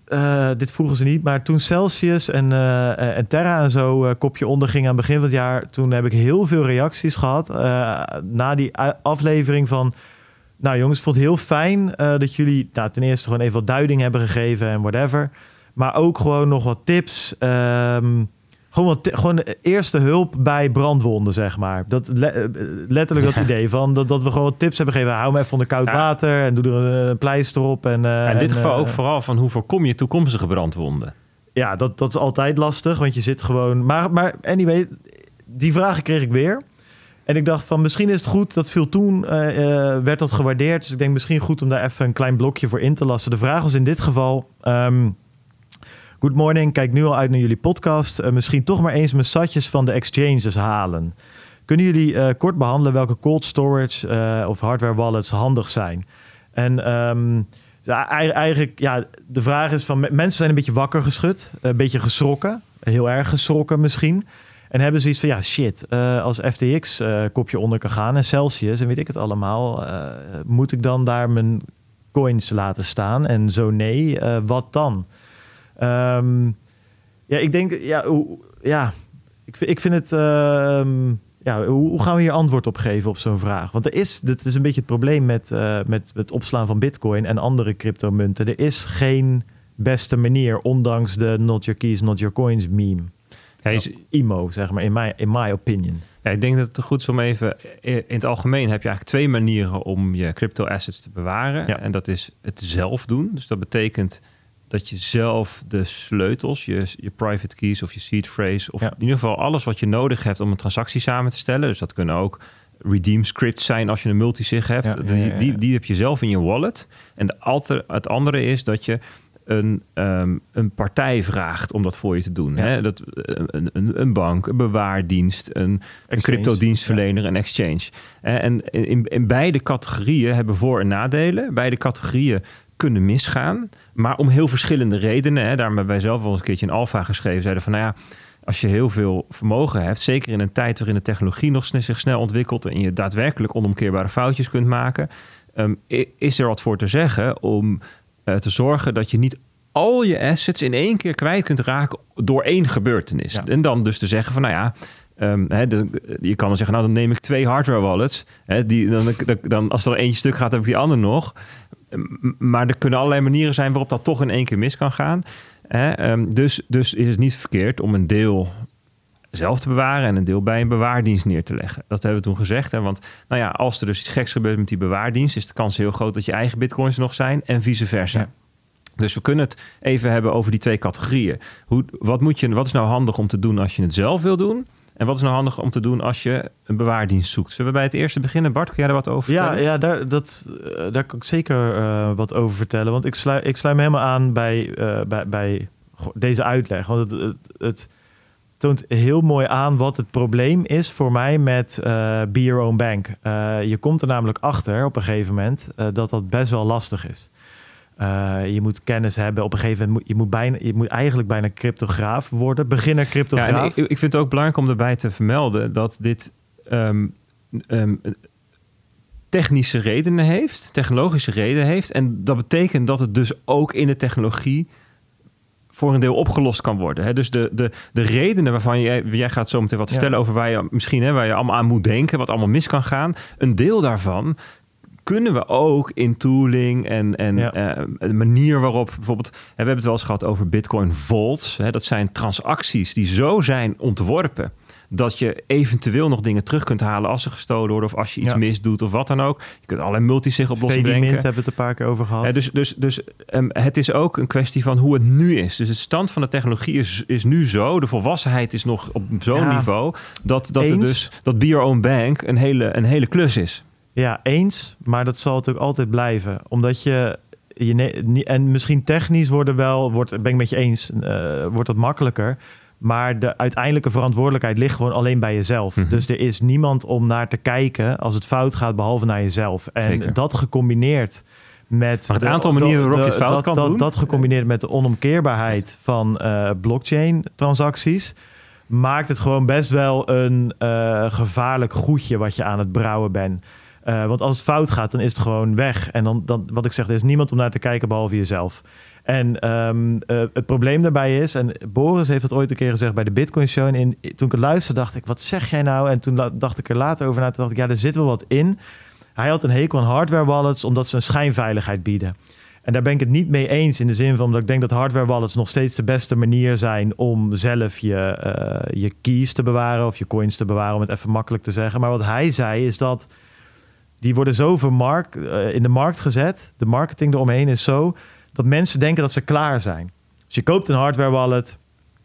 dit vroegen ze niet, maar toen Celsius en, en Terra en zo kopje onder gingen aan het begin van het jaar, toen heb ik heel veel reacties gehad eh, na die aflevering van. Nou jongens, ik vond het heel fijn eh, dat jullie nou, ten eerste gewoon even wat duiding hebben gegeven en whatever. Maar ook gewoon nog wat tips. ehm, gewoon, wat, gewoon eerste hulp bij brandwonden, zeg maar. Dat, le- eh, letterlijk dat Ja. idee van dat, dat we gewoon wat tips hebben gegeven. Hou me even onder koud Ja. water en doe er een, een pleister op. En, eh, in dit en, geval ook vooral van hoe voorkom je toekomstige brandwonden. ja, dat, dat is altijd lastig, want je zit gewoon... Maar, maar anyway, die vragen kreeg ik weer. En ik dacht van, misschien is het goed, dat viel toen, eh, eh, werd dat gewaardeerd. Dus ik denk misschien goed om daar even een klein blokje voor in te lassen. De vraag was in dit geval... ehm, Good morning, kijk nu al uit naar jullie podcast. Eh, misschien toch maar eens mijn satjes van de exchanges halen. Kunnen jullie kort behandelen welke cold storage of hardware wallets handig zijn? En ehm, eigenlijk, ja, de vraag is van me- mensen zijn een beetje wakker geschud, een beetje geschrokken, heel erg geschrokken misschien. En hebben zoiets van, ja shit, eh, als FTX eh, kopje onder kan gaan en Celsius en weet ik het allemaal, eh, moet ik dan daar mijn coins laten staan? En zo nee, wat dan? Ehm, ja, ik denk, ja, hoe, ja ik, ik vind het, ehm, ja, hoe, gaan we hier antwoord op geven op zo'n vraag? Want er is, dit is een beetje het probleem met, met het opslaan van bitcoin en andere cryptomunten. Er is geen beste manier, ondanks de not your keys, not your coins meme. Ja, je- IMO, zeg maar, in my, in my opinion. Ja, ik denk dat het goed is om even... In het algemeen heb je eigenlijk twee manieren om je crypto assets te bewaren. Ja. En dat is het zelf doen. Dus dat betekent dat je zelf de sleutels, je, je private keys of je seed phrase... of Ja. in ieder geval alles wat je nodig hebt om een transactie samen te stellen. Dus dat kunnen ook redeem scripts zijn als je een multisig hebt. Ja, die. Die, die heb je zelf in je wallet. En de alter, het andere is dat je een, ehm, een partij vraagt om dat voor je te doen. Ja. Hè? Dat, een, een, een bank, een bewaardienst, een, een crypto-dienstverlener, een exchange. En in, in beide categorieën hebben voor- en nadelen. Beide categorieën kunnen misgaan, maar om heel verschillende redenen. Hè. Daarom hebben wij zelf wel eens een keertje in Alpha geschreven. Zeiden van, nou ja, als je heel veel vermogen hebt, zeker in een tijd waarin de technologie nog zich snel ontwikkelt en je daadwerkelijk onomkeerbare foutjes kunt maken, ehm, is er wat voor te zeggen om eh, te zorgen dat je niet al je assets in één keer kwijt kunt raken door één gebeurtenis. Ja. En dan dus te zeggen van, nou ja, ehm, de- je kan dan zeggen, nou dan neem ik twee hardware wallets. Hè, die, dan, dan, dan, als er eentje stuk gaat, heb ik die andere nog. Maar er kunnen allerlei manieren zijn waarop dat toch in één keer mis kan gaan. Ehm, dus, dus is het niet verkeerd om een deel zelf te bewaren en een deel bij een bewaardienst neer te leggen. Dat hebben we toen gezegd. Hè? Want nou ja, als er dus iets geks gebeurt met die bewaardienst, is de kans heel groot dat je eigen bitcoins nog zijn en vice versa. Ja. Dus we kunnen het even hebben over die twee categorieën. Hoe, wat, moet je, wat is nou handig om te doen als je het zelf wil doen? En wat is nou handig om te doen als je een bewaardienst zoekt? Zullen we bij het eerste beginnen? Bart, kun jij er wat over Ja, vertellen? ja daar, dat, eh, daar kan ik zeker eh, wat over vertellen. Want ik sluit, ik sluit me helemaal aan bij, eh, bij, bij deze uitleg. Want het, het, het, toont heel mooi aan wat het probleem is voor mij met eh Be Your Own Bank. Eh, je komt er namelijk achter op een gegeven moment eh, dat dat best wel lastig is. Je moet kennis hebben. Op een gegeven moment moet je moet, bijna, je moet eigenlijk bijna cryptograaf worden. Beginner Ja, cryptograaf. en ik, ik vind het ook belangrijk om erbij te vermelden dat dit ehm, ehm, technische redenen heeft, technologische redenen heeft. En dat betekent dat het dus ook in de technologie voor een deel opgelost kan worden. Hè? Dus de, de, de redenen waarvan jij, jij gaat zo meteen wat Ja. vertellen over waar je misschien hè, waar je allemaal aan moet denken, wat allemaal mis kan gaan. Een deel daarvan kunnen we ook in tooling en, en Ja. eh, de manier waarop bijvoorbeeld, hè, we hebben het wel eens gehad over Bitcoin vaults. Hè, dat zijn transacties die zo zijn ontworpen dat je eventueel nog dingen terug kunt halen als ze gestolen worden of als je iets Ja. misdoet of wat dan ook. Je kunt allerlei multisig oplossingen Mint bedenken. hebben we het een paar keer over gehad. Dus dus, dus ehm, het is ook een kwestie van hoe het nu is. Dus de stand van de technologie is, is nu zo. De volwassenheid is nog op zo'n Ja. niveau. Dat, dat, er Eens. dus, dat Be Your Own Bank een hele, een hele klus is. Ja, eens. Maar dat zal natuurlijk altijd blijven. Omdat je... je en misschien technisch worden wel... Wordt, ben ik met je eens. eh, wordt dat makkelijker. Maar de uiteindelijke verantwoordelijkheid ligt gewoon alleen bij jezelf. Mhm. Dus er is niemand om naar te kijken als het fout gaat, behalve naar jezelf. En Zeker. dat gecombineerd met... Maar het de- aantal manieren waarop je het fout dat, kan dat, doen. Dat gecombineerd met de onomkeerbaarheid van eh, blockchain-transacties... maakt het gewoon best wel een eh, gevaarlijk goedje wat je aan het brouwen bent. Eh, want als het fout gaat, dan is het gewoon weg. En dan, dan wat ik zeg, er is niemand om naar te kijken behalve jezelf. En ehm, eh, het probleem daarbij is, en Boris heeft het ooit een keer gezegd bij de Bitcoin Show. In, toen ik het luisterde, dacht ik, wat zeg jij nou? En toen dacht ik er later over na. Toen dacht ik, ja, er zit wel wat in. Hij had een hekel aan hardware wallets, omdat ze een schijnveiligheid bieden. En daar ben ik het niet mee eens in de zin van dat ik denk dat hardware wallets nog steeds de beste manier zijn om zelf je, eh, je keys te bewaren of je coins te bewaren, om het even makkelijk te zeggen. Maar wat hij zei is dat die worden zo vermarkt, eh, in de markt gezet. De marketing eromheen is zo dat mensen denken dat ze klaar zijn. Dus je koopt een hardware wallet,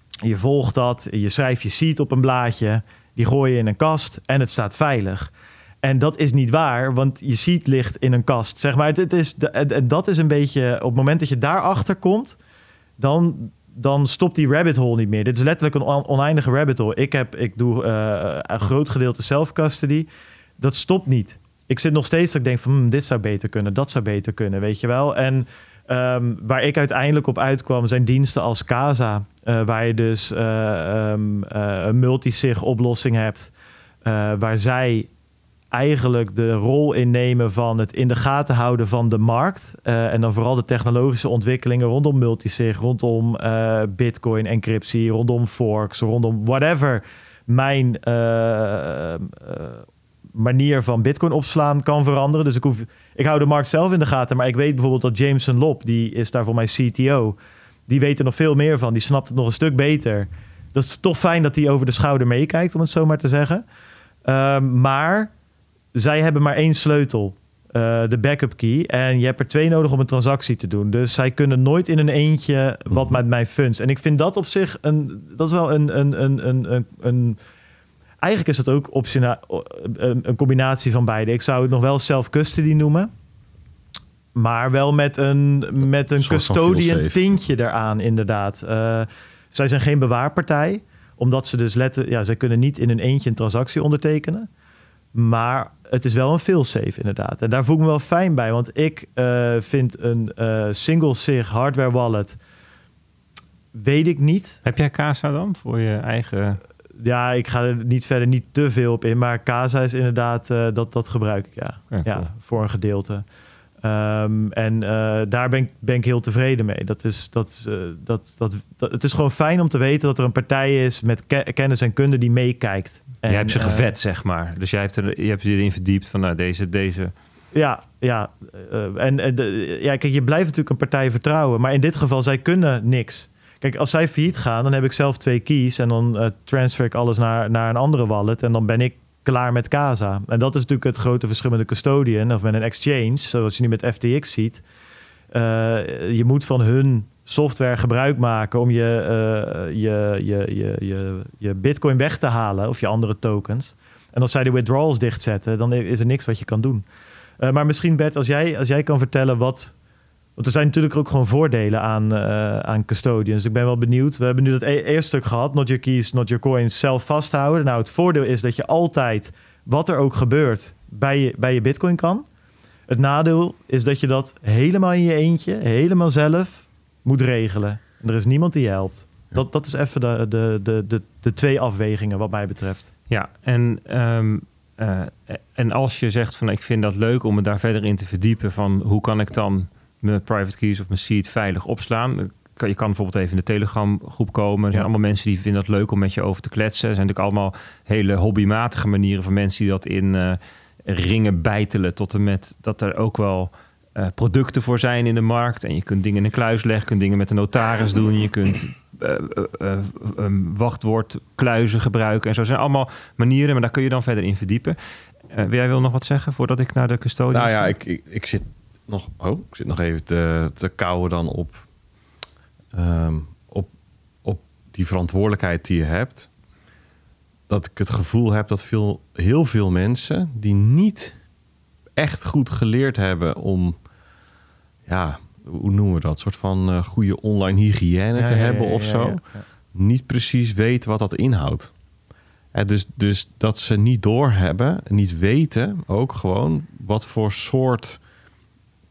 je volgt dat, je schrijft je seed op een blaadje, die gooi je in een kast en het staat veilig. En dat is niet waar, want je seed ligt in een kast. Zeg maar, het is, dat is een beetje, op het moment dat je daarachter komt, dan, dan stopt die rabbit hole niet meer. Dit is letterlijk een on- oneindige rabbit hole. Ik, heb, ik doe eh, een groot gedeelte self-custody. Dat stopt niet. Ik zit nog steeds dat ik denk van hmm, dit zou beter kunnen, dat zou beter kunnen, weet je wel. En ehm, waar ik uiteindelijk op uitkwam zijn diensten als Casa, eh, waar je dus ehm, eh, een multisig oplossing hebt, waar zij eigenlijk de rol innemen van het in de gaten houden van de markt. En dan vooral de technologische ontwikkelingen rondom multisig, rondom eh, bitcoin, encryptie, rondom forks, rondom whatever mijn eh, manier van bitcoin opslaan kan veranderen. Dus ik, hoef, ik hou de markt zelf in de gaten, maar ik weet bijvoorbeeld dat Jameson Lop, die is daar voor mij CTO, die weet er nog veel meer van. Die snapt het nog een stuk beter. Dat is toch fijn dat hij over de schouder meekijkt, om het zo maar te zeggen. Ehm, maar zij hebben maar één sleutel. eh, de backup key. En je hebt er twee nodig om een transactie te doen. Dus zij kunnen nooit in een eentje wat met mijn funds. En ik vind dat op zich een. Dat is wel een. een, een, een, een, een eigenlijk is dat ook optiona, een, een combinatie van beide. Ik zou het nog wel self-custody noemen. Maar wel met een, met een custodian tintje eraan, inderdaad. Eh, zij zijn geen bewaarpartij. Omdat ze dus letten... Ja, zij kunnen niet in een eentje een transactie ondertekenen. Maar het is wel een failsafe, inderdaad. En daar voel ik me wel fijn bij. Want ik eh, vind een eh, single sig hardware wallet... Weet ik niet. Heb jij Casa dan voor je eigen... Ja, ik ga er niet verder niet te veel op in. Maar Casa is inderdaad, eh, dat, dat gebruik ik, ja. Ja, voor een gedeelte. Ehm, en eh, daar ben ik, ben ik heel tevreden mee. Dat is, dat, is, eh, dat, dat, dat, het is gewoon fijn om te weten dat er een partij is met ke- kennis en kunde die meekijkt. En, jij hebt ze gevet, zeg maar. Dus jij hebt, er, je hebt je erin verdiept van nou, deze, deze... Ja, ja. en de- ja, kijk, je blijft natuurlijk een partij vertrouwen. Maar in dit geval, zij kunnen niks. Kijk, als zij failliet gaan, dan heb ik zelf twee keys. En dan eh, transfer ik alles naar, naar een andere wallet. En dan ben ik klaar met Casa. En dat is natuurlijk het grote verschil met een custodian of met een exchange. Zoals je nu met FTX ziet. Eh, je moet van hun software gebruik maken om je, eh, je, je, je, je, je bitcoin weg te halen. Of je andere tokens. En als zij de withdrawals dichtzetten, dan is er niks wat je kan doen. Maar misschien Bert, als jij, als jij kan vertellen wat, Want er zijn natuurlijk ook gewoon voordelen aan, eh, aan custodians. Ik ben wel benieuwd. We hebben nu dat e- eerste stuk gehad. Not your keys, not your coins. Zelf vasthouden. Nou, het voordeel is dat je altijd, wat er ook gebeurt, bij je, bij je bitcoin kan. Het nadeel is dat je dat helemaal in je eentje, helemaal zelf moet regelen. En er is niemand die je helpt. Dat, dat is even de, de, de, de, de twee afwegingen wat mij betreft. Ja, en, ehm, eh, en als je zegt van ik vind dat leuk om me daar verder in te verdiepen van hoe kan ik dan mijn private keys of mijn seed veilig opslaan. Je kan bijvoorbeeld even in de Telegram groep komen. Er zijn Ja. allemaal mensen die vinden dat leuk om met je over te kletsen. Er zijn natuurlijk allemaal hele hobbymatige manieren van mensen die dat in eh, ringen bijtelen. Tot en met dat er ook wel eh, producten voor zijn in de markt. En je kunt dingen in een kluis leggen, kunt dingen met de notaris doen. Je kunt eh, eh, een wachtwoordkluizen gebruiken. En zo zijn allemaal manieren, maar daar kun je dan verder in verdiepen. Eh jij wil nog wat zeggen voordat ik naar de custodians Nou ja, ik, ik zit nog, oh, ik zit nog even te, te kauwen dan op, ehm, op, op die verantwoordelijkheid die je hebt. Dat ik het gevoel heb dat veel, heel veel mensen die niet echt goed geleerd hebben om, ja, hoe noemen we dat? Een soort van eh, goede online hygiëne te Ja, hebben ja, of zo. Niet precies weten wat dat inhoudt. Hè, dus, dus dat ze niet doorhebben, niet weten ook gewoon wat voor soort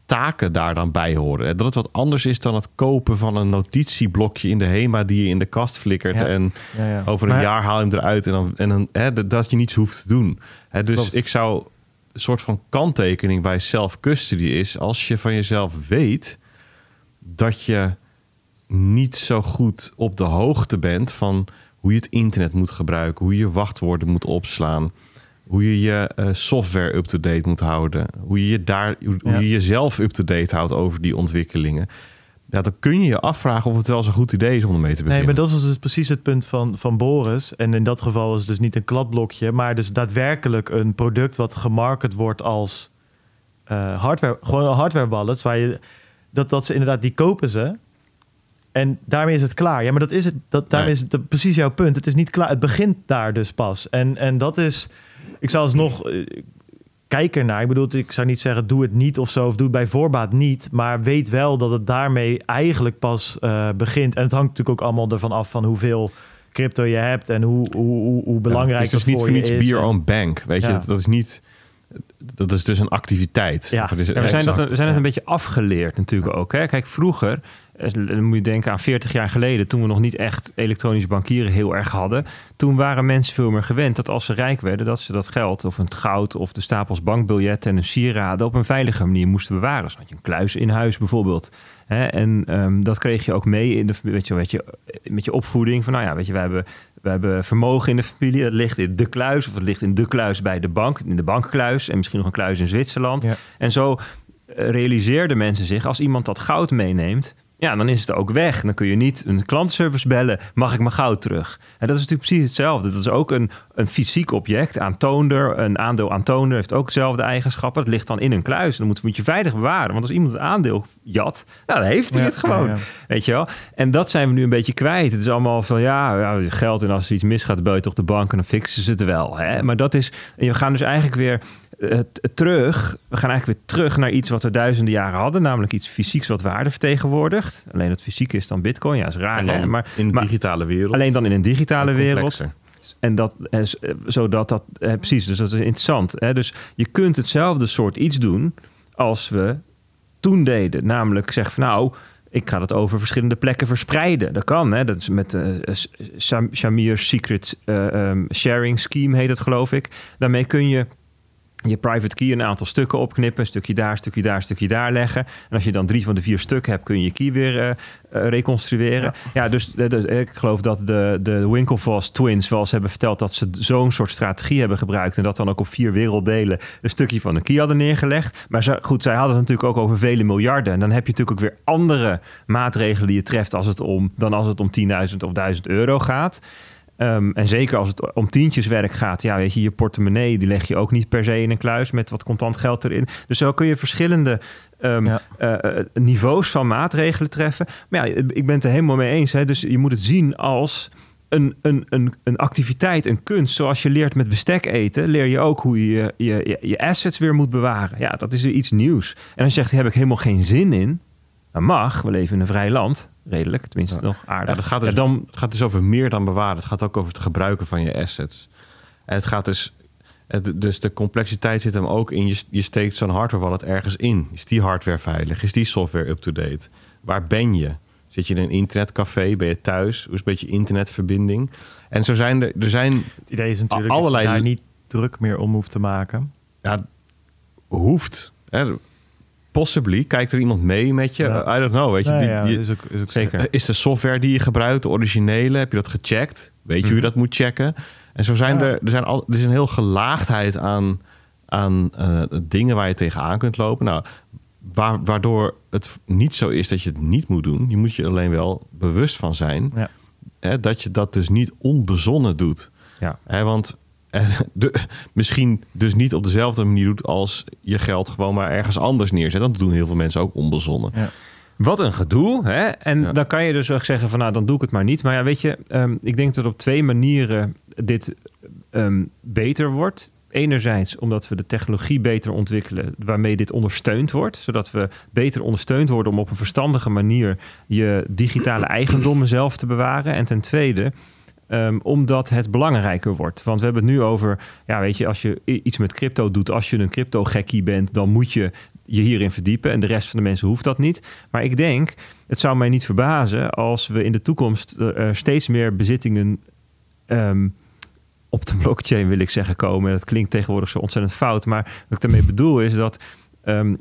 taken daar dan bij horen. En Dat het wat anders is dan het kopen van een notitieblokje in de HEMA die je in de kast flikkert. Ja. En Ja, ja. over een Maar- jaar haal je hem eruit en dan, en dan hè, dat- dat je niets hoeft te doen. Hè, dus Klopt. ik zou een soort van kanttekening bij self-custody is als je van jezelf weet dat je niet zo goed op de hoogte bent van hoe je het internet moet gebruiken, hoe je wachtwoorden moet opslaan, hoe je je eh, software up-to-date moet houden, hoe je, je daar, hoe, Ja. je jezelf up-to-date houdt over die ontwikkelingen. Ja, dan kun je je afvragen of het wel zo'n goed idee is om ermee te beginnen. Nee, maar dat was dus precies het punt van, van Boris. En in dat geval is het dus niet een kladblokje, maar dus daadwerkelijk een product wat gemarket wordt als eh, hardware, gewoon een hardware wallets, waar je dat, dat ze inderdaad die kopen ze. En daarmee is het klaar. Ja, maar dat is het. Dat, daarmee Nee. is het precies jouw punt. Het is niet klaar. Het begint daar dus pas. En, en dat is. Ik zou alsnog. eh, Kijk ernaar. Ik bedoel, ik zou niet zeggen doe het niet of zo, of doe het bij voorbaat niet. Maar weet wel dat het daarmee eigenlijk pas eh, begint. En het hangt natuurlijk ook allemaal ervan af van hoeveel crypto je hebt en hoe, hoe, hoe, hoe belangrijk het is dus dat niet voor niets is. be your En- own bank. Weet je, Ja. dat, dat is niet. Dat is dus een activiteit. Ja. Dat is Ja, we zijn, dat, we zijn het ja. een beetje afgeleerd natuurlijk ook. Hè? Kijk, vroeger, dan moet je denken aan 40 jaar geleden... toen we nog niet echt elektronisch bankieren heel erg hadden... toen waren mensen veel meer gewend dat als ze rijk werden... dat ze dat geld of het goud of de stapels bankbiljetten... en een sieraden op een veilige manier moesten bewaren. Had je een kluis in huis bijvoorbeeld. Hè? En ehm, dat kreeg je ook mee in de, weet je, weet je, met je opvoeding. Van nou ja, weet je, we hebben, we hebben vermogen in de familie. Dat ligt in de kluis of het ligt in de kluis bij de bank. In de bankkluis en misschien nog een kluis in Zwitserland. Ja. En zo eh, realiseerden mensen zich, als iemand dat goud meeneemt, ja, dan is het ook weg. Dan kun je niet een klantenservice bellen, mag ik mijn goud terug? En dat is natuurlijk precies hetzelfde. Dat is ook een, een fysiek object, aantoonder, een aandeel aantoonder heeft ook dezelfde eigenschappen. Het ligt dan in een kluis. Dan moet, moet je veilig bewaren. Want als iemand het aandeel jat, nou, dan heeft hij Ja, het gewoon. ja, ja. Weet je wel? En dat zijn we nu een beetje kwijt. Het is allemaal van ja, ja geld en als er iets misgaat, bel je toch de bank en dan fixen ze het wel. Hè? Maar dat is, we gaan dus eigenlijk weer eh, terug. We gaan eigenlijk weer terug naar iets wat we duizenden jaren hadden, namelijk iets fysieks wat waarde vertegenwoordigt. Alleen dat fysiek is dan bitcoin. Ja, is raar. Hè? Maar, in de digitale wereld. alleen dan in een digitale wereld. En dat, eh, eh, zodat dat, eh, precies, dus dat is interessant. Hè? Dus je kunt hetzelfde soort iets doen als we toen deden. Namelijk zeggen van nou, ik ga dat over verschillende plekken verspreiden. Dat kan, hè? Dat is met de Shamir Secret eh, ehm, Sharing Scheme heet het geloof ik. Daarmee kun je je private key een aantal stukken opknippen. Een stukje daar, een stukje daar, een stukje daar leggen. En als je dan drie van de vier stukken hebt, kun je je key weer eh, eh, reconstrueren. Ja, dus, eh, dus ik geloof dat de, de Winklevoss twins wel eens hebben verteld... dat ze zo'n soort strategie hebben gebruikt... en dat dan ook op vier werelddelen een stukje van een key hadden neergelegd. Maar ze, goed, zij hadden het natuurlijk ook over vele miljarden. En dan heb je natuurlijk ook weer andere maatregelen die je treft... Als het om, dan als het om 10.000 of 1000 euro gaat... Ehm, en zeker als het om tientjeswerk gaat, ja, weet je, je portemonnee, die leg je ook niet per se in een kluis met wat contant geld erin. Dus zo kun je verschillende ehm, Ja. eh, eh, niveaus van maatregelen treffen. Maar ja, ik ben het er helemaal mee eens. Hè. Dus je moet het zien als een, een, een, een activiteit, een kunst. Zoals je leert met bestek eten, leer je ook hoe je je, je, je assets weer moet bewaren. Ja, dat is iets nieuws. En als je zegt, hier heb ik helemaal geen zin in. Dat mag, we leven in een vrij land, redelijk, tenminste nog aardig. Ja, dat gaat dus, dan, het gaat dus over meer dan bewaren. Het gaat ook over het gebruiken van je assets. En het gaat dus... Het, dus de complexiteit zit hem ook in... Je, je steekt zo'n hardware wallet ergens in. Is die hardware veilig? Is die software up-to-date? Waar ben je? Zit je in een internetcafé? Ben je thuis? Hoe is een beetje internetverbinding? En zo zijn er... Er zijn Het idee is natuurlijk Allerlei- dat je daar niet druk meer om hoeft te maken. ja, hoeft. Hè? Possibly. Kijkt er iemand mee met je? Ja. I don't know. Weet je, die, ja, die- is ook, is ook Zeker. Is de software die je gebruikt, de originele, heb je dat gecheckt? Weet je hoe je dat moet checken? En zo zijn Ja. er, er, zijn al, er is een heel gelaagdheid aan, aan eh, dingen waar je tegenaan kunt lopen. Nou, wa- waardoor het niet zo is dat je het niet moet doen. Je moet je alleen wel bewust van zijn Ja. hè, dat je dat dus niet onbezonnen doet. ja. Hè, want de, misschien dus niet op dezelfde manier doet als je geld gewoon maar ergens anders neerzet. Dat doen heel veel mensen ook onbezonnen. Wat een gedoe. Hè? En Ja. dan kan je dus ook zeggen van nou, dan doe ik het maar niet. Maar ja, weet je, ehm, ik denk dat op twee manieren dit ehm, beter wordt. Enerzijds omdat we de technologie beter ontwikkelen waarmee dit ondersteund wordt. Zodat we beter ondersteund worden om op een verstandige manier je digitale eigendommen zelf te bewaren. En ten tweede, ehm, omdat het belangrijker wordt. Want we hebben het nu over, ja, weet je, als je iets met crypto doet, als je een crypto-gekkie bent, dan moet je je hierin verdiepen. En de rest van de mensen hoeft dat niet. Maar ik denk, het zou mij niet verbazen als we in de toekomst eh, steeds meer bezittingen ehm, op de blockchain, wil ik zeggen, komen. Dat klinkt tegenwoordig zo ontzettend fout. Maar wat ik daarmee bedoel is dat, ehm,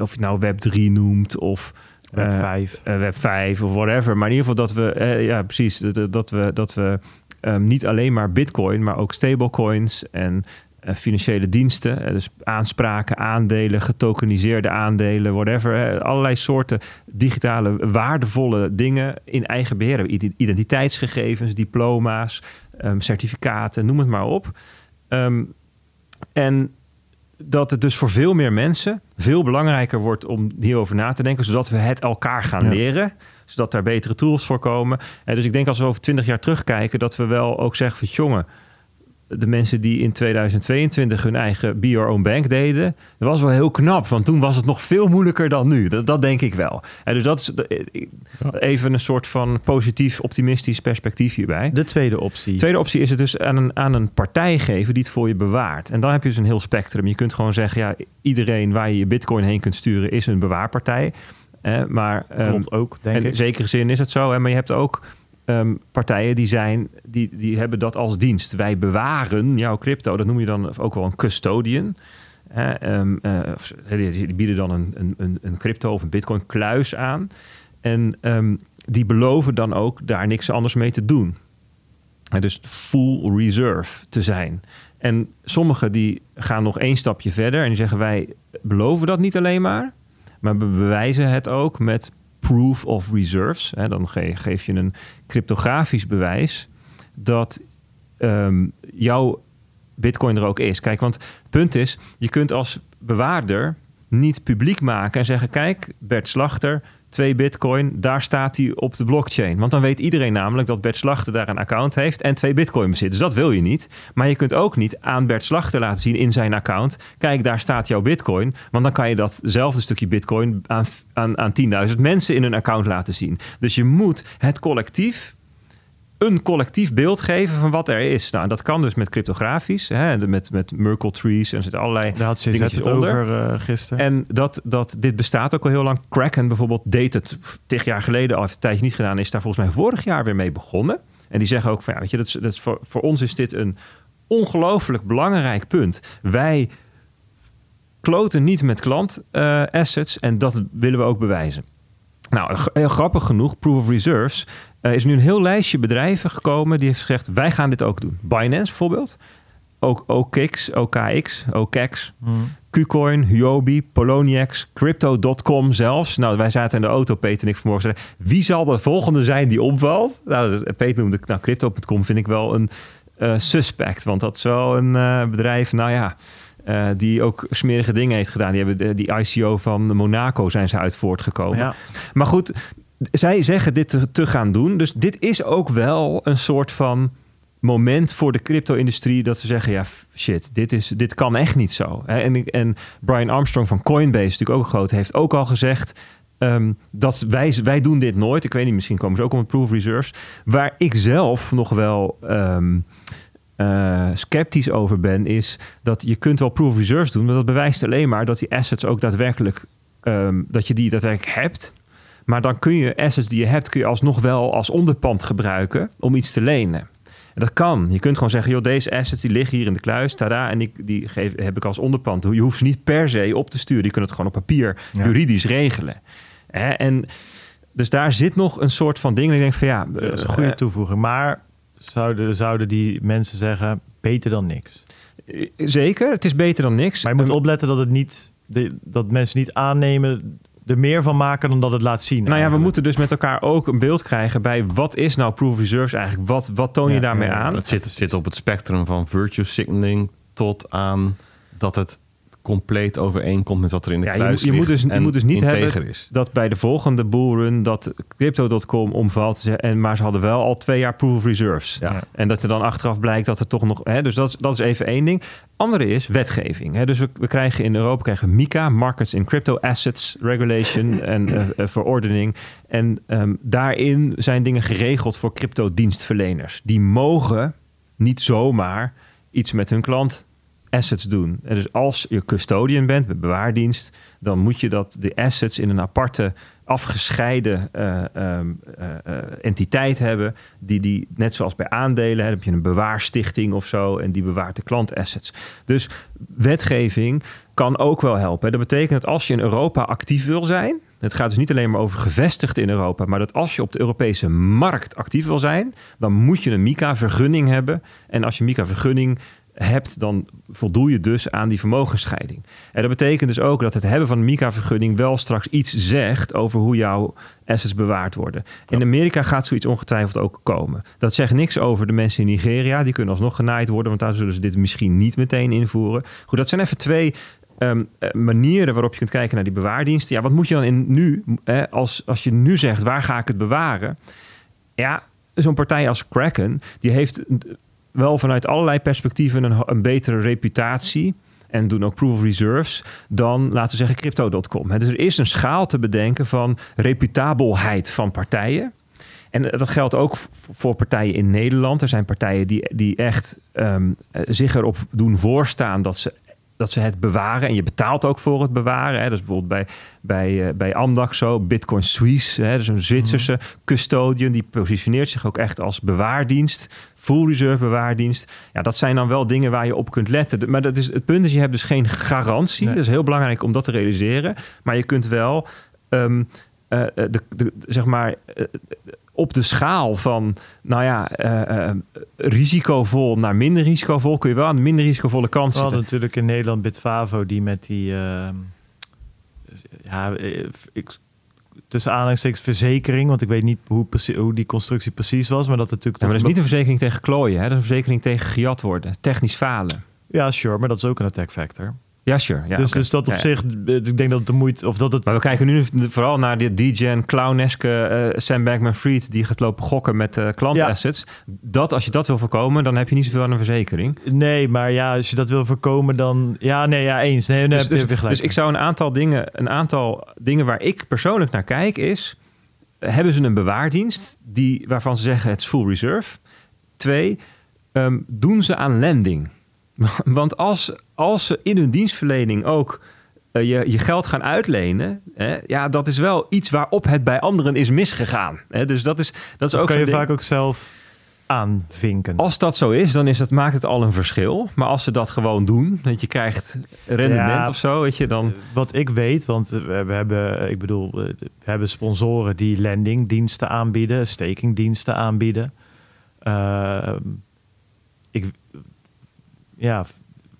of je nou Web 3 noemt of Web eh, 5. eh, Web 5 of whatever. Maar in ieder geval dat we, eh, ja, precies, dat, dat we, dat we ehm, niet alleen maar Bitcoin, maar ook stablecoins en eh, financiële diensten, eh, dus aanspraken, aandelen, getokeniseerde aandelen, whatever, eh, allerlei soorten digitale waardevolle dingen in eigen beheer Identiteitsgegevens, diploma's, ehm, certificaten, noem het maar op. Ehm, en dat het dus voor veel meer mensen veel belangrijker wordt om hierover na te denken, zodat we het elkaar gaan Ja. leren, zodat daar betere tools voor komen. En dus ik denk als we over twintig jaar terugkijken, dat we wel ook zeggen van jongen, de mensen die in 2022 hun eigen Be Your Own Bank deden, dat was wel heel knap, want toen was het nog veel moeilijker dan nu. Dat, dat denk ik wel. En dus dat is eh, even een soort van positief, optimistisch perspectief hierbij. De tweede optie. Tweede optie is het dus aan een, aan een partij geven die het voor je bewaart. En dan heb je dus een heel spectrum. Je kunt gewoon zeggen, ja, iedereen waar je je bitcoin heen kunt sturen is een bewaarpartij. Eh, maar ehm, Klopt ook, denk in ik. zekere zin is het zo. Hè? Maar je hebt ook ehm, partijen die zijn, die, die hebben dat als dienst. Wij bewaren jouw crypto. Dat noem je dan ook wel een custodian. Ehm, eh, of- die, bieden dan een, een, een, crypto of een bitcoin kluis aan. En ehm, die beloven dan ook daar niks anders mee te doen. Dus full reserve te zijn. En sommigen die gaan nog één stapje verder en die zeggen wij beloven dat niet alleen maar, maar we bewijzen het ook met proof of reserves. Hè, dan ge- geef je een cryptografisch bewijs dat ehm, jouw bitcoin er ook is. Kijk, want het punt is, je kunt als bewaarder niet publiek maken en zeggen: kijk, Bert Slachter, twee bitcoin, daar staat hij op de blockchain. Want dan weet iedereen namelijk dat Bert Slachter daar een account heeft en twee bitcoin bezit. Dus dat wil je niet. Maar je kunt ook niet aan Bert Slachter laten zien in zijn account: kijk, daar staat jouw bitcoin. Want dan kan je datzelfde stukje bitcoin aan, aan, aan 10.000 mensen in hun account laten zien. Dus je moet het collectief een collectief beeld geven van wat er is. Nou, dat kan dus met cryptografisch, hè, met, met Merkle trees en zitten allerlei Daar had CZ dingetjes het onder. over eh, gisteren. En dat, dat dit bestaat ook al heel lang. Kraken bijvoorbeeld deed het tig jaar geleden al, heeft een tijdje niet gedaan, is daar volgens mij vorig jaar weer mee begonnen. En die zeggen ook van ja, weet je, dat is, dat is voor, voor ons is dit een ongelooflijk belangrijk punt. Wij kloten niet met klant eh, assets en dat willen we ook bewijzen. Nou, heel grappig genoeg, Proof of Reserves, eh, is nu een heel lijstje bedrijven gekomen die heeft gezegd, wij gaan dit ook doen. Binance bijvoorbeeld, ook OKX, OKX, OKX, Hmm. Qcoin, Huobi, Poloniex, Crypto.com zelfs. Nou, wij zaten in de auto, Peter en ik vanmorgen. Zeiden, wie zal de volgende zijn die opvalt? Nou, dus Peter noemde, nou, Crypto.com vind ik wel een eh, suspect. Want dat is wel een eh, bedrijf, nou ja, eh, die ook smerige dingen heeft gedaan. Die hebben de, die ICO van Monaco zijn ze uit voortgekomen. Ja, Maar goed, zij zeggen dit te, te gaan doen. Dus dit is ook wel een soort van moment voor de crypto-industrie dat ze zeggen: ja, shit, dit, is, dit kan echt niet zo. En, en Brian Armstrong van Coinbase, natuurlijk ook groot, heeft ook al gezegd. ehm, dat wij, wij doen dit nooit. Ik weet niet, misschien komen ze ook om het proof reserves. Waar ik zelf nog wel ehm, eh, sceptisch over ben, is dat je kunt wel proof reserves doen, maar dat bewijst alleen maar dat die assets ook daadwerkelijk, ehm, dat je die daadwerkelijk hebt. Maar dan kun je assets die je hebt, kun je alsnog wel als onderpand gebruiken om iets te lenen. En dat kan. Je kunt gewoon zeggen, joh, deze assets die liggen hier in de kluis, tada, en ik, die geef, heb ik als onderpand. Je hoeft ze niet per se op te sturen. Je kunt het gewoon op papier Ja. juridisch regelen. Hè? En dus daar zit nog een soort van ding. En ik denk van ja, Dat is een goede eh, toevoeging. Maar zouden, zouden die mensen zeggen, beter dan niks? zeker, het is beter dan niks. Maar je moet opletten dat, het niet, dat mensen niet aannemen, er meer van maken dan dat het laat zien. Nou ja, we moeten dus met elkaar ook een beeld krijgen bij wat is nou proof of reserves eigenlijk? Wat, wat toon je Ja, daarmee ja, aan? Het zit, zit op het spectrum van virtue signaling tot aan dat het compleet overeenkomt met wat er in de Ja, je kluis je moet dus- je moet dus niet hebben is. Dat bij de volgende bullrun dat crypto.com omvalt. En, maar ze hadden wel al twee jaar proof of reserves. Ja. En dat er dan achteraf blijkt dat er toch nog... Hè, dus dat is, dat is even één ding. Andere is wetgeving. Hè. Dus we, we krijgen in Europa krijgen MiCA, Markets in Crypto Assets Regulation en eh, eh, verordening. En ehm, daarin zijn dingen geregeld voor crypto-dienstverleners. Die mogen niet zomaar iets met hun klant assets doen. En dus als je custodian bent, met bewaardienst, dan moet je dat de assets in een aparte, afgescheiden eh, ehm, eh, entiteit hebben, die die, net zoals bij aandelen, heb je een bewaarstichting of zo, en die bewaart de klantassets. Dus wetgeving kan ook wel helpen. Dat betekent dat als je in Europa actief wil zijn, het gaat dus niet alleen maar over gevestigd in Europa, maar dat als je op de Europese markt actief wil zijn, dan moet je een MiCA-vergunning hebben. En als je MiCA-vergunning hebt, dan voldoe je dus aan die vermogensscheiding. En dat betekent dus ook dat het hebben van een MiCA-vergunning wel straks iets zegt over hoe jouw assets bewaard worden. In Amerika gaat zoiets ongetwijfeld ook komen. Dat zegt niks over de mensen in Nigeria. Die kunnen alsnog genaaid worden, want daar zullen ze dit misschien niet meteen invoeren. Goed, dat zijn even twee ehm, eh, manieren waarop je kunt kijken naar die bewaardiensten. Ja, wat moet je dan in nu, hè, als, als je nu zegt, waar ga ik het bewaren? Ja, zo'n partij als Kraken, die heeft wel vanuit allerlei perspectieven een, een betere reputatie. En doen ook proof of reserves dan, laten we zeggen, crypto.com. Dus er is een schaal te bedenken van reputabelheid van partijen. En dat geldt ook voor partijen in Nederland. Er zijn partijen die, die echt ehm, eh, zich erop doen voorstaan dat ze, dat ze het bewaren. En je betaalt ook voor het bewaren. Hè. Dus bijvoorbeeld bij, bij, eh, bij Amdax zo, Bitcoin Suisse. Hè, dus een Zwitserse custodian. Die positioneert zich ook echt als bewaardienst. Full reserve bewaardienst. Ja, dat zijn dan wel dingen waar je op kunt letten. Maar dat is, het punt is, je hebt dus geen garantie. Nee. Dat is heel belangrijk om dat te realiseren. Maar je kunt wel... ehm, eh, eh, de, de, zeg maar, op de schaal van, nou ja, eh, eh, risicovol naar minder risicovol, kun je wel aan de minder risicovolle kant We hadden zitten. natuurlijk in Nederland Bitfavo die met die, ehm, ja, eh, ik, tussen aanhalingstekens verzekering, want ik weet niet hoe, hoe die constructie precies was, maar dat natuurlijk... Ja, maar dat is niet een verzekering tegen klooien, hè? dat is een verzekering tegen gejat worden, technisch falen. Ja, sure, maar dat is ook een attack factor. Ja, sure. Ja, dus, dus dat op Ja, zich, eh, ik denk dat het de moeite, of dat het... Maar we kijken nu vooral naar die DJ clowneske eh Sam Bankman-Fried die gaat lopen gokken met eh klantassets. Dat, als je dat wil voorkomen, dan heb je niet zoveel aan een verzekering. Nee, maar ja, als je dat wil voorkomen, dan... Ja, nee, ja, eens. Nee, nee, dus, heb dus, heb je gelijk. dus ik zou een aantal dingen, een aantal dingen waar ik persoonlijk naar kijk is, hebben ze een bewaardienst die, waarvan ze zeggen het is full reserve? Twee, ehm, doen ze aan lending? Want als, als ze in hun dienstverlening ook eh, je, je geld gaan uitlenen, hè, ja, dat is wel iets waarop het bij anderen is misgegaan. Hè? Dus dat is, dat is dat ook kan je ding. vaak ook zelf aanvinken. Als dat zo is, dan is het, maakt het al een verschil. Maar als ze dat gewoon doen, dat je krijgt rendement Ja. of zo, weet je, dan... Wat ik weet, want we, hebben, ik bedoel, we hebben sponsoren die lendingdiensten aanbieden, stakingdiensten aanbieden. Ik, ja,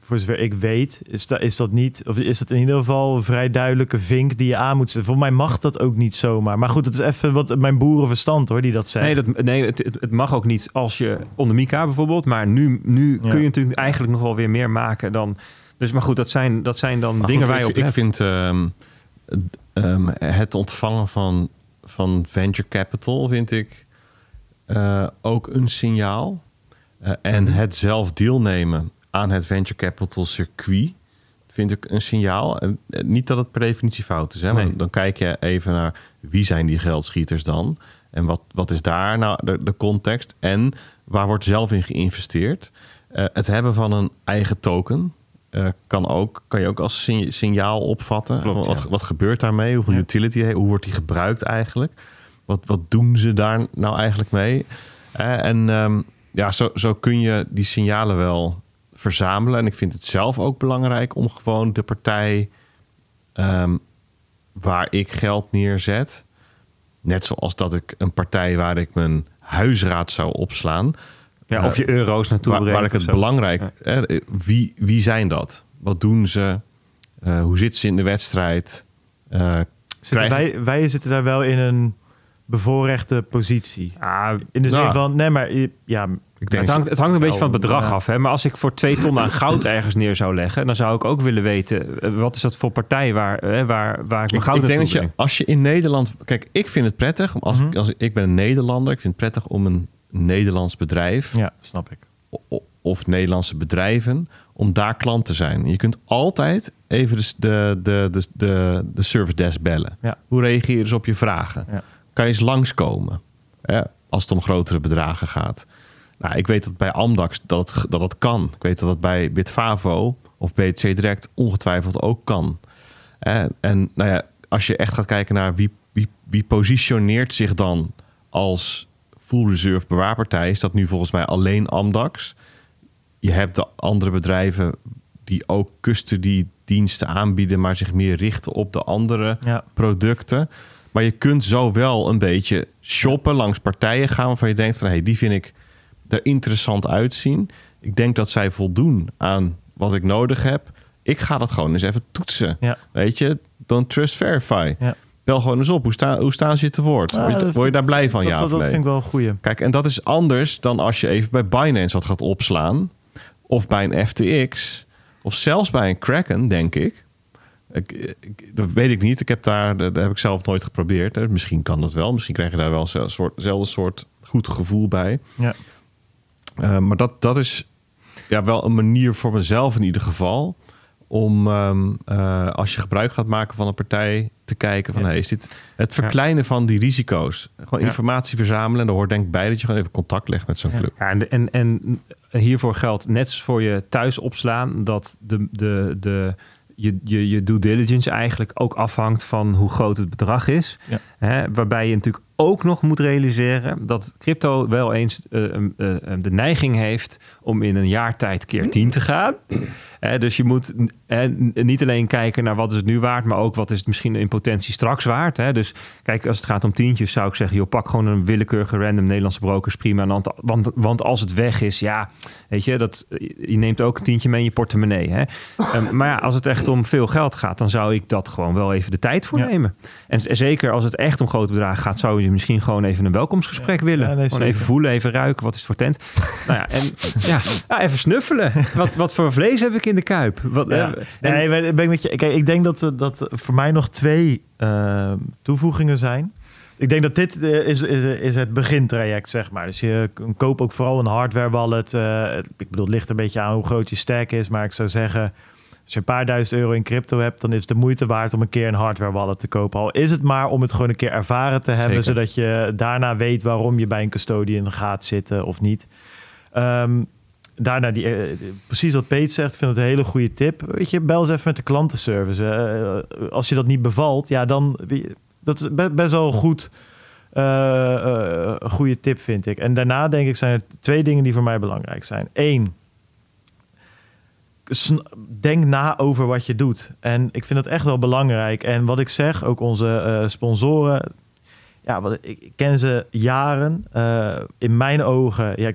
voor zover ik weet, is dat, is dat niet, of is dat in ieder geval een vrij duidelijke vink die je aan moet zetten. Voor mij mag dat ook niet zomaar. Maar goed, het is even wat mijn boerenverstand hoor, die dat zegt. Nee, dat, nee het, het- mag ook niet als je onder Mika bijvoorbeeld. Maar nu, nu Ja. kun je natuurlijk eigenlijk nog wel weer meer maken dan... Dus maar goed, dat zijn, dat zijn dan Maar dingen waar je op ik vind ehm, het- ehm, het ontvangen van, van venture capital vind ik eh, ook een signaal. Eh, en Mhm. het zelf deelnemen aan het venture capital circuit vind ik een signaal. En eh, niet dat het per definitie fout is. Hè? Nee. Dan kijk je even naar wie zijn die geldschieters dan? En wat, wat is daar nou de, de context? En waar wordt zelf in geïnvesteerd? Eh, het hebben van een eigen token eh, kan, ook, kan je ook als sign- signaal opvatten. Klopt, wat, ja. wat gebeurt daarmee? Hoeveel Ja. utility? he- Hoe wordt die gebruikt eigenlijk? Wat, wat doen ze daar nou eigenlijk mee? En ehm, ja, zo, zo kun je die signalen wel verzamelen. En ik vind het zelf ook belangrijk om gewoon de partij ehm, waar ik geld neerzet. Net zoals dat ik een partij waar ik mijn huisraad zou opslaan. Ja, Eh, of je euro's naartoe waar, brengt waar ik of het belangrijk... Hè, wie, wie zijn dat? Wat doen ze? Eh, hoe zitten ze in de wedstrijd? Eh, Zitten wij, wij zitten daar wel in een bevoorrechte positie. Ah, In de zin Nou. van, nee, maar ja, ik denk het, hangt, het hangt een beetje van het bedrag Ja. af. Hè? Maar als ik voor twee ton aan goud ergens neer zou leggen... dan zou ik ook willen weten... eh, wat is dat voor partij waar, hè, waar, waar ik mijn Ik, goud ik denk dat je, breng? als je in Nederland... Kijk, ik vind het prettig. Als, ik, als ik, ik ben een Nederlander. Ik vind het prettig om een Nederlands bedrijf... ja, snap ik. of Nederlandse bedrijven... om daar klant te zijn. Je kunt altijd even de, de, de, de, de, de service desk bellen. Ja. Hoe reageren ze op je vragen? Ja. Kan je eens langskomen? Hè, als het om grotere bedragen gaat. Nou, ik weet dat bij Amdax dat dat het kan. Ik weet dat het bij Bitfavo of BTC Direct ongetwijfeld ook kan. Hè, en nou ja, als je echt gaat kijken naar wie, wie, wie positioneert zich dan als full reserve bewaarpartij, is dat nu volgens mij alleen Amdax. Je hebt de andere bedrijven die ook custody diensten aanbieden, maar zich meer richten op de andere Ja. producten. Maar je kunt zo wel een beetje shoppen, langs partijen gaan waarvan je denkt van hé, hey, die vind ik er interessant uitzien. Ik denk dat zij voldoen aan wat ik nodig heb. Ik ga dat gewoon eens even toetsen. Ja. Weet je, don't trust verify. Ja. Bel gewoon eens op. Hoe, sta, hoe staan ze te woord? Word, je, dat word je daar blij van, dat, ja dat, vind ik wel een goeie. Kijk, en dat is anders dan als je even bij Binance wat gaat opslaan. Of bij een FTX. Of zelfs bij een Kraken, denk ik. ik, ik- dat weet ik niet. Ik heb daar, dat heb ik zelf nooit geprobeerd. Misschien kan dat wel. Misschien krijg je daar wel een soort, soort goed gevoel bij. Ja. Eh, maar dat, dat is ja, wel een manier voor mezelf in ieder geval. Om ehm, eh, als je gebruik gaat maken van een partij te kijken van Ja. hey, is dit het verkleinen van die risico's. Gewoon Ja. informatie verzamelen. En daar hoort denk ik bij dat je gewoon even contact legt met zo'n club. Ja, en, en, en hiervoor geldt net als voor je thuis opslaan dat de, de, de, je, je, je due diligence eigenlijk ook afhangt van hoe groot het bedrag is. Ja. Hè, waarbij je natuurlijk ook nog moet realiseren dat crypto wel eens eh, eh, de neiging heeft om in een jaar tijd keer 10 te gaan. Hè, dus je moet eh, niet alleen kijken naar wat is het nu waard, maar ook wat is het misschien in potentie straks waard. Hè? Dus kijk, als het gaat om tientjes, zou ik zeggen, joh, pak gewoon een willekeurige random Nederlandse brokers, prima. Want, want, want als het weg is, ja, weet je, dat, je neemt ook een tientje mee in je portemonnee. Hè? Ehm, maar ja, als het echt om veel geld gaat, dan zou ik dat gewoon wel even de tijd voor Ja. nemen. En zeker als het echt om grote bedragen gaat, zou je misschien gewoon even een welkomstgesprek willen. Ja, nee, gewoon even voelen, even ruiken, wat is het voor tent? nou ja, en ja, ja, even snuffelen. Wat, wat voor vlees heb ik in de kuip? Wat, Ja. eh, en- Nee, ben, ben ik met je. Kijk, ik denk dat, eh, dat voor mij nog twee eh, toevoegingen zijn. Ik denk dat dit eh, is, is, is het begintraject, zeg maar. Dus je koop ook vooral een hardware wallet. eh, ik bedoel, het ligt een beetje aan hoe groot je stack is. Maar ik zou zeggen, als je een paar duizend euro in crypto hebt... dan is het de moeite waard om een keer een hardware wallet te kopen. Al is het maar om het gewoon een keer ervaren te hebben... Zeker. zodat je daarna weet waarom je bij een custodian gaat zitten of niet. Ehm, daarna, die, eh, precies wat Peet zegt, vind het een hele goede tip. Weet je, bel eens even met de klantenservice. Eh, als je dat niet bevalt, ja, dan... Dat is be- best wel goed, eh, goede tip, vind ik. En daarna, denk ik, zijn er twee dingen die voor mij belangrijk zijn. Eén, denk na over wat je doet. En ik vind dat echt wel belangrijk. En wat ik zeg, ook onze sponsoren... Ja, wat, ik, ik ken ze jaren. In mijn ogen, ja,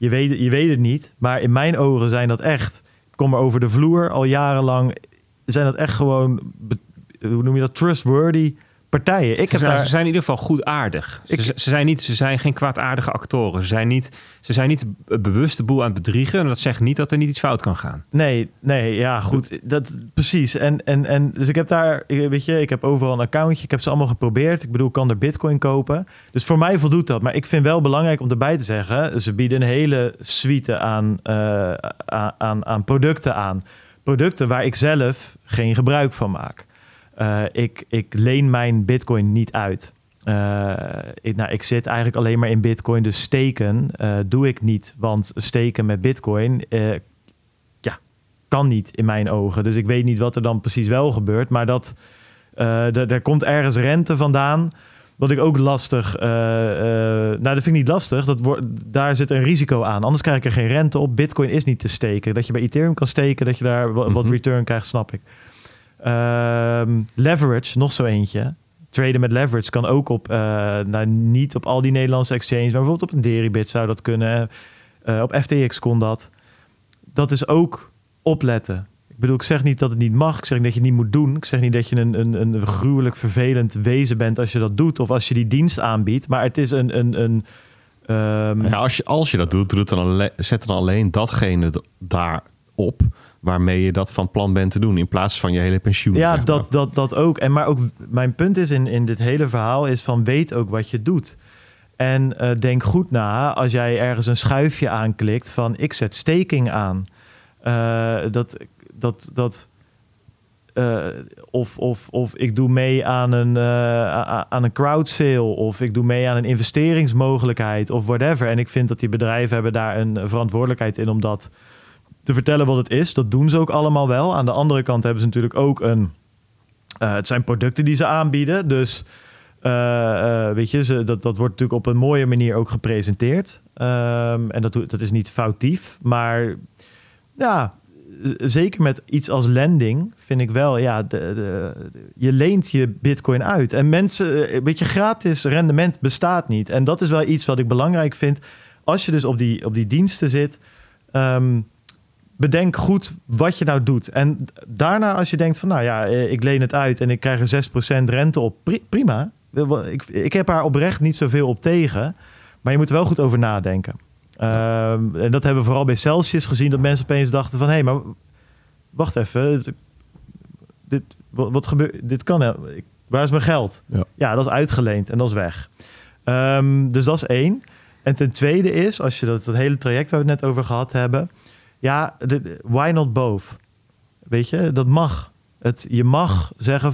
je, weet, je weet het niet, maar in mijn ogen zijn dat echt. Ik kom er over de vloer al jarenlang. Zijn dat echt gewoon, hoe noem je dat, trustworthy partijen. Ik Ze heb zijn, daar. ze zijn in ieder geval goedaardig. Ik- ze, ze, zijn niet, ze zijn geen kwaadaardige actoren. Ze zijn niet, ze zijn niet bewust de boel aan het bedriegen. En dat zegt niet dat er niet iets fout kan gaan. Nee, nee, ja, goed. Dat, precies. En, en, en dus ik heb daar, weet je, ik heb overal een accountje. Ik heb ze allemaal geprobeerd. Ik bedoel, ik kan er bitcoin kopen. Dus voor mij voldoet dat. Maar ik vind wel belangrijk om erbij te zeggen, ze bieden een hele suite aan, eh, aan, aan, aan producten aan. producten waar ik zelf geen gebruik van maak. Eh, ik, ik leen mijn bitcoin niet uit. Eh, ik, nou, ik zit eigenlijk alleen maar in bitcoin, dus steken eh, doe ik niet. Want steken met bitcoin ja, kan niet in mijn ogen. Dus ik weet niet wat er dan precies wel gebeurt. Maar dat, er komt ergens rente vandaan. Wat ik ook lastig. eh, nou, dat vind ik niet lastig. Dat wordt, daar zit een risico aan. Anders krijg ik er geen rente op. Bitcoin is niet te steken. Dat je bij Ethereum kan steken, dat je daar wa- wat Mhm. return krijgt, snap ik. Ehm, leverage, nog zo eentje. Traden met leverage kan ook op, eh, nou, niet op al die Nederlandse exchanges, maar bijvoorbeeld op een Deribit zou dat kunnen. Eh, op FTX kon dat. Dat is ook opletten. Ik bedoel, ik zeg niet dat het niet mag. Ik zeg niet dat je het niet moet doen. Ik zeg niet dat je een, een, een gruwelijk vervelend wezen bent als je dat doet. Of als je die dienst aanbiedt. Maar het is een... een, een ehm, Ja, als, je, als je dat doet, dan zet dan alleen datgene daarop waarmee je dat van plan bent te doen. In plaats van je hele pensioen. Ja, zeg maar. dat, dat, dat ook. En maar ook mijn punt is in, in dit hele verhaal is van weet ook wat je doet. En eh, denk goed na als jij ergens een schuifje aanklikt van ik zet staking aan. Eh, dat, dat, dat, eh, of, of, of ik doe mee aan een, a- aan een crowd sale. Of ik doe mee aan een investeringsmogelijkheid. Of whatever. En ik vind dat die bedrijven hebben daar een verantwoordelijkheid in om dat te vertellen wat het is. Dat doen ze ook allemaal wel. Aan de andere kant hebben ze natuurlijk ook een. eh, het zijn producten die ze aanbieden. Dus eh, eh, weet je, ze, dat, dat wordt natuurlijk op een mooie manier ook gepresenteerd. Ehm, en dat, dat is niet foutief. Maar ja, zeker met iets als lending vind ik wel, ja, de, de, je leent je bitcoin uit. En mensen, eh, weet je, gratis rendement bestaat niet. En dat is wel iets wat ik belangrijk vind. Als je dus op die, op die diensten zit, ehm, bedenk goed wat je nou doet. En daarna als je denkt van, nou ja, eh, ik leen het uit en ik krijg er 6% rente op, pri- prima. Ik, ik heb haar oprecht niet zoveel op tegen. Maar je moet er wel goed over nadenken. Ehm, en dat hebben we vooral bij Celsius gezien. Dat mensen opeens dachten van... hé, hey, maar wacht even. Dit, wat, gebeurt... Dit kan... Waar is mijn geld? Ja. dat is uitgeleend en dat is weg. Ehm, dus dat is één. En ten tweede is, als je dat, dat hele traject waar we het net over gehad hebben... Ja, de, why not both? Weet je, dat mag. Het, je mag zeggen,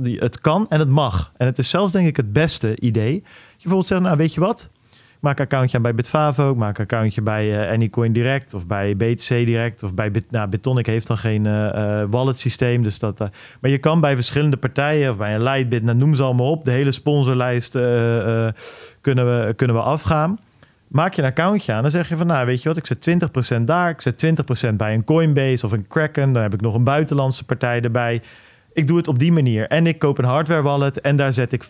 die- het kan en het mag. En het is zelfs denk ik het beste idee. Je bijvoorbeeld zegt, nou weet je wat? Ik maak accountje aan bij Bitfavo. Ik maak accountje bij eh, Anycoin Direct of bij BTC Direct. Of bij Bit, nou, Bitonic heeft dan geen eh, eh, wallet systeem. Dus dat, eh, maar je kan bij verschillende partijen of bij een Lightbit, nou, noem ze allemaal op. De hele sponsorlijst eh, eh, kunnen, we, kunnen we afgaan. Maak je een accountje aan, dan zeg je van, nou weet je wat, ik zet 20% daar, ik zet 20% bij een Coinbase of een Kraken, dan heb ik nog een buitenlandse partij erbij. Ik doe het op die manier. En ik koop een hardware wallet en daar zet ik 50%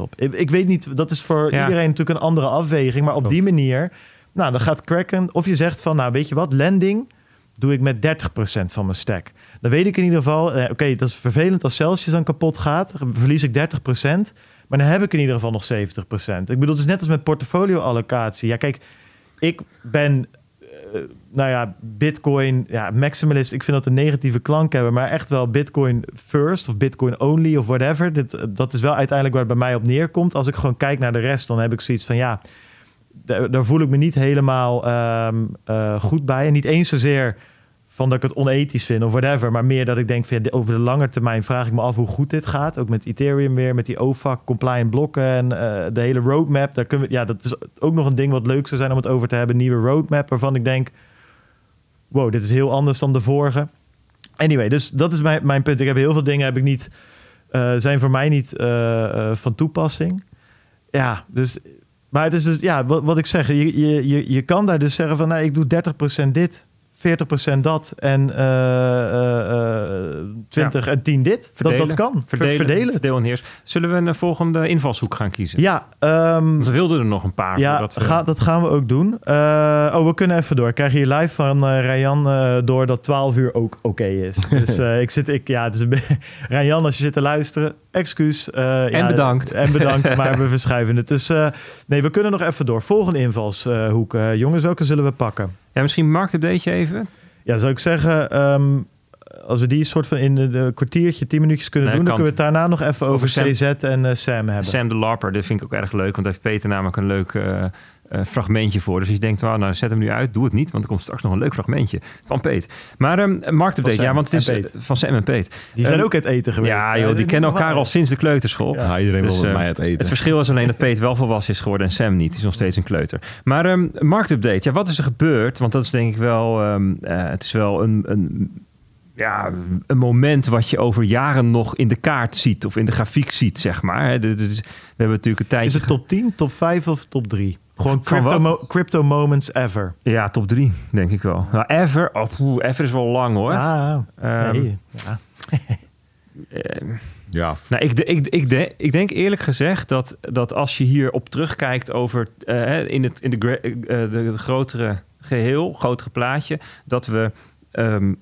op. Ik, ik weet niet, dat is voor Ja. iedereen natuurlijk een andere afweging, maar op Klopt. die manier, nou dan gaat Kraken, of je zegt van, nou weet je wat, lending doe ik met 30% van mijn stack. Dan weet ik in ieder geval, eh, oké, dat is vervelend als Celsius dan kapot gaat, verlies ik 30%. Maar dan heb ik in ieder geval nog 70%. Ik bedoel, het is net als met portfolio-allocatie. Ja, kijk, ik ben, eh, nou ja, Bitcoin, ja, maximalist. Ik vind dat een negatieve klank hebben, maar echt wel Bitcoin first of Bitcoin only of whatever. Eh, dat is wel uiteindelijk waar het bij mij op neerkomt. Als ik gewoon kijk naar de rest, dan heb ik zoiets van, ja, daar, daar voel ik me niet helemaal ehm, eh, goed bij. En niet eens zozeer van dat ik het onethisch vind of whatever. Maar meer dat ik denk, van, over de lange termijn vraag ik me af hoe goed dit gaat. Ook met Ethereum weer, met die OFAC, compliant blokken en eh, de hele roadmap. Daar kunnen we, ja, dat is ook nog een ding wat leuk zou zijn om het over te hebben. Nieuwe roadmap waarvan ik denk, wow, dit is heel anders dan de vorige. Anyway, dus dat is mijn, mijn punt. Ik heb heel veel dingen heb ik niet, eh, zijn voor mij niet eh, van toepassing. Ja, dus maar het is dus, ja, wat, wat ik zeg, je, je, je, je kan daar dus zeggen van, nou, ik doe 30% dit, 40% dat en eh, eh, eh, 20 en 10 dit. Dat, dat kan. Ver- Verdelen. Verdelen. Verdeel en heers. Zullen we een volgende invalshoek gaan kiezen? Ja, ehm, we wilden er nog een paar. ja we- ga, dat gaan we ook doen. Eh, oh, we kunnen even door. Ik krijg hier live van eh Rayan eh, door dat 12 uur ook oké is. Dus eh, ik zit, ik, ja, Rayan, als je zit te luisteren, excuus. eh, ja, bedankt. En bedankt, maar we verschuiven het. Dus eh, nee, we kunnen nog even door. Volgende invalshoek. eh, jongens, welke zullen we pakken? Ja, misschien marktupdateje even. Ja, zou ik zeggen, ehm, als we die soort van in een kwartiertje, tien minuutjes kunnen Nee, doen, dan kunnen we het daarna nog even over, Over Sam- CZ en eh, Sam hebben. Sam de Larper, dat vind ik ook erg leuk. Want heeft Peter namelijk een leuk eh, eh, fragmentje voor. Dus als je denkt, well, nou zet hem nu uit, doe het niet, want er komt straks nog een leuk fragmentje van Peet. Maar um, marktupdate, Sam ja, want het is eh, van Sam en Peet. Die zijn Ehm, ook het eten geweest. Ja, joh, die kennen elkaar al sinds de kleuterschool. Ja, iedereen Dus, wil met eh, mij het eten. Het verschil is alleen dat Peet wel volwassen is geworden en Sam niet. Die is nog steeds een kleuter. Maar ehm marktupdate, ja, wat is er gebeurd? Want dat is denk ik wel, ehm, het is wel een, een, ja, een moment wat je over jaren nog in de kaart ziet of in de grafiek ziet, zeg maar. dus we hebben natuurlijk een tijdje... Is het top 10, top 5 of top 3? Gewoon crypto, mo- crypto moments ever. Ja, top 3, denk ik wel. Nou, ever, oh, poeh, ever is wel lang hoor. Ah, Ehm, nee. Ja. eh, Ja, Nou, ik, de- ik, ik, de- ik denk eerlijk gezegd dat, dat als je hier op terugkijkt over eh, in, het, in de, eh, de, grotere geheel, grotere plaatje, dat we ehm,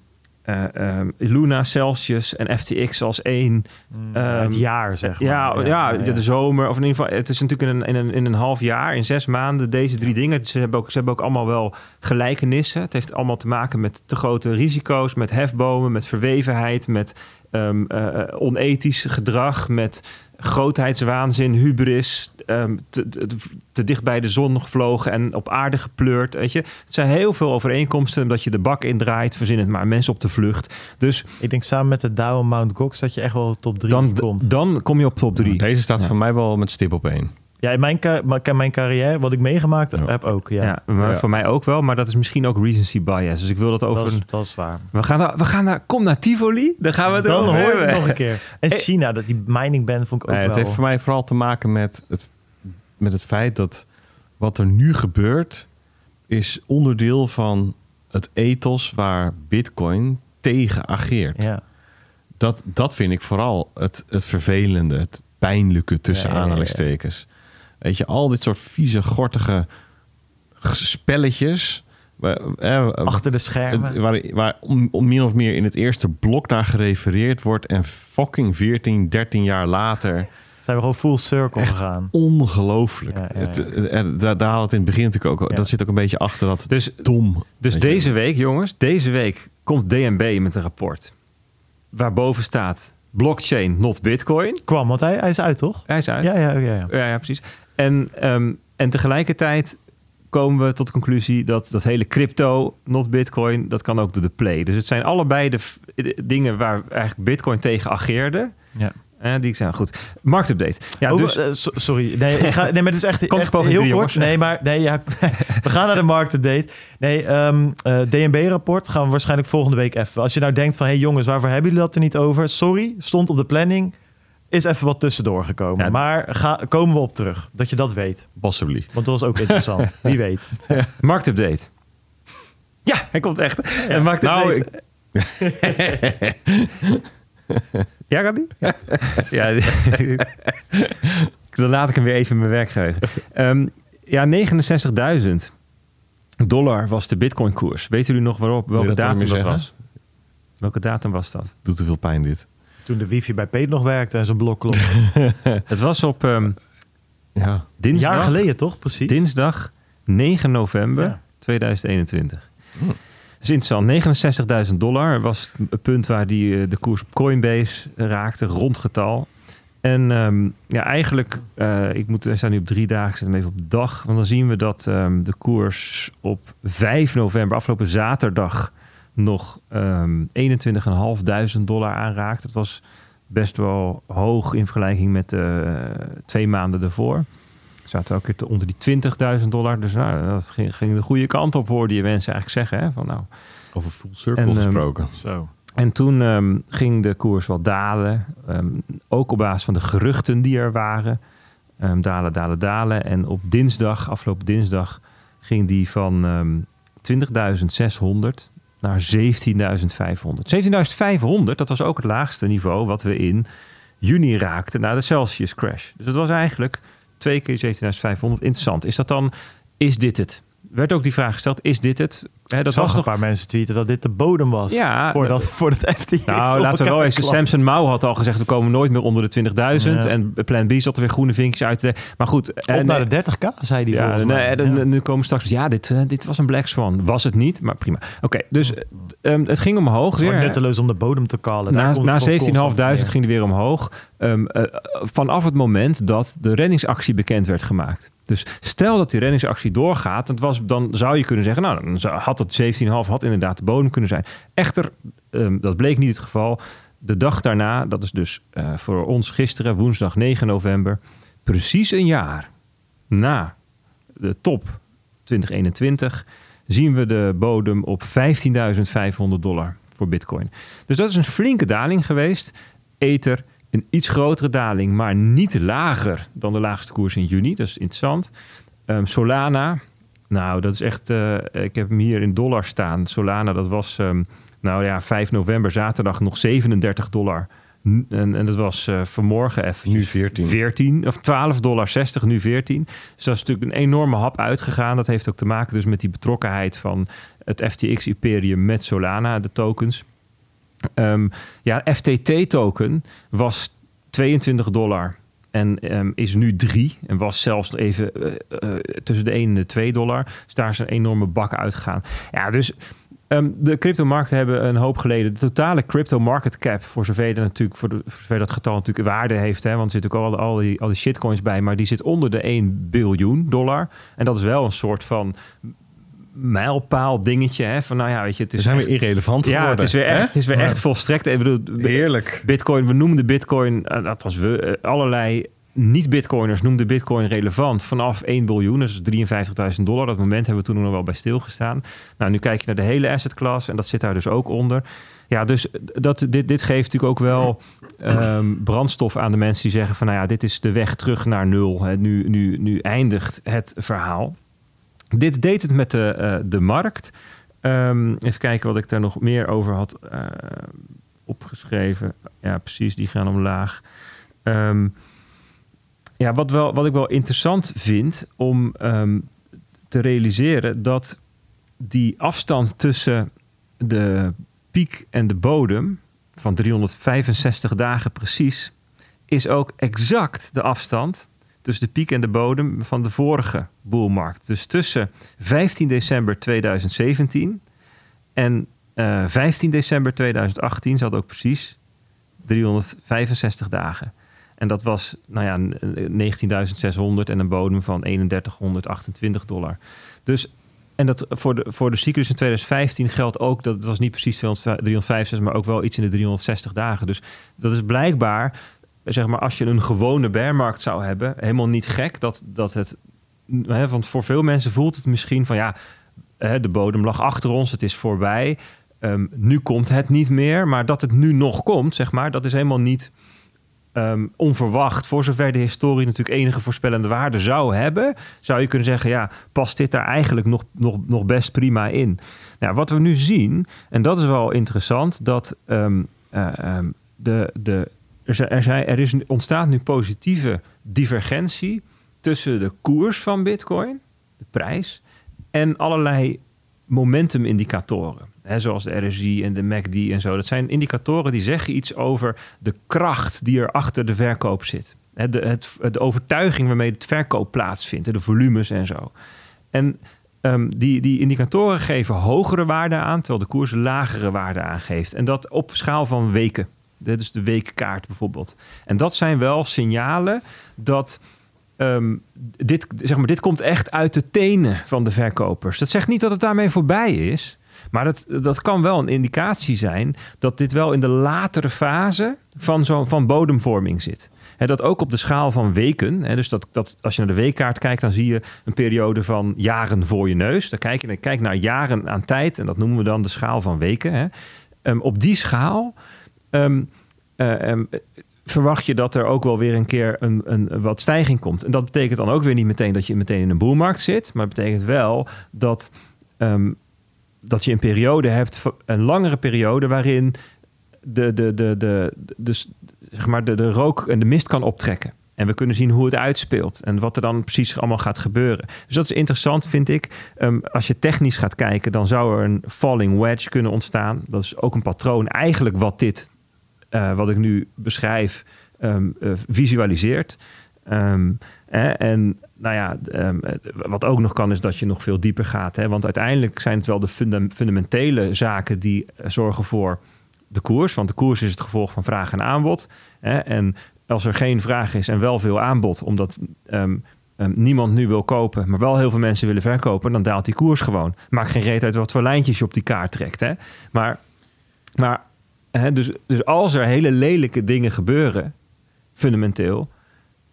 eh, ehm, Luna, Celsius en FTX als één. ehm, het jaar, zeg maar. Ja, ja, de, de zomer, of in ieder geval, het is natuurlijk in een, in, een, in een half jaar, in zes maanden, deze drie dingen. Ze hebben, ook, ze hebben ook allemaal wel gelijkenissen. Het heeft allemaal te maken met te grote risico's, met hefbomen, met verwevenheid, met ehm, eh, eh, onethisch gedrag, met grootheidswaanzin, hubris, ehm, te, te, te dicht bij de zon gevlogen en op aarde gepleurd. Weet je? Het zijn heel veel overeenkomsten, omdat je de bak indraait, verzin het maar, mensen op de vlucht. Dus Ik denk samen met de Dow en Mount Gox dat je echt wel top 3 dan, komt. dan kom je op top drie. deze staat Ja. voor mij wel met stip op één. Ja, in mijn, ca- maar mijn carrière, wat ik meegemaakt Ja. heb ook. Ja, Ja, maar Ja. voor mij ook wel, maar dat is misschien ook recency bias. Dus ik wil dat over. dat, is, een- dat is waar. We gaan naar, we gaan naar, kom naar Tivoli, dan gaan we het Dan hoor hebben. het nog een keer. En China, dat die mining ban vond ik ook Nee, het heeft voor mij vooral te maken met het, met het feit dat wat er nu gebeurt is onderdeel van het ethos waar Bitcoin tegen ageert. Ja. Dat, dat vind ik vooral het, het vervelende, het pijnlijke tussen Ja, ja, ja, ja. aanhalingstekens. Weet je, al dit soort vieze, gortige spelletjes. waar- eh, Achter de schermen. waar, waar om, om min of meer in het eerste blok naar gerefereerd wordt. En fucking 14, 13 jaar later. Zijn we gewoon full circle Echt gegaan. Ongelooflijk. Ja, ja, ja. Het, eh, eh, daar, daar had het in het begin natuurlijk ook. Ja. Dat zit ook een beetje achter dat Dus, dom. dus deze week, jongens, deze week komt DNB met een rapport. Waarboven staat blockchain, not bitcoin. Kwam, want hij, hij is uit, toch? Hij is uit. Ja, ja, ja. ja. Ja, ja, precies. En, ehm, en tegelijkertijd komen we tot de conclusie dat dat hele crypto, not bitcoin, dat kan ook door de play. Dus het zijn allebei de, dingen waar eigenlijk bitcoin tegen ageerde. Ja. Eh, die zijn goed. Marktupdate. Ja, Over- dus eh, so- sorry, nee, ik ga, nee, maar het is echt, echt heel drie, kort. Nee, echt. maar nee, ja, we gaan naar de marktupdate. Nee, ehm eh, DNB-rapport gaan we waarschijnlijk volgende week even. Als je nou denkt van, hé hey jongens, waarvoor hebben jullie dat er niet over? Sorry, stond op de planning. Is even wat tussendoor gekomen. Ja. Maar ga, komen we op terug, dat je dat weet. Possibly. Want dat was ook interessant. Wie weet. marktupdate. Ja, hij komt echt. En marktupdate. Nou, Ja, gaat die? Ja. ja dan laat ik hem weer even in mijn werkgeheugen. Ehm ja, 69.000 dollar was de bitcoin-koers. Weten jullie nog waarop? Welke datum dat was? Welke datum was dat? Doet te veel pijn dit. Toen de wifi bij Peet nog werkte en zijn blok klopte. Het was op ehm, Ja. Een dinsdag, jaar geleden toch, precies? dinsdag 9 november Ja. 2021. Dat is interessant. 69.000 dollar was het punt waar die, eh, de koers op Coinbase raakte, rondgetal. En ehm, ja, eigenlijk, eh, ik moet, we staan nu op drie dagen, ik zet hem even op dag. Want dan zien we dat ehm, de koers op 5 november, afgelopen zaterdag, nog ehm 21.500 dollar aanraakte. Dat was best wel hoog in vergelijking met eh, twee maanden ervoor. Zaten weer te- onder die 20.000 dollar. Dus nou, dat ging, ging de goede kant op, hoorde je mensen eigenlijk zeggen. Hè? Van, nou, Over full circle En, ehm, gesproken. Zo. en toen ehm, ging de koers wel dalen. Ehm, ook op basis van de geruchten die er waren. Ehm, dalen, dalen, dalen. En op dinsdag, afgelopen dinsdag, ging die van ehm 20.600 naar 17.500. 17.500, dat was ook het laagste niveau wat we in juni raakten na de Celsius crash. Dus dat was eigenlijk twee keer 17.500. Interessant. Is dat dan, is dit het? Werd ook die vraag gesteld, is dit het? Hè, dat Dat zag was een nog paar mensen tweeten dat dit de bodem was. Ja, voordat, voordat FTX nou, laten we wel eens. Samson Mouw had al gezegd: we komen nooit meer onder de 20.000. Ja. En Plan B zat er weer groene vinkjes uit. te- Maar goed. Op en, naar de 30k, zei hij ja, nee, en, Ja. nu komen straks. Ja, dit, eh, dit was een Black Swan. Was het niet, maar prima. Oké, dus eh, ehm, het ging omhoog Het weer. nutteloos om de bodem te kallen. Daar Na, na het gewoon 17.500 constant neer. ging die weer omhoog. Ehm, eh, vanaf het moment dat de reddingsactie bekend werd gemaakt. Dus stel dat die reddingsactie doorgaat, het was, dan zou je kunnen zeggen, nou, dan zou- het 17,5 had inderdaad de bodem kunnen zijn. Echter, ehm, dat bleek niet het geval. De dag daarna, dat is dus eh, voor ons gisteren, woensdag 9 november, precies een jaar na de top 2021, zien we de bodem op 15.500 dollar voor Bitcoin. Dus dat is een flinke daling geweest. Ether een iets grotere daling, maar niet lager dan de laagste koers in juni. Dat is interessant. Ehm, Solana, nou, dat is echt. eh, ik heb hem hier in dollar staan. Solana, dat was. ehm, nou ja, 5 november, zaterdag nog 37 dollar. N- En, en dat was eh, vanmorgen even. Nu 14. 14 of 12 dollar 60, nu 14. Dus dat is natuurlijk een enorme hap uitgegaan. Dat heeft ook te maken dus met die betrokkenheid van het FTX-imperium met Solana, de tokens. Ehm, ja, FTT-token was 22 dollar en ehm, is nu 3 en was zelfs even eh, eh, tussen de 1 en de 2 dollar. Dus daar is een enorme bak uitgegaan. Ja, dus ehm, de cryptomarkten hebben een hoop geleden. De totale crypto market cap, voor zover, dat natuurlijk, voor zover dat getal natuurlijk waarde heeft, hè, want er zitten ook al, al, die, al die shitcoins bij, maar die zit onder de 1 biljoen dollar. En dat is wel een soort van mijlpaal dingetje. Hè, van nou ja, weet je, het We is zijn echt- weer irrelevant ja, geworden. het is weer hè? echt, het is weer Ja. echt volstrekt. Ik bedoel, Heerlijk. Bitcoin, we noemden Bitcoin, eh, dat was we, eh, allerlei niet-Bitcoiners noemden Bitcoin relevant vanaf 1 biljoen, dus 53.000 dollar. Dat moment hebben we toen nog wel bij stilgestaan. Nou, nu kijk je naar de hele asset class en dat zit daar dus ook onder. Ja, dus dat, dit, dit geeft natuurlijk ook wel ehm, brandstof aan de mensen die zeggen van, nou ja, dit is de weg terug naar nul. Hè. Nu, nu, nu eindigt het verhaal. Dit deed het met de, eh, de markt. Ehm, even kijken wat ik daar nog meer over had eh, opgeschreven. Ja, precies, die gaan omlaag. Ehm, ja, wat, wel, wat ik wel interessant vind om ehm, te realiseren dat die afstand tussen de piek en de bodem van 365 dagen precies is ook exact de afstand tussen de piek en de bodem van de vorige boelmarkt. Dus tussen 15 december 2017 en eh, 15 december 2018 zat ook precies 365 dagen. En dat was nou ja, 19.600 en een bodem van 3128 dollar. Dus, en dat voor de, voor de cyclus in 2015 geldt ook dat het was niet precies 365, maar ook wel iets in de 360 dagen. Dus dat is blijkbaar, zeg maar, als je een gewone bearmarkt zou hebben, helemaal niet gek dat, dat het. Hè, want voor veel mensen voelt het misschien van ja, de bodem lag achter ons, het is voorbij. Ehm, nu komt het niet meer, maar dat het nu nog komt, zeg maar, dat is helemaal niet ehm, onverwacht. Voor zover de historie natuurlijk enige voorspellende waarde zou hebben, zou je kunnen zeggen, ja, past dit daar eigenlijk nog, nog, nog best prima in? Nou, wat we nu zien, en dat is wel interessant, dat ehm, eh, de, de, er, er, is, ontstaat nu positieve divergentie tussen de koers van Bitcoin, de prijs, en allerlei momentumindicatoren. Zoals de RSI en de MACD en zo. Dat zijn indicatoren die zeggen iets over de kracht die er achter de verkoop zit. De, het, de overtuiging waarmee het verkoop plaatsvindt. De volumes en zo. En ehm, die, die indicatoren geven hogere waarden aan, terwijl de koers lagere waarden aangeeft. En dat op schaal van weken. Is de weekkaart bijvoorbeeld. En dat zijn wel signalen dat ehm, dit, zeg maar, dit komt echt uit de tenen van de verkopers. Dat zegt niet dat het daarmee voorbij is. Maar dat, dat kan wel een indicatie zijn dat dit wel in de latere fase van, zo, van bodemvorming zit. Dat ook op de schaal van weken. Dus dat, dat, als je naar de weekkaart kijkt, dan zie je een periode van jaren voor je neus. Dan kijk je dan kijk naar jaren aan tijd. En dat noemen we dan de schaal van weken. Ehm, op die schaal ehm, eh, ehm, verwacht je dat er ook wel weer een keer een, een, wat stijging komt. En dat betekent dan ook weer niet meteen dat je meteen in een boelmarkt zit. Maar het betekent wel dat, ehm, dat je een periode hebt, een langere periode, waarin de, de, de, de, de, zeg maar de, de rook en de mist kan optrekken. En we kunnen zien hoe het uitspeelt en wat er dan precies allemaal gaat gebeuren. Dus dat is interessant, vind ik. Als je technisch gaat kijken, dan zou er een falling wedge kunnen ontstaan. Dat is ook een patroon, eigenlijk wat dit, uh, wat ik nu beschrijf, um, uh, visualiseert. Um, hè, en nou ja, um, wat ook nog kan, is dat je nog veel dieper gaat. Hè? Want uiteindelijk zijn het wel de funda fundamentele zaken die zorgen voor de koers. Want de koers is het gevolg van vraag en aanbod. Hè? En als er geen vraag is en wel veel aanbod, omdat ehm, niemand nu wil kopen, maar wel heel veel mensen willen verkopen, dan daalt die koers gewoon. Maakt geen reet uit wat voor lijntjes je op die kaart trekt. Hè? Maar, maar dus, dus als er hele lelijke dingen gebeuren, fundamenteel,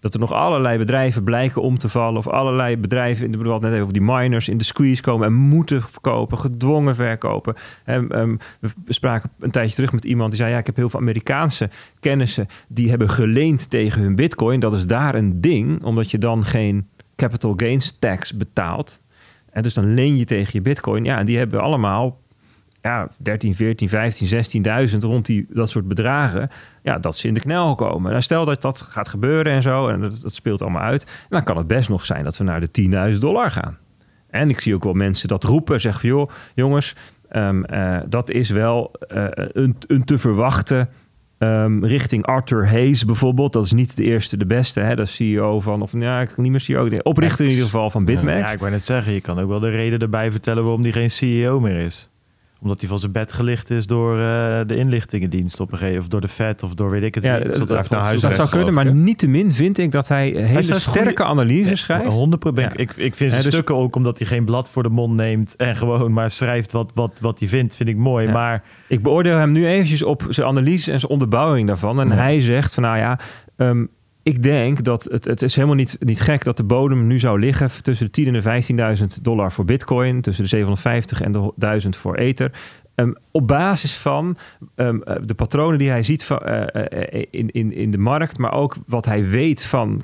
dat er nog allerlei bedrijven blijken om te vallen. Of allerlei bedrijven, we net even die miners, in de squeeze komen en moeten verkopen, gedwongen verkopen. En, ehm, we spraken een tijdje terug met iemand die zei: Ja, ik heb heel veel Amerikaanse kennissen die hebben geleend tegen hun bitcoin. Dat is daar een ding, omdat je dan geen capital gains tax betaalt. En dus dan leen je tegen je bitcoin. Ja, en die hebben allemaal ja, 13, 14, 15, 16.000 rond die, dat soort bedragen. Ja, dat ze in de knel komen. Nou, stel dat dat gaat gebeuren en zo, en dat, dat speelt allemaal uit. Dan kan het best nog zijn dat we naar de 10.000 dollar gaan. En ik zie ook wel mensen dat roepen, zeggen van joh, jongens, ehm, eh, dat is wel eh, een, een te verwachten ehm, richting Arthur Hayes bijvoorbeeld. Dat is niet de eerste, de beste. Hè? Dat CEO van, of ja, ik niet meer CEO, de oprichter in ieder geval van BitMEX. Ja, ik wou net zeggen, je kan ook wel de reden erbij vertellen waarom die geen CEO meer is omdat hij van zijn bed gelicht is door uh, de inlichtingendienst op een gegeven of door de Fed of door weet ik het. Ja, niet. dat, dat, naar huis dat zou kunnen, maar niettemin vind ik dat hij hele sterke analyses schrijft. 100 Ja. ik, ik vind zijn Ja, dus- stukken ook omdat hij geen blad voor de mond neemt en gewoon maar schrijft wat, wat, wat hij vindt, vind ik mooi. Maar Ik beoordeel hem nu eventjes op zijn analyse en zijn onderbouwing daarvan. En hij zegt van nou ja, ehm, ik denk dat het, het is helemaal niet, niet gek dat de bodem nu zou liggen tussen de 10 en de 15.000 dollar voor bitcoin, tussen de 750 en de 1000 voor ether. Ehm, op basis van ehm, eh, de patronen die hij ziet van, eh, eh, in, in, in de markt, maar ook wat hij weet van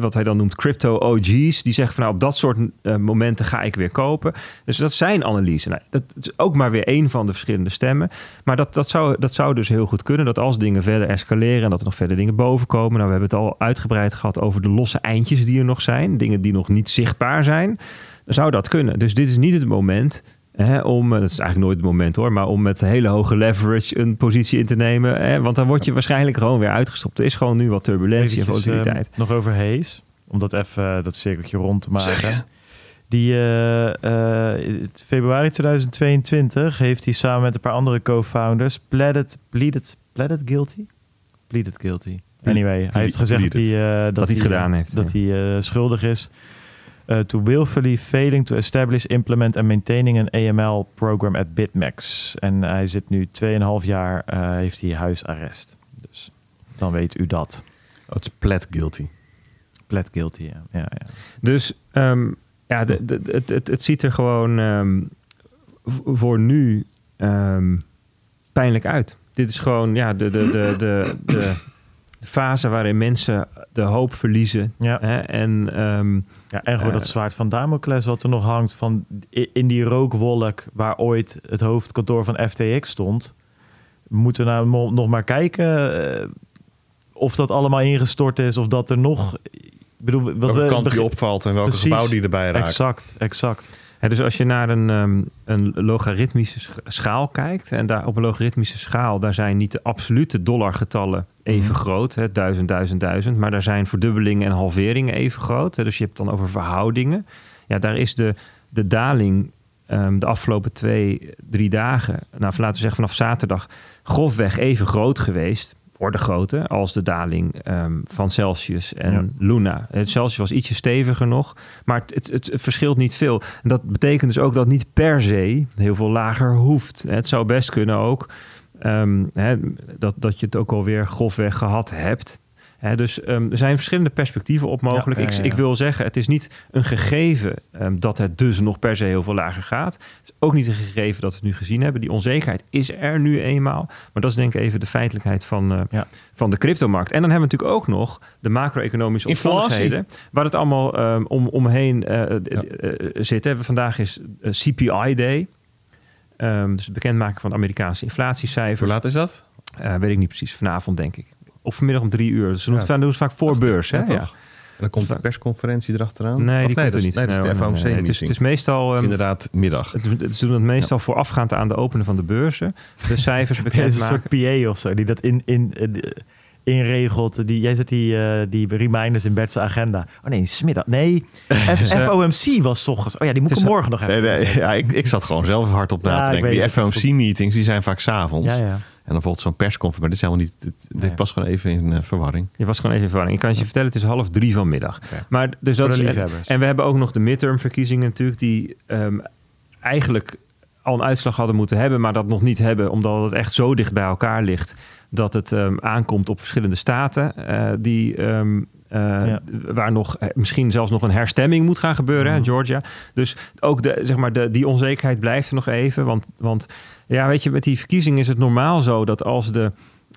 wat hij dan noemt crypto OG's, die zeggen van nou op dat soort eh, momenten ga ik weer kopen. Dus dat zijn analyse. Nou, dat is ook maar weer één van de verschillende stemmen. Maar dat, dat, zou, dat zou dus heel goed kunnen. Dat als dingen verder escaleren en dat er nog verder dingen boven komen. Nou, we hebben het al uitgebreid gehad over de losse eindjes die er nog zijn. Dingen die nog niet zichtbaar zijn. Dan zou dat kunnen. Dus dit is niet het moment Hè, om, eh, dat is eigenlijk nooit het moment hoor, maar om met hele hoge leverage een positie in te nemen. Hè, want dan word je waarschijnlijk gewoon weer uitgestopt. Er is gewoon nu wat turbulentie en volatiliteit. eh, nog over Hayes, om dat even eh, dat cirkeltje rond te maken. Die eh, eh, in februari 2022 heeft hij samen met een paar andere co-founders pleaded, pleaded, pleaded guilty? Pleaded guilty. Anyway, hij heeft gezegd dat hij, dat hij het gedaan heeft, Dat hij eh, schuldig is. Eh, to willfully failing to establish, implement and maintaining an AML program at BitMEX. En hij zit nu 2,5 jaar, eh, heeft hij huisarrest. Dus dan weet u dat. Oh, het is plat guilty. Plet guilty, ja. ja, ja. Dus ehm, ja, de, de, het, het, het ziet er gewoon ehm, voor nu ehm, pijnlijk uit. Dit is gewoon ja, de, de, de, de, de, de fase waarin mensen de hoop verliezen. Ja. Hè? En ehm, Ja, en gewoon Eh, dat zwaard van Damocles wat er nog hangt van in die rookwolk waar ooit het hoofdkantoor van FTX stond. Moeten we nou nog maar kijken eh, of dat allemaal ingestort is of dat er nog... Ik bedoel, wat Welke we kant die opvalt en welke Precies. gebouw die erbij raakt. Exact, exact. Dus als je naar een, ehm, een logaritmische sch- schaal kijkt, en daar op een logaritmische schaal, daar zijn niet de absolute dollargetallen even Mhm. groot, hè, duizend, duizend, duizend, maar daar zijn verdubbelingen en halveringen even groot. Hè, dus je hebt het dan over verhoudingen. Ja, daar is de, de daling ehm, de afgelopen twee, drie dagen, nou laten we zeggen vanaf zaterdag, grofweg even groot geweest. Orde grootte als de daling ehm, van Celsius en Ja. Luna. Het Celsius was ietsje steviger nog, maar het, het, het verschilt niet veel. En dat betekent dus ook dat niet per se heel veel lager hoeft. Het zou best kunnen ook ehm, hè, dat, dat je het ook alweer grofweg gehad hebt. Dus ehm, er zijn verschillende perspectieven op mogelijk. Ja, ja, Ik, ja. ik wil zeggen, het is niet een gegeven ehm, dat het dus nog per se heel veel lager gaat. Het is ook niet een gegeven dat we het nu gezien hebben. Die onzekerheid is er nu eenmaal. Maar dat is denk ik even de feitelijkheid van, eh, van de cryptomarkt. En dan hebben we natuurlijk ook nog de macro-economische omstandigheden. Waar het allemaal ehm, om, omheen eh, eh, zit. Hè. Vandaag is CPI Day. Ehm, dus het bekendmaken van de Amerikaanse Hoe inflatiecijfers. laat is dat? Weet ik niet precies. Vanavond denk ik. Of vanmiddag om drie uur. Dus ze doen het Ja. vaak- voor beurs. Hè? Ja, Ja. En dan komt de persconferentie erachteraan? Nee, Of die komt dat er niet. Nee, dat is de FOMC nee. Het is, het is meestal... ehm, inderdaad middag. het, het- ze doen het meestal voorafgaand aan de openen van de beurzen. De cijfers Ja, het is een bekendmaken. soort PA of zo die dat in, in, in, inregelt. Die, jij zet die, eh, die reminders in Bert's agenda. Oh nee, smiddag. Nee, F- FOMC was 's ochtends. Oh ja, die moet ik morgen nog even Nee, nee, ja, ik, ik zat gewoon zelf hard op na Ja, te denken. Die. FOMC-meetings die zijn vaak s'avonds. Ja, ja. En dan volgt zo'n persconferentie. Maar dit is helemaal niet. Dit, Nee. was gewoon even in eh, verwarring. Je was gewoon even in verwarring. Ik kan het je vertellen, het is half drie vanmiddag. Oké. Maar dus dat is, en, en we hebben ook nog de midterm verkiezingen natuurlijk, die ehm, eigenlijk al een uitslag hadden moeten hebben, maar dat nog niet hebben, omdat het echt zo dicht bij elkaar ligt dat het ehm, aankomt op verschillende staten eh, die ehm, eh, Ja. waar nog misschien zelfs nog een herstemming moet gaan gebeuren, Mhm. Georgia. Dus ook de, zeg maar de, die onzekerheid blijft er nog even. Want, want ja, weet je, met die verkiezingen is het normaal zo dat als de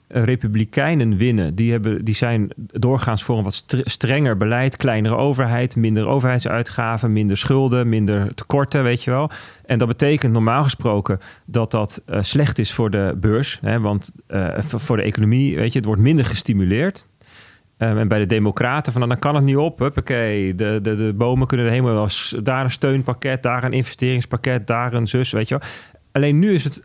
Republikeinen winnen, die, hebben, die zijn doorgaans voor een wat str- strenger beleid, kleinere overheid, minder overheidsuitgaven, minder schulden, minder tekorten, weet je wel. En dat betekent normaal gesproken dat dat eh, slecht is voor de beurs, hè, want eh, voor de economie, weet je, het wordt minder gestimuleerd. Ehm, en bij de Democraten, van, nou, dan kan het niet op. Huppakee, de, de, de bomen kunnen helemaal wel. Daar een steunpakket, daar een investeringspakket, daar een zus, weet je wel. Alleen nu is het...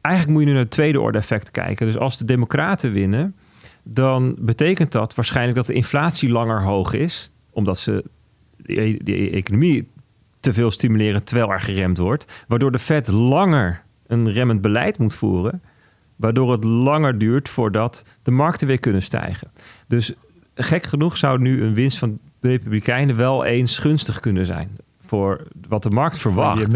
Eigenlijk moet je nu naar het tweede orde effect kijken. Dus als de Democraten winnen, dan betekent dat waarschijnlijk dat de inflatie langer hoog is. Omdat ze de, de economie te veel stimuleren terwijl er geremd wordt. Waardoor de Fed langer een remmend beleid moet voeren. Waardoor het langer duurt voordat de markten weer kunnen stijgen. Dus gek genoeg zou nu een winst van de Republikeinen wel eens gunstig kunnen zijn. Voor wat de markt verwacht.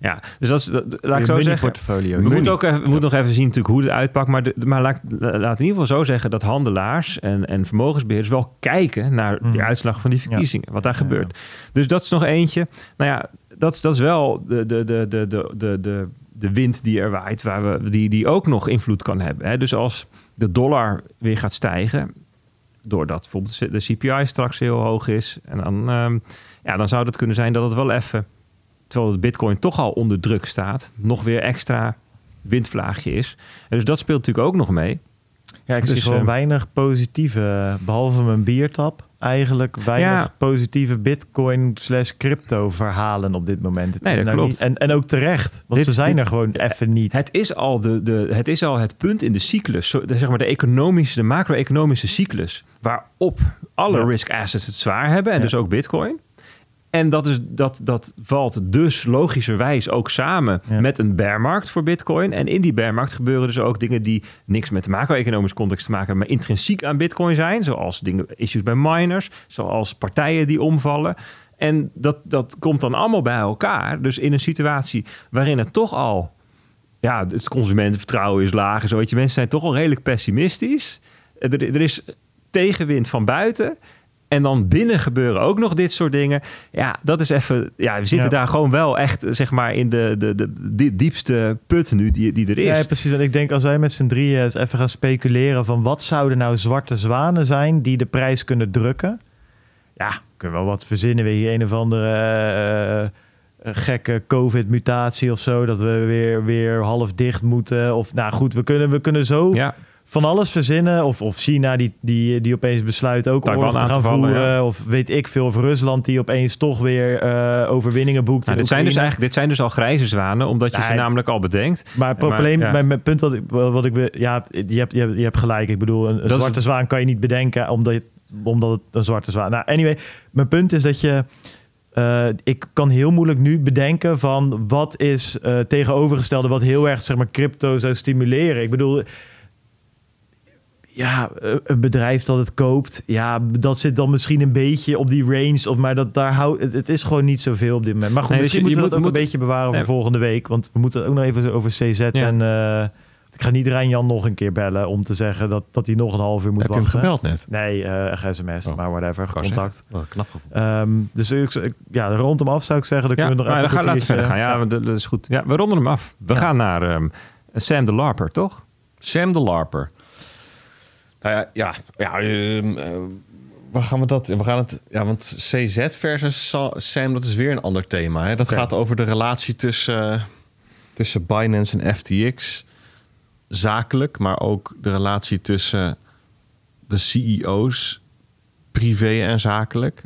Ja, dus dat is, dat, laat ik zo zeggen. portfolio. We moeten ook even, we moeten nog even zien natuurlijk hoe het uitpakt. Maar, de, maar laat, laat in ieder geval zo zeggen dat handelaars en, en vermogensbeheerders wel kijken naar Mm. die uitslag van die verkiezingen. Wat daar Ja, gebeurt. Dus dat is nog eentje. Nou ja, dat, is- dat is wel de, de, de, de, de, de, de, de wind die er waait, waar we, die, die ook nog invloed kan hebben. Hè. Dus als de dollar weer gaat stijgen, doordat bijvoorbeeld de CPI straks heel hoog is, en dan, ehm, ja, dan zou het kunnen zijn dat het wel even, terwijl de bitcoin toch al onder druk staat, nog weer extra windvlaagje is. En dus dat speelt natuurlijk ook nog mee. Ja, ik Dus, zie gewoon eh, weinig positieve, behalve mijn biertap, eigenlijk weinig Ja. positieve bitcoin slash crypto verhalen op dit moment. Het Nee, is dat nou klopt. Niet, en, en ook terecht, want Dit- ze zijn dit- er gewoon even niet. Het is al, de, de, het, is al het punt in de cyclus, de, zeg maar de economische, de macro-economische cyclus, waarop alle Ja. risk assets het zwaar hebben en Ja. dus ook bitcoin. En dat, is, dat, dat valt dus logischerwijs ook samen Ja. met een bearmarkt voor bitcoin. En in die bearmarkt gebeuren dus ook dingen die niks met de macro-economische context te maken hebben, maar intrinsiek aan bitcoin zijn. Zoals dingen, issues bij miners, zoals partijen die omvallen. En dat, dat komt dan allemaal bij elkaar. Dus in een situatie waarin het toch al ja, het consumentenvertrouwen is laag. en Zo, weet je, mensen zijn toch al redelijk pessimistisch. Er, er is tegenwind van buiten. En dan binnen gebeuren ook nog dit soort dingen. Ja, dat is even. Ja, we zitten Ja. daar gewoon wel echt, zeg maar, in de, de, de, die diepste put nu die, die er is. Ja, precies. En ik denk als wij met z'n drieën eens even gaan speculeren van wat zouden nou zwarte zwanen zijn die de prijs kunnen drukken. Ja, kunnen we wel wat verzinnen. Weer hier een of andere eh, eh, gekke COVID-mutatie of zo. Dat we weer, weer half dicht moeten. Of nou goed, we kunnen, we kunnen zo ja, van alles verzinnen. Of, of China die, die, die opeens besluit ook oorlog te aan gaan voeren. ja. Of weet ik veel. Of Rusland die opeens toch weer eh, overwinningen boekt. nou, dit, zijn dus eigenlijk, dit zijn dus al grijze zwanen, omdat je Nee. ze namelijk al bedenkt. Maar het Maar, probleem, ja. mijn, mijn punt wat ik, wat ik wil, ja, je hebt, je hebt, je hebt gelijk. Ik bedoel, een, een Dat is- zwarte zwaan kan je niet bedenken omdat, omdat het een zwarte zwaan. Nou, anyway, mijn punt is dat je, eh, ik kan heel moeilijk nu bedenken van wat is eh, tegenovergestelde, wat heel erg zeg maar crypto zou stimuleren. Ik bedoel, ja, eh, een bedrijf dat het koopt, ja, dat zit dan misschien een beetje op die range, of maar dat daar houdt, het, het is gewoon niet zoveel op dit moment. Maar goed, Nee, dus misschien je- je moeten we dat moet- ook een beetje bewaren Nee. voor volgende week, want we moeten ook nog even over CZ en eh, ik ga niet Rijn-Jan nog een keer bellen om te zeggen dat, dat hij nog een half uur moet Heb je hem wachten. gebeld net? Nee, eh sms, Oh, maar whatever, contact. knap gevonden. Ehm, dus ik, ja, rond hem af zou ik zeggen. Dan Ja, kunnen we nog maar even dan gaan, laten we verder gaan. Ja, dat, is goed. Ja, we ronden hem af. We Ja. gaan naar ehm, Sam de Larper, toch? Sam de Larper. Nou ja, ja, ja ehm, eh, waar gaan we dat? We gaan het, ja, want CZ versus Sa- Sam, dat is weer een ander thema. Hè? Dat gaat over de relatie tussen, tussen Binance en FTX. Zakelijk, maar ook de relatie tussen de CEO's, privé en zakelijk.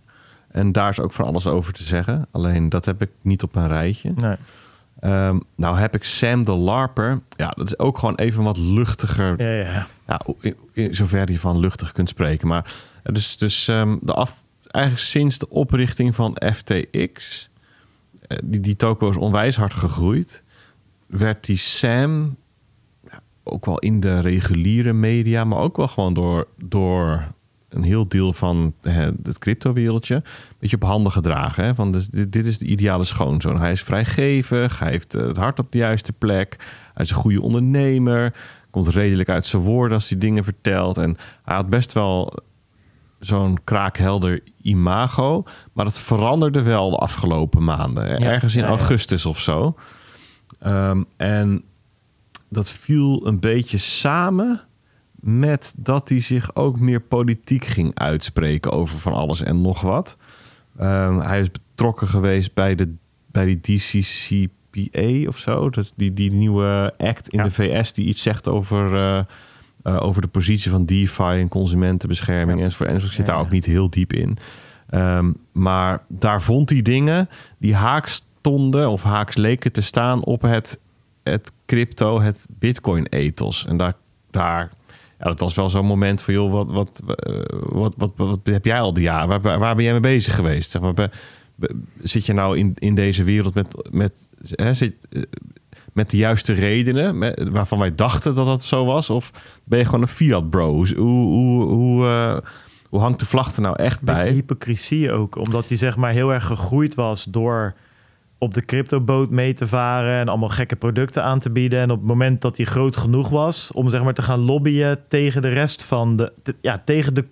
En daar is ook van alles over te zeggen. Alleen dat heb ik niet op een rijtje. Nee. Ehm, nou heb ik Sam de Larper. Ja, dat is ook gewoon even wat luchtiger Ja, ja. ja, in, in zover je van luchtig kunt spreken. Maar eh, dus, dus ehm, de af, eigenlijk sinds de oprichting van FTX, eh, die, die toko is onwijs hard gegroeid, werd die Sam ja, ook wel in de reguliere media, maar ook wel gewoon door, door een heel deel van hè, het crypto-wereldje, een beetje op handen gedragen. Hè? Van dus dit, dit is de ideale schoonzoon. Hij is vrijgevig, hij heeft eh, het hart op de juiste plek, hij is een goede ondernemer, komt redelijk uit zijn woorden als hij dingen vertelt. En hij had best wel zo'n kraakhelder imago, maar dat veranderde wel de afgelopen maanden. Ja, Ergens in ja, ja. augustus of zo. Ehm, en dat viel een beetje samen met dat hij zich ook meer politiek ging uitspreken over van alles en nog wat. Ehm, hij is betrokken geweest bij, de, bij die DCCPA of zo. Dat die, die nieuwe act in Ja. de VS die iets zegt over, eh, eh, over de positie van DeFi en consumentenbescherming Ja. enzovoort. enzovoort. Ik zit daar ook niet heel diep in. Ehm, maar daar vond hij dingen die haaks stonden of haaks leken te staan op het, het crypto, het bitcoin-ethos. En daar, daar ja, dat was wel zo'n moment van, joh, wat, wat, eh, wat, wat, wat, heb jij al die jaren? Waar, waar ben jij mee bezig geweest? Zeg maar, zit je nou in, in deze wereld met, met, hè, zit, eh, met de juiste redenen, met- waarvan wij dachten dat dat zo was? Of ben je gewoon een fiat bro? Hoe, hoe, hoe, eh, hoe hangt de vlag er nou echt beetje bij? hypocrisie ook. Omdat hij zeg maar heel erg gegroeid was door op de cryptoboot mee te varen en allemaal gekke producten aan te bieden. En op het moment dat hij groot genoeg was om zeg maar te gaan lobbyen tegen de rest van de, ja, tegen de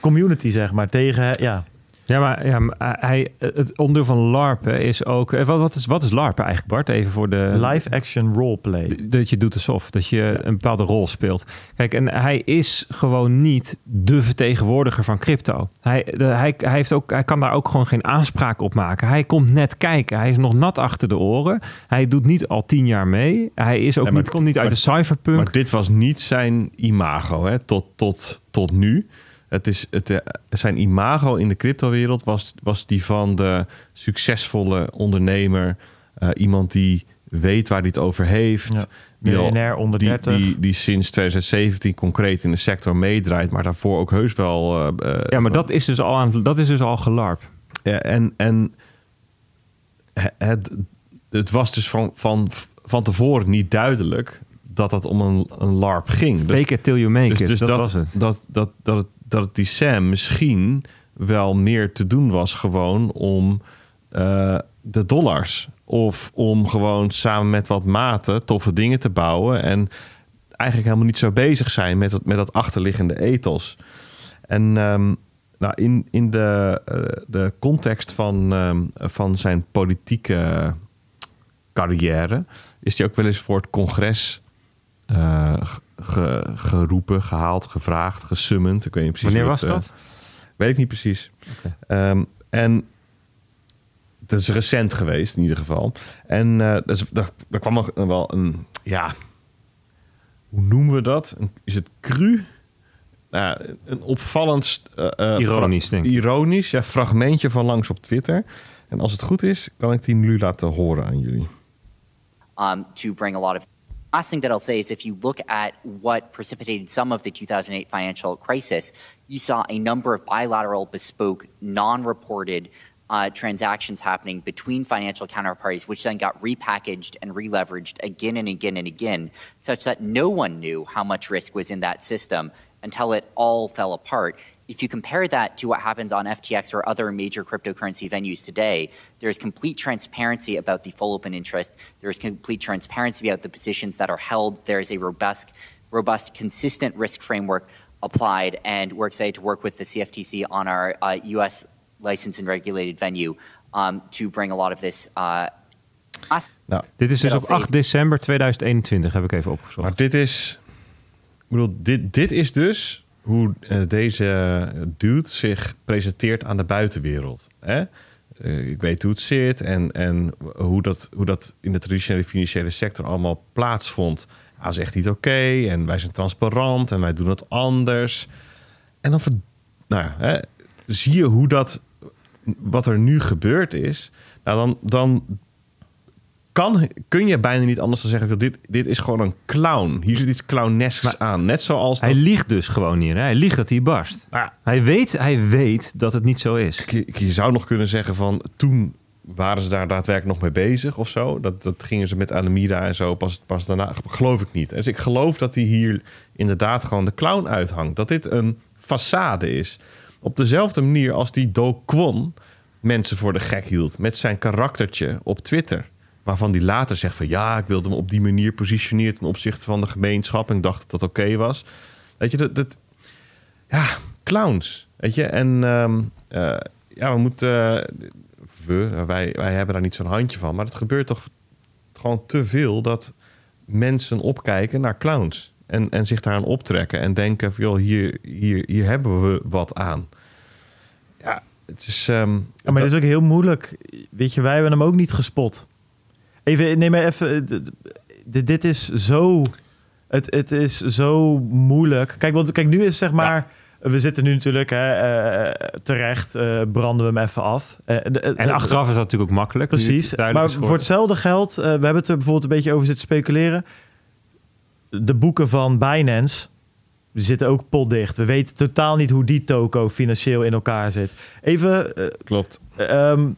community zeg maar, tegen ja, Ja, maar ja, maar hij, het onderdeel van LARPen is ook... eh, Wat, wat, is, wat is LARPen eigenlijk, Bart? Even voor de... live action roleplay. Dat je doet alsof, dat je een bepaalde rol speelt. Kijk, en hij is gewoon niet de vertegenwoordiger van crypto. Hij, de, hij, hij, heeft ook, hij kan daar ook gewoon geen aanspraak op maken. Hij komt net kijken. Hij is nog nat achter de oren. Hij doet niet al tien jaar mee. Hij is ook Nee, maar- niet, komt niet uit de cypherpunk. Maar dit was niet zijn imago hè, tot, tot, tot nu. Het is het, eh, zijn imago in de cryptowereld was, was die van de succesvolle ondernemer. eh, iemand die weet waar hij het over heeft. Ja. Miljonair onder die, 30. die, die sinds 2017 concreet in de sector meedraait. Maar daarvoor ook heus wel... eh, ja, maar dat is dus al, aan, dat is dus al gelarp. ja, en en het, het was dus van, van, van tevoren niet duidelijk dat het om een, een LARP ging. Dus- Fake it till you make dus, it. dus dat, dat, was het. Dat, dat, dat, het, dat het die Sam misschien wel meer te doen was gewoon om eh, de dollars. Of om gewoon samen met wat maten toffe dingen te bouwen. En eigenlijk helemaal niet zo bezig zijn met, het, met dat achterliggende ethos. En ehm, nou, in, in de, eh, de context van, ehm, van zijn politieke carrière is hij ook wel eens voor het congres eh, ge- geroepen, gehaald, gevraagd, gesummend. Ik weet niet precies Wanneer was het, dat? eh, weet ik niet precies. Ehm, en dat is recent geweest in ieder geval. En eh dus, daar, daar kwam nog wel een, ja, hoe noemen we dat? Een, is het cru? Nou, een opvallend... Ironisch, fra- denk ik. Ironisch, ja, fragmentje van langs op Twitter. En als het goed is, kan ik die nu laten horen aan jullie. um, to bring a lot of. Last thing that I'll say is if you look at what precipitated some of the 2008 financial crisis, you saw a number of bilateral, bespoke, non reported uh, transactions happening between financial counterparties, which then got repackaged and releveraged again and again and again, such that no one knew how much risk was in that system until it all fell apart. If you compare that to what happens on FTX or other major cryptocurrency venues today, there's complete transparency about the full open interest. There's complete transparency about the positions that are held. There's a robust, robust, consistent risk framework applied, and we're excited to work with the CFTC on our uh, U.S. licensed and regulated venue um, to bring a lot of this. Uh, Nou, Dit is dus op 8 december 2021, heb ik even opgezocht. Maar dit is. Ik bedoel, dit, dit is dus hoe eh, deze dude zich presenteert aan de buitenwereld. Hè? Eh, ik weet hoe het zit en, en hoe, dat, hoe dat in de traditionele financiële sector allemaal plaatsvond. Hij is echt niet oké en wij zijn transparant en wij doen het anders. En dan nou ja, hè, zie je hoe dat, wat er nu gebeurd is. Nou, dan, dan kan, kun je bijna niet anders dan zeggen: dit, dit is gewoon een clown. Hier zit iets clownesks aan. Net zoals Hij liegt dus gewoon hier. Hè? Hij liegt dat hij barst. Hij weet, hij weet dat het niet zo is. je, je zou nog kunnen zeggen van toen waren ze daar daadwerkelijk nog mee bezig of zo? Dat, dat gingen ze met Alameda en zo pas, pas daarna. Geloof ik niet. Dus ik geloof dat hij hier inderdaad gewoon de clown uithangt. Dat dit een façade is. Op dezelfde manier als die Do Kwon mensen voor de gek hield met zijn karaktertje op Twitter. Waarvan die later zegt van ja, ik wilde me op die manier positioneren ten opzichte van de gemeenschap en ik dacht dat dat oké was. Weet je, dat, dat ja, clowns. Weet je, en ehm, eh, ja, we moeten. we, wij, wij hebben daar niet zo'n handje van. Maar het gebeurt toch gewoon te veel dat mensen opkijken naar clowns. En, en zich daaraan optrekken en denken: van, joh, hier, hier, hier hebben we wat aan. Ja, het is. ehm, Ja, maar dat is ook heel moeilijk. Weet je, wij hebben hem ook niet gespot. Even, neem maar even. d- Dit is zo. Het, het is zo moeilijk. Kijk, want kijk, nu is zeg maar. We zitten nu natuurlijk hè, eh, terecht, eh, branden we hem even af. Eh, de- de- En achteraf is dat natuurlijk ook makkelijk. het Precies. Maar voor hetzelfde geld, eh, we hebben het er bijvoorbeeld een beetje over zitten speculeren. De boeken van Binance, die zitten ook potdicht. We weten totaal niet hoe die toko financieel in elkaar zit. Even, eh, klopt. ehm,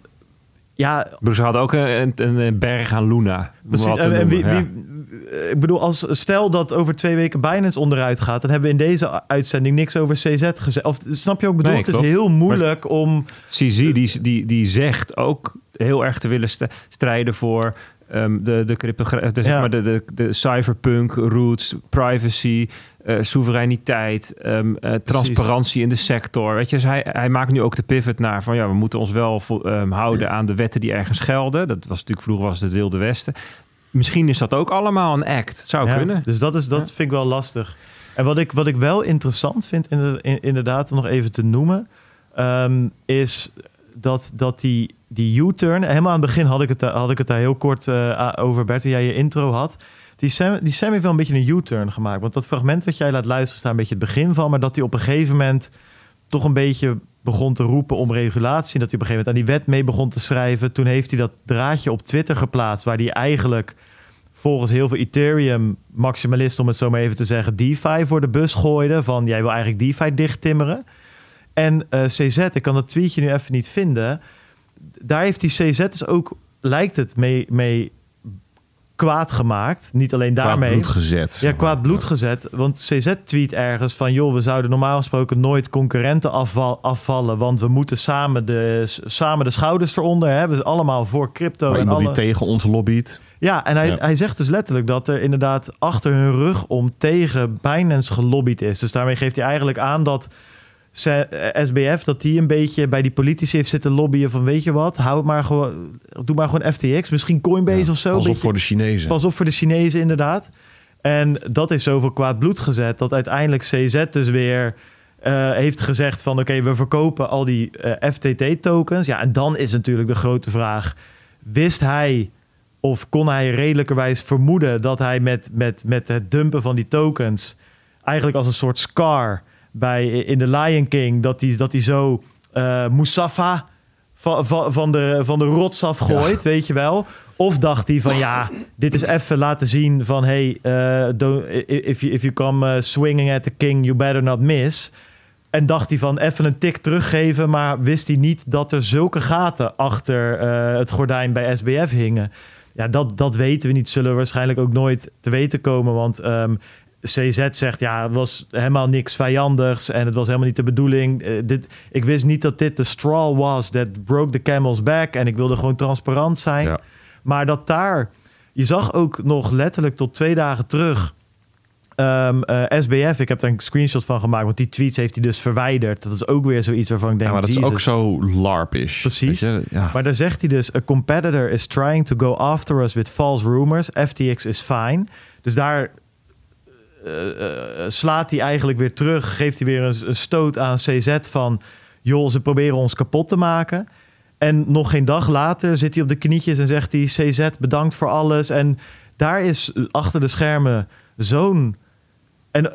ja, Ze hadden ook een, een, berg aan Luna. Precies. En, wie, noemen, ja. wie- ik bedoel, als stel dat over twee weken Binance onderuit gaat, dan hebben we in deze uitzending niks over CZ gezegd. Of snap je ook? Bedoel, Nee, het is heel moeilijk om. CZ die, die, die zegt ook heel erg te willen st- strijden voor ehm, de, de, cryptogra- de, zeg Ja. maar de, de, de cypherpunk roots, privacy, eh, soevereiniteit, ehm, eh, transparantie in de sector. Weet je, dus hij, hij maakt nu ook de pivot naar van ja, we moeten ons wel vo- ehm, houden aan de wetten die ergens gelden. Dat was natuurlijk vroeger was het het Wilde Westen. Misschien is dat ook allemaal een act. Het zou Ja, kunnen. Dus dat, is, dat vind ik wel lastig. En wat ik, wat ik wel interessant vind, in de, in- inderdaad, om nog even te noemen, is dat, dat die, die U-turn, helemaal aan het begin had ik het, had ik het daar heel kort eh, over, Bert, toen jij je intro had. Die Sam, die Sam heeft wel een beetje een U-turn gemaakt. Want dat fragment wat jij laat luisteren, staat een beetje het begin van. Maar dat hij op een gegeven moment toch een beetje begon te roepen om regulatie. Dat hij op een gegeven moment aan die wet mee begon te schrijven. Toen heeft hij dat draadje op Twitter geplaatst, waar hij eigenlijk volgens heel veel Ethereum maximalisten, om het zo maar even te zeggen, DeFi voor de bus gooide. Van jij wil eigenlijk DeFi dichttimmeren. En eh, CZ, ik kan dat tweetje nu even niet vinden. Daar heeft die CZ dus ook, lijkt het, mee, mee kwaad gemaakt. Niet alleen Kwaad daarmee. bloed gezet. Ja, kwaad bloed gezet. Want CZ tweet ergens van... joh, we zouden normaal gesproken nooit concurrenten afval, afvallen... want we moeten samen de, samen de schouders eronder. Hè? We zijn allemaal voor crypto. Maar en alle... die tegen ons lobbyt. Ja, en hij, Ja. hij zegt dus letterlijk dat er inderdaad achter hun rug om tegen Binance gelobbyd is. Dus daarmee geeft hij eigenlijk aan dat SBF, dat die een beetje bij die politici heeft zitten lobbyen van weet je wat, hou het maar gewoon, doe maar gewoon FTX, misschien Coinbase Ja, of zo. Pas op beetje- voor de Chinezen. Pas op voor de Chinezen inderdaad. En dat heeft zoveel kwaad bloed gezet dat uiteindelijk CZ dus weer eh, heeft gezegd van oké, we verkopen al die eh, FTT-tokens. Ja, en dan is natuurlijk de grote vraag, wist hij of kon hij redelijkerwijs vermoeden dat hij met, met, met het dumpen van die tokens eigenlijk als een soort scar bij in de Lion King dat hij dat hij zo eh Mustafa van, van, van, de, van de rots afgooit, weet je wel? Of dacht hij van ja, dit is even laten zien van hey, eh, don't- if, you, if you come eh, swinging at the king, you better not miss. En dacht hij van even een tik teruggeven, maar wist hij niet dat er zulke gaten achter het gordijn bij SBF hingen. Ja, dat, dat weten we niet. Zullen we waarschijnlijk ook nooit te weten komen. Want ehm, CZ zegt ja, het was helemaal niks vijandigs en het was helemaal niet de bedoeling. Eh, dit, ik wist niet dat dit de straw was that broke the camel's back en ik wilde gewoon transparant zijn. Ja. Maar dat daar, je zag ook nog letterlijk tot twee dagen terug. ehm, eh, SBF, ik heb daar een screenshot van gemaakt, want die tweets heeft hij dus verwijderd. Dat is ook weer zoiets waarvan ik denk, Ja, maar dat is ook zo larpish. Precies. Weet je? Ja. Maar daar zegt hij dus: A competitor is trying to go after us with false rumors. FTX is fine. Dus daar slaat hij eigenlijk weer terug. Geeft hij weer een, een stoot aan CZ van: joh, ze proberen ons kapot te maken. En nog geen dag later zit hij op de knietjes en zegt hij: CZ, bedankt voor alles. En daar is achter de schermen zo'n. En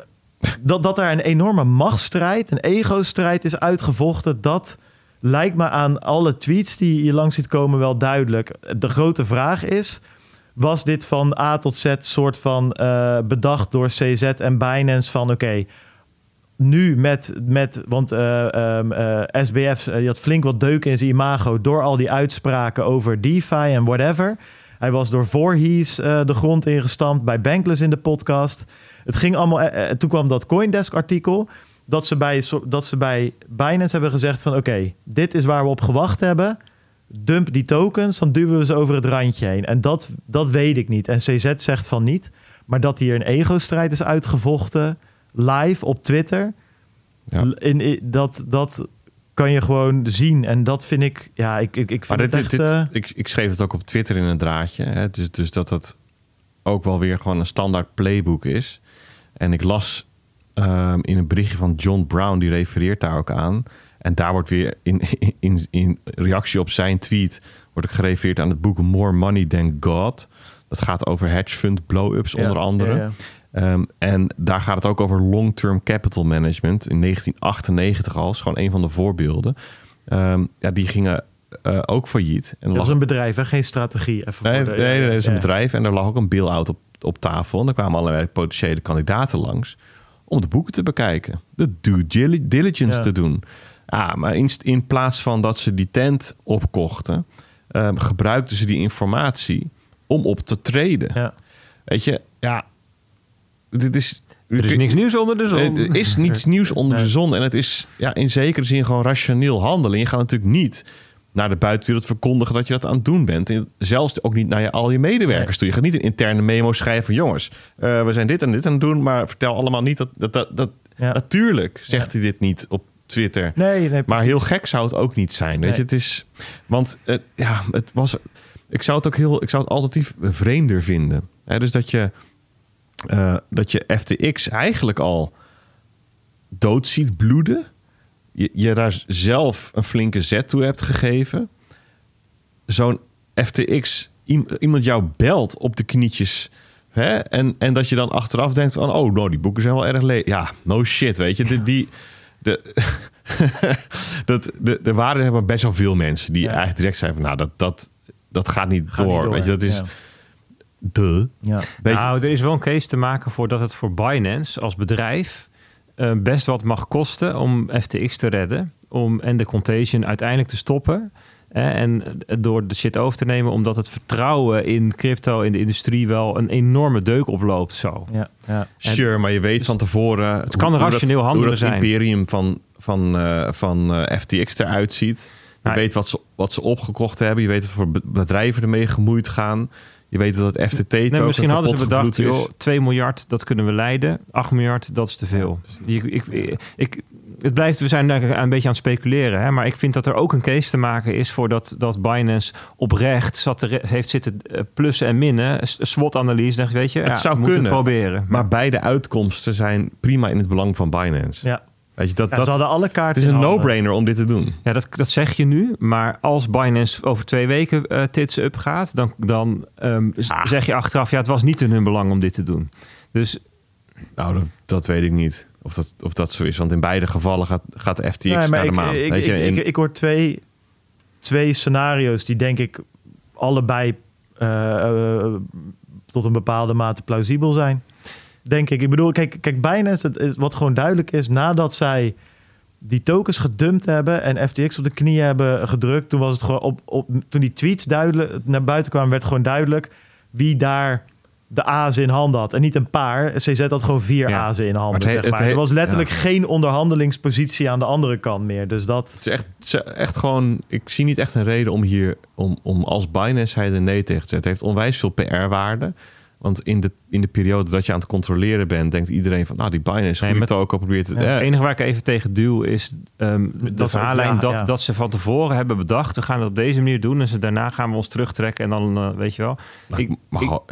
dat, dat daar een enorme machtsstrijd, een ego-strijd is uitgevochten, dat lijkt me aan alle tweets die je langs ziet komen wel duidelijk. De grote vraag is: was dit van A tot Z soort van eh, bedacht door CZ en Binance van oké, nu met, met want eh, ehm, eh, SBF die had flink wat deuken in zijn imago door al die uitspraken over DeFi en whatever. Hij was door Voorhees de grond ingestampt, bij Bankless in de podcast. Het ging allemaal. toen kwam dat Coindesk artikel. Dat ze, bij, dat ze bij Binance hebben gezegd van oké, dit is waar we op gewacht hebben. Dump die tokens, dan duwen we ze over het randje heen. En dat, dat weet ik niet. En CZ zegt van niet. Maar dat hier een ego-strijd is uitgevochten, live op Twitter. Ja. In, in- dat, dat kan je gewoon zien. En dat vind ik, ja, ik, ik, ik vind Maar dit, het dit, echt... dit- eh, ik, ik schreef het ook op Twitter in een draadje. Hè? Dus, dus dat het ook wel weer gewoon een standaard playbook is. En ik las ehm, in een berichtje van John Brown, die refereert daar ook aan. En daar wordt weer in, in, in reactie op zijn tweet... wordt ook gerefereerd aan het boek More Money Than God. Dat gaat over hedge fund blow-ups ja, onder andere. ja, ja. Ehm, en daar gaat het ook over long-term capital management. In 1998 al, is gewoon een van de voorbeelden. Ehm, ja, die gingen eh, ook failliet. En Dat is een bedrijf, hè? geen strategie. Even nee, voor nee, de, nee, dat is een bedrijf. En er lag ook een bail-out op, op tafel. En er kwamen allerlei potentiële kandidaten langs om de boeken te bekijken. De due dili- diligence te doen. Ah, maar in, in plaats van dat ze die tent opkochten, ehm, gebruikten ze die informatie om op te treden. Ja. Weet je, ja, dit is... Er is niks nieuws onder de zon. Er is niets nieuws onder de zon. En het is ja, in zekere zin gewoon rationeel handelen. Je gaat natuurlijk niet naar de buitenwereld verkondigen dat je dat aan het doen bent. En zelfs ook niet naar je, al je medewerkers Nee. toe. Je gaat niet een interne memo schrijven van... jongens, eh, we zijn dit en dit aan het doen... maar vertel allemaal niet dat... dat, dat, dat Ja. Natuurlijk zegt Ja. hij dit niet op Twitter. Nee, nee, Maar heel gek zou het ook niet zijn. Weet Nee. je, het is. Want het, ja, het was. Ik zou het ook heel. Ik zou het alternatief vreemder vinden. Hè, dus dat je. eh, dat je FTX eigenlijk al dood ziet bloeden. Je, je daar zelf een flinke zet toe hebt gegeven. Zo'n FTX. iem- Iemand jou belt op de knietjes. Hè? En, en dat je dan achteraf denkt van... oh, nou, die boeken zijn wel erg leeg. Ja, no shit, weet je. Die, die, de, dat, de, er waren maar best wel veel mensen... die Ja. eigenlijk direct zeiden van... nou, dat, dat, dat gaat niet, Gaat niet door. Weet je, dat is... Ja. De. Ja. Je, nou, er is wel een case te maken voor dat het voor Binance als bedrijf eh, best wat mag kosten om FTX te redden. Om, en de contagion uiteindelijk te stoppen. En door de shit over te nemen, omdat het vertrouwen in crypto in de industrie wel een enorme deuk oploopt. Zo. Ja, ja. Sure, maar je weet van tevoren... Het kan hoe- hoe rationeel dat, handelen hoe dat zijn. imperium van, van, eh, van eh, FTX eruit ziet. Je Nou, weet wat ze, wat ze opgekocht hebben. Je weet wat voor be- bedrijven ermee gemoeid gaan. Je weet dat het FTT Nee, misschien hadden ze bedacht, joh, 2 miljard, dat kunnen we leiden. 8 miljard, dat is te veel. ik, ik, ik, het blijft, we zijn daar een beetje aan het speculeren. Hè? Maar ik vind dat er ook een case te maken is voor dat, dat Binance oprecht zat te, heeft zitten eh, plussen en minnen. SWOT-analyse, dacht je, weet je, Het ja, zou kunnen. het proberen. Maar beide uitkomsten zijn prima in het belang van Binance. ja. Weet je, dat, Ja, dat, ze hadden alle het kaarten is in een no-brainer om dit te doen. Ja, dat, dat zeg je nu. Maar als Binance over twee weken eh, tits up gaat, dan, dan ehm, Ah. zeg je achteraf, ja, het was niet in hun belang om dit te doen. Dus Nou, dat, dat weet ik niet. Of dat, of dat zo is. Want in beide gevallen gaat, gaat de FTX Nee, naar de maan. ik, Weet je, ik, in- ik, ik hoor twee, twee scenario's die denk ik allebei eh, eh, tot een bepaalde mate plausibel zijn. Denk ik. Ik bedoel, kijk, kijk Binance, het is, wat gewoon duidelijk is, nadat zij die tokens gedumpt hebben en FTX op de knieën hebben gedrukt, toen was het gewoon op, op toen die tweets duidelijk naar buiten kwamen, werd gewoon duidelijk wie daar de azen in handen had. En niet een paar. CZ had gewoon vier Ja. azen in handen. Maar het he- zeg maar. er was letterlijk ja. geen onderhandelingspositie aan de andere kant meer. Dus dat. Het is echt, echt gewoon. Ik zie niet echt een reden om hier. om, om als Binance hij er nee tegen te zetten. Het heeft onwijs veel PR-waarde. Want in de, in de periode dat je aan het controleren bent, denkt iedereen van, nou, die Binance, Nee, goede maar- token, probeert het. Ja, eh, Het enige waar ik even tegen duw is ehm, de Dat ze- verhaallijn ja, dat, ja. dat ze van tevoren hebben bedacht. We gaan het op deze manier doen en ze, daarna gaan we ons terugtrekken en dan eh, weet je wel. nou, ik-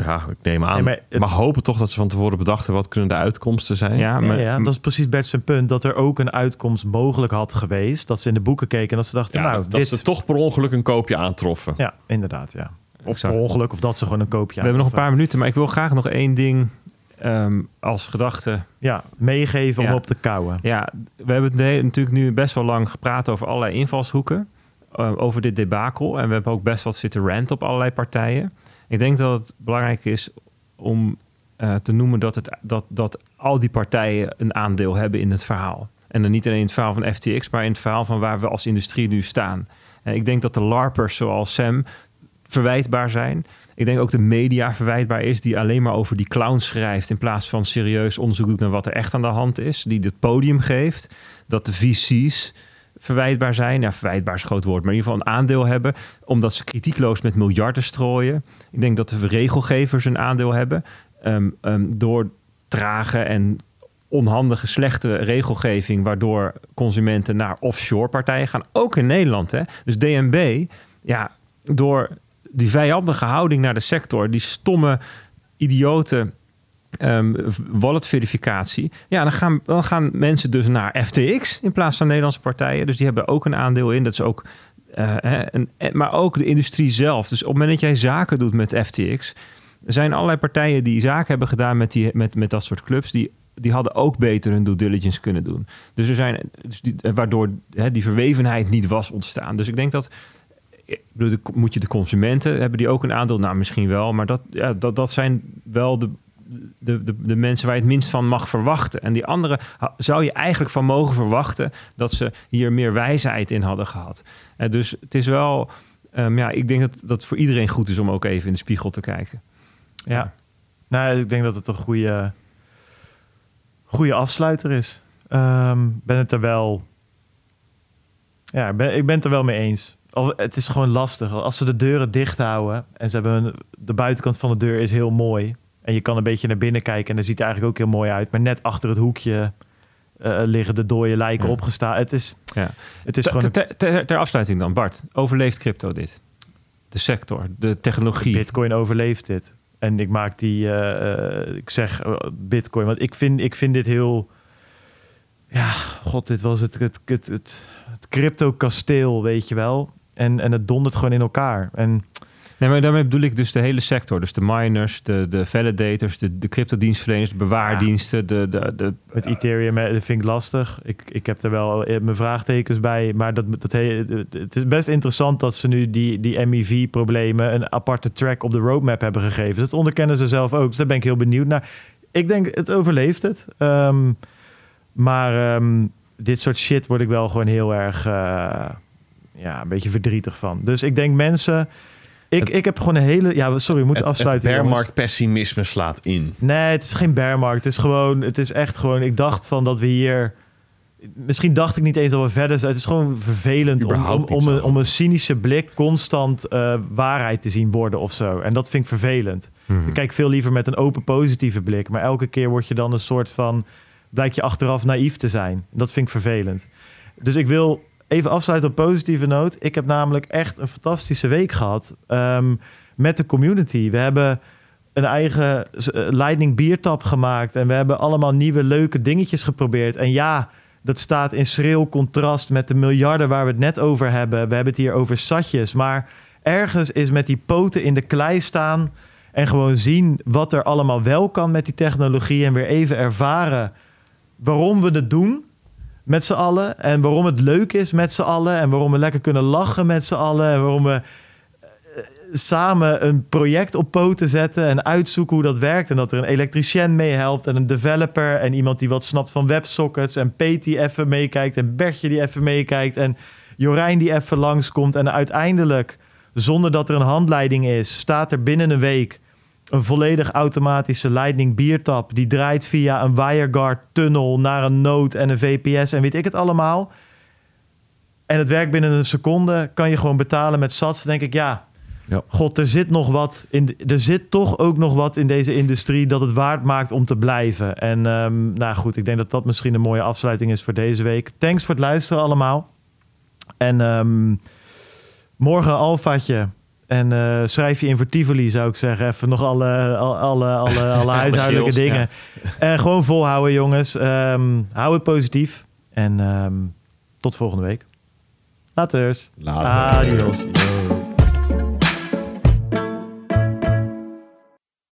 ja, ik neem aan. Nee, maar het- mag hopen toch dat ze van tevoren bedachten wat kunnen de uitkomsten zijn. Ja, Ja, maar, ja, dat is precies Bert zijn punt. Dat er ook een uitkomst mogelijk had geweest. Dat ze in de boeken keken en dat ze dachten, Ja, nou, dat, dat dit... ze toch per ongeluk een koopje aantroffen. Ja, inderdaad, ja. Of per ongeluk, of dat ze gewoon een koopje we hebben nog een paar minuten, maar ik wil graag nog één ding ehm, als gedachte. Ja, meegeven Ja. om op te kouwen. Ja, we hebben het natuurlijk nu best wel lang gepraat over allerlei invalshoeken. eh, over dit debakel. En we hebben ook best wat zitten rant op allerlei partijen. Ik denk dat het belangrijk is om eh, te noemen dat, het, dat, dat al die partijen een aandeel hebben in het verhaal. En dan niet alleen in het verhaal van FTX, maar in het verhaal van waar we als industrie nu staan. Ik denk dat de LARPers zoals Sam verwijtbaar zijn. Ik denk ook de media verwijtbaar is, die alleen maar over die clowns schrijft in plaats van serieus onderzoek doet naar wat er echt aan de hand is. Die het podium geeft. Dat de VC's verwijtbaar zijn. Ja, verwijtbaar is een groot woord, maar in ieder geval een aandeel hebben. Omdat ze kritiekloos met miljarden strooien. Ik denk dat de regelgevers een aandeel hebben. Ehm, ehm, door trage en onhandige, slechte regelgeving, waardoor consumenten naar offshore partijen gaan. Ook in Nederland. Hè? Dus DNB, ja, door die vijandige houding naar de sector, die stomme, idiote um, wallet verificatie. Ja, dan gaan, dan gaan mensen dus naar FTX in plaats van Nederlandse partijen. Dus die hebben ook een aandeel in. Dat is ook. Uh, een, maar ook de industrie zelf. Dus op het moment dat jij zaken doet met FTX, zijn allerlei partijen die zaken hebben gedaan met, die, met, met dat soort clubs, die die hadden ook beter hun due diligence kunnen doen. Dus er zijn, dus waardoor hè, die verwevenheid niet was ontstaan. Dus ik denk dat ik bedoel, moet je de consumenten hebben die ook een aandeel? Nou, misschien wel, maar dat, ja, dat, dat zijn wel de, de, de, de mensen waar je het minst van mag verwachten. En die anderen zou je eigenlijk van mogen verwachten dat ze hier meer wijsheid in hadden gehad. En dus het is wel, um, ja, ik denk dat dat voor iedereen goed is om ook even in de spiegel te kijken. Ja, nou, ik denk dat het een goede, goede afsluiter is. Um, ben het er wel, ja, ben, ik ben het er wel mee eens. Of, het is gewoon lastig. Als ze de deuren dicht houden en ze hebben een, de buitenkant van de deur is heel mooi. En je kan een beetje naar binnen kijken en dat ziet er eigenlijk ook heel mooi uit. Maar net achter het hoekje uh, liggen de dode lijken ja. opgestaan. Het is, ja. het is gewoon... Ter, ter, ter, afsluiting dan, Bart. Overleeft crypto dit? De sector, de technologie? Bitcoin overleeft dit. En ik maak die... Uh, ik zeg Bitcoin, want ik vind, ik vind dit heel... Ja, god, dit was het, het, het, het, het crypto-kasteel, weet je wel. En, en het dondert gewoon in elkaar. En Nee, maar daarmee bedoel ik dus de hele sector. Dus de miners, de, de validators, de, de cryptodienstverleners, de bewaardiensten. De, de, de, Met Ethereum dat vind ik lastig. Ik, ik heb er wel mijn vraagtekens bij. Maar dat, dat, het is best interessant dat ze nu die, die MEV-problemen... een aparte track op de roadmap hebben gegeven. Dat onderkennen ze zelf ook. Dus daar ben ik heel benieuwd naar. Ik denk, het overleeft het. Um, maar um, dit soort shit word ik wel gewoon heel erg... Uh, ja, een beetje verdrietig van. Dus ik denk mensen ik, ik heb gewoon een hele... Ja, sorry, we moeten het, afsluiten. Het bearmarkt pessimisme slaat in. Nee, het is geen bearmarkt. Het is gewoon... Het is echt gewoon... Ik dacht van dat we hier... Misschien dacht ik niet eens dat we verder zijn. Het is gewoon vervelend om, om, om, een, om, een, cynische blik constant uh, waarheid te zien worden of zo. En dat vind ik vervelend. Hmm. Ik kijk veel liever met een open positieve blik. Maar elke keer word je dan een soort van... Blijk je achteraf naïef te zijn. Dat vind ik vervelend. Dus ik wil even afsluiten op positieve noot. Ik heb namelijk echt een fantastische week gehad um, met de community. We hebben een eigen uh, Lightning biertap gemaakt en we hebben allemaal nieuwe leuke dingetjes geprobeerd. En ja, dat staat in schril contrast met de miljarden waar we het net over hebben. We hebben het hier over satjes, maar ergens is met die poten in de klei staan en gewoon zien wat er allemaal wel kan met die technologie en weer even ervaren waarom we het doen met z'n allen. En waarom het leuk is met z'n allen. En waarom we lekker kunnen lachen met z'n allen. En waarom we eh, samen een project op poten zetten en uitzoeken hoe dat werkt. En dat er een elektricien mee helpt en een developer en iemand die wat snapt van websockets. En Pete die even meekijkt en Bertje die even meekijkt en Jorijn die even langskomt. En uiteindelijk, zonder dat er een handleiding is, staat er binnen een week een volledig automatische Lightning biertap. Die draait via een WireGuard tunnel naar een node en een VPS en weet ik het allemaal. En het werkt binnen een seconde. Kan je gewoon betalen met sats. Denk ik, ja, ja. God, er zit nog wat in. Er zit toch ook nog wat in deze industrie dat het waard maakt om te blijven. En um, nou goed, ik denk dat dat misschien een mooie afsluiting is voor deze week. Thanks voor het luisteren allemaal. En um, morgen een alfaatje. En uh, schrijf je in voor Tivoli, zou ik zeggen. Even nog alle, alle, alle, alle huishoudelijke dingen. En gewoon volhouden, jongens. Um, hou het positief. En um, tot volgende week. Laters. Later. Adios.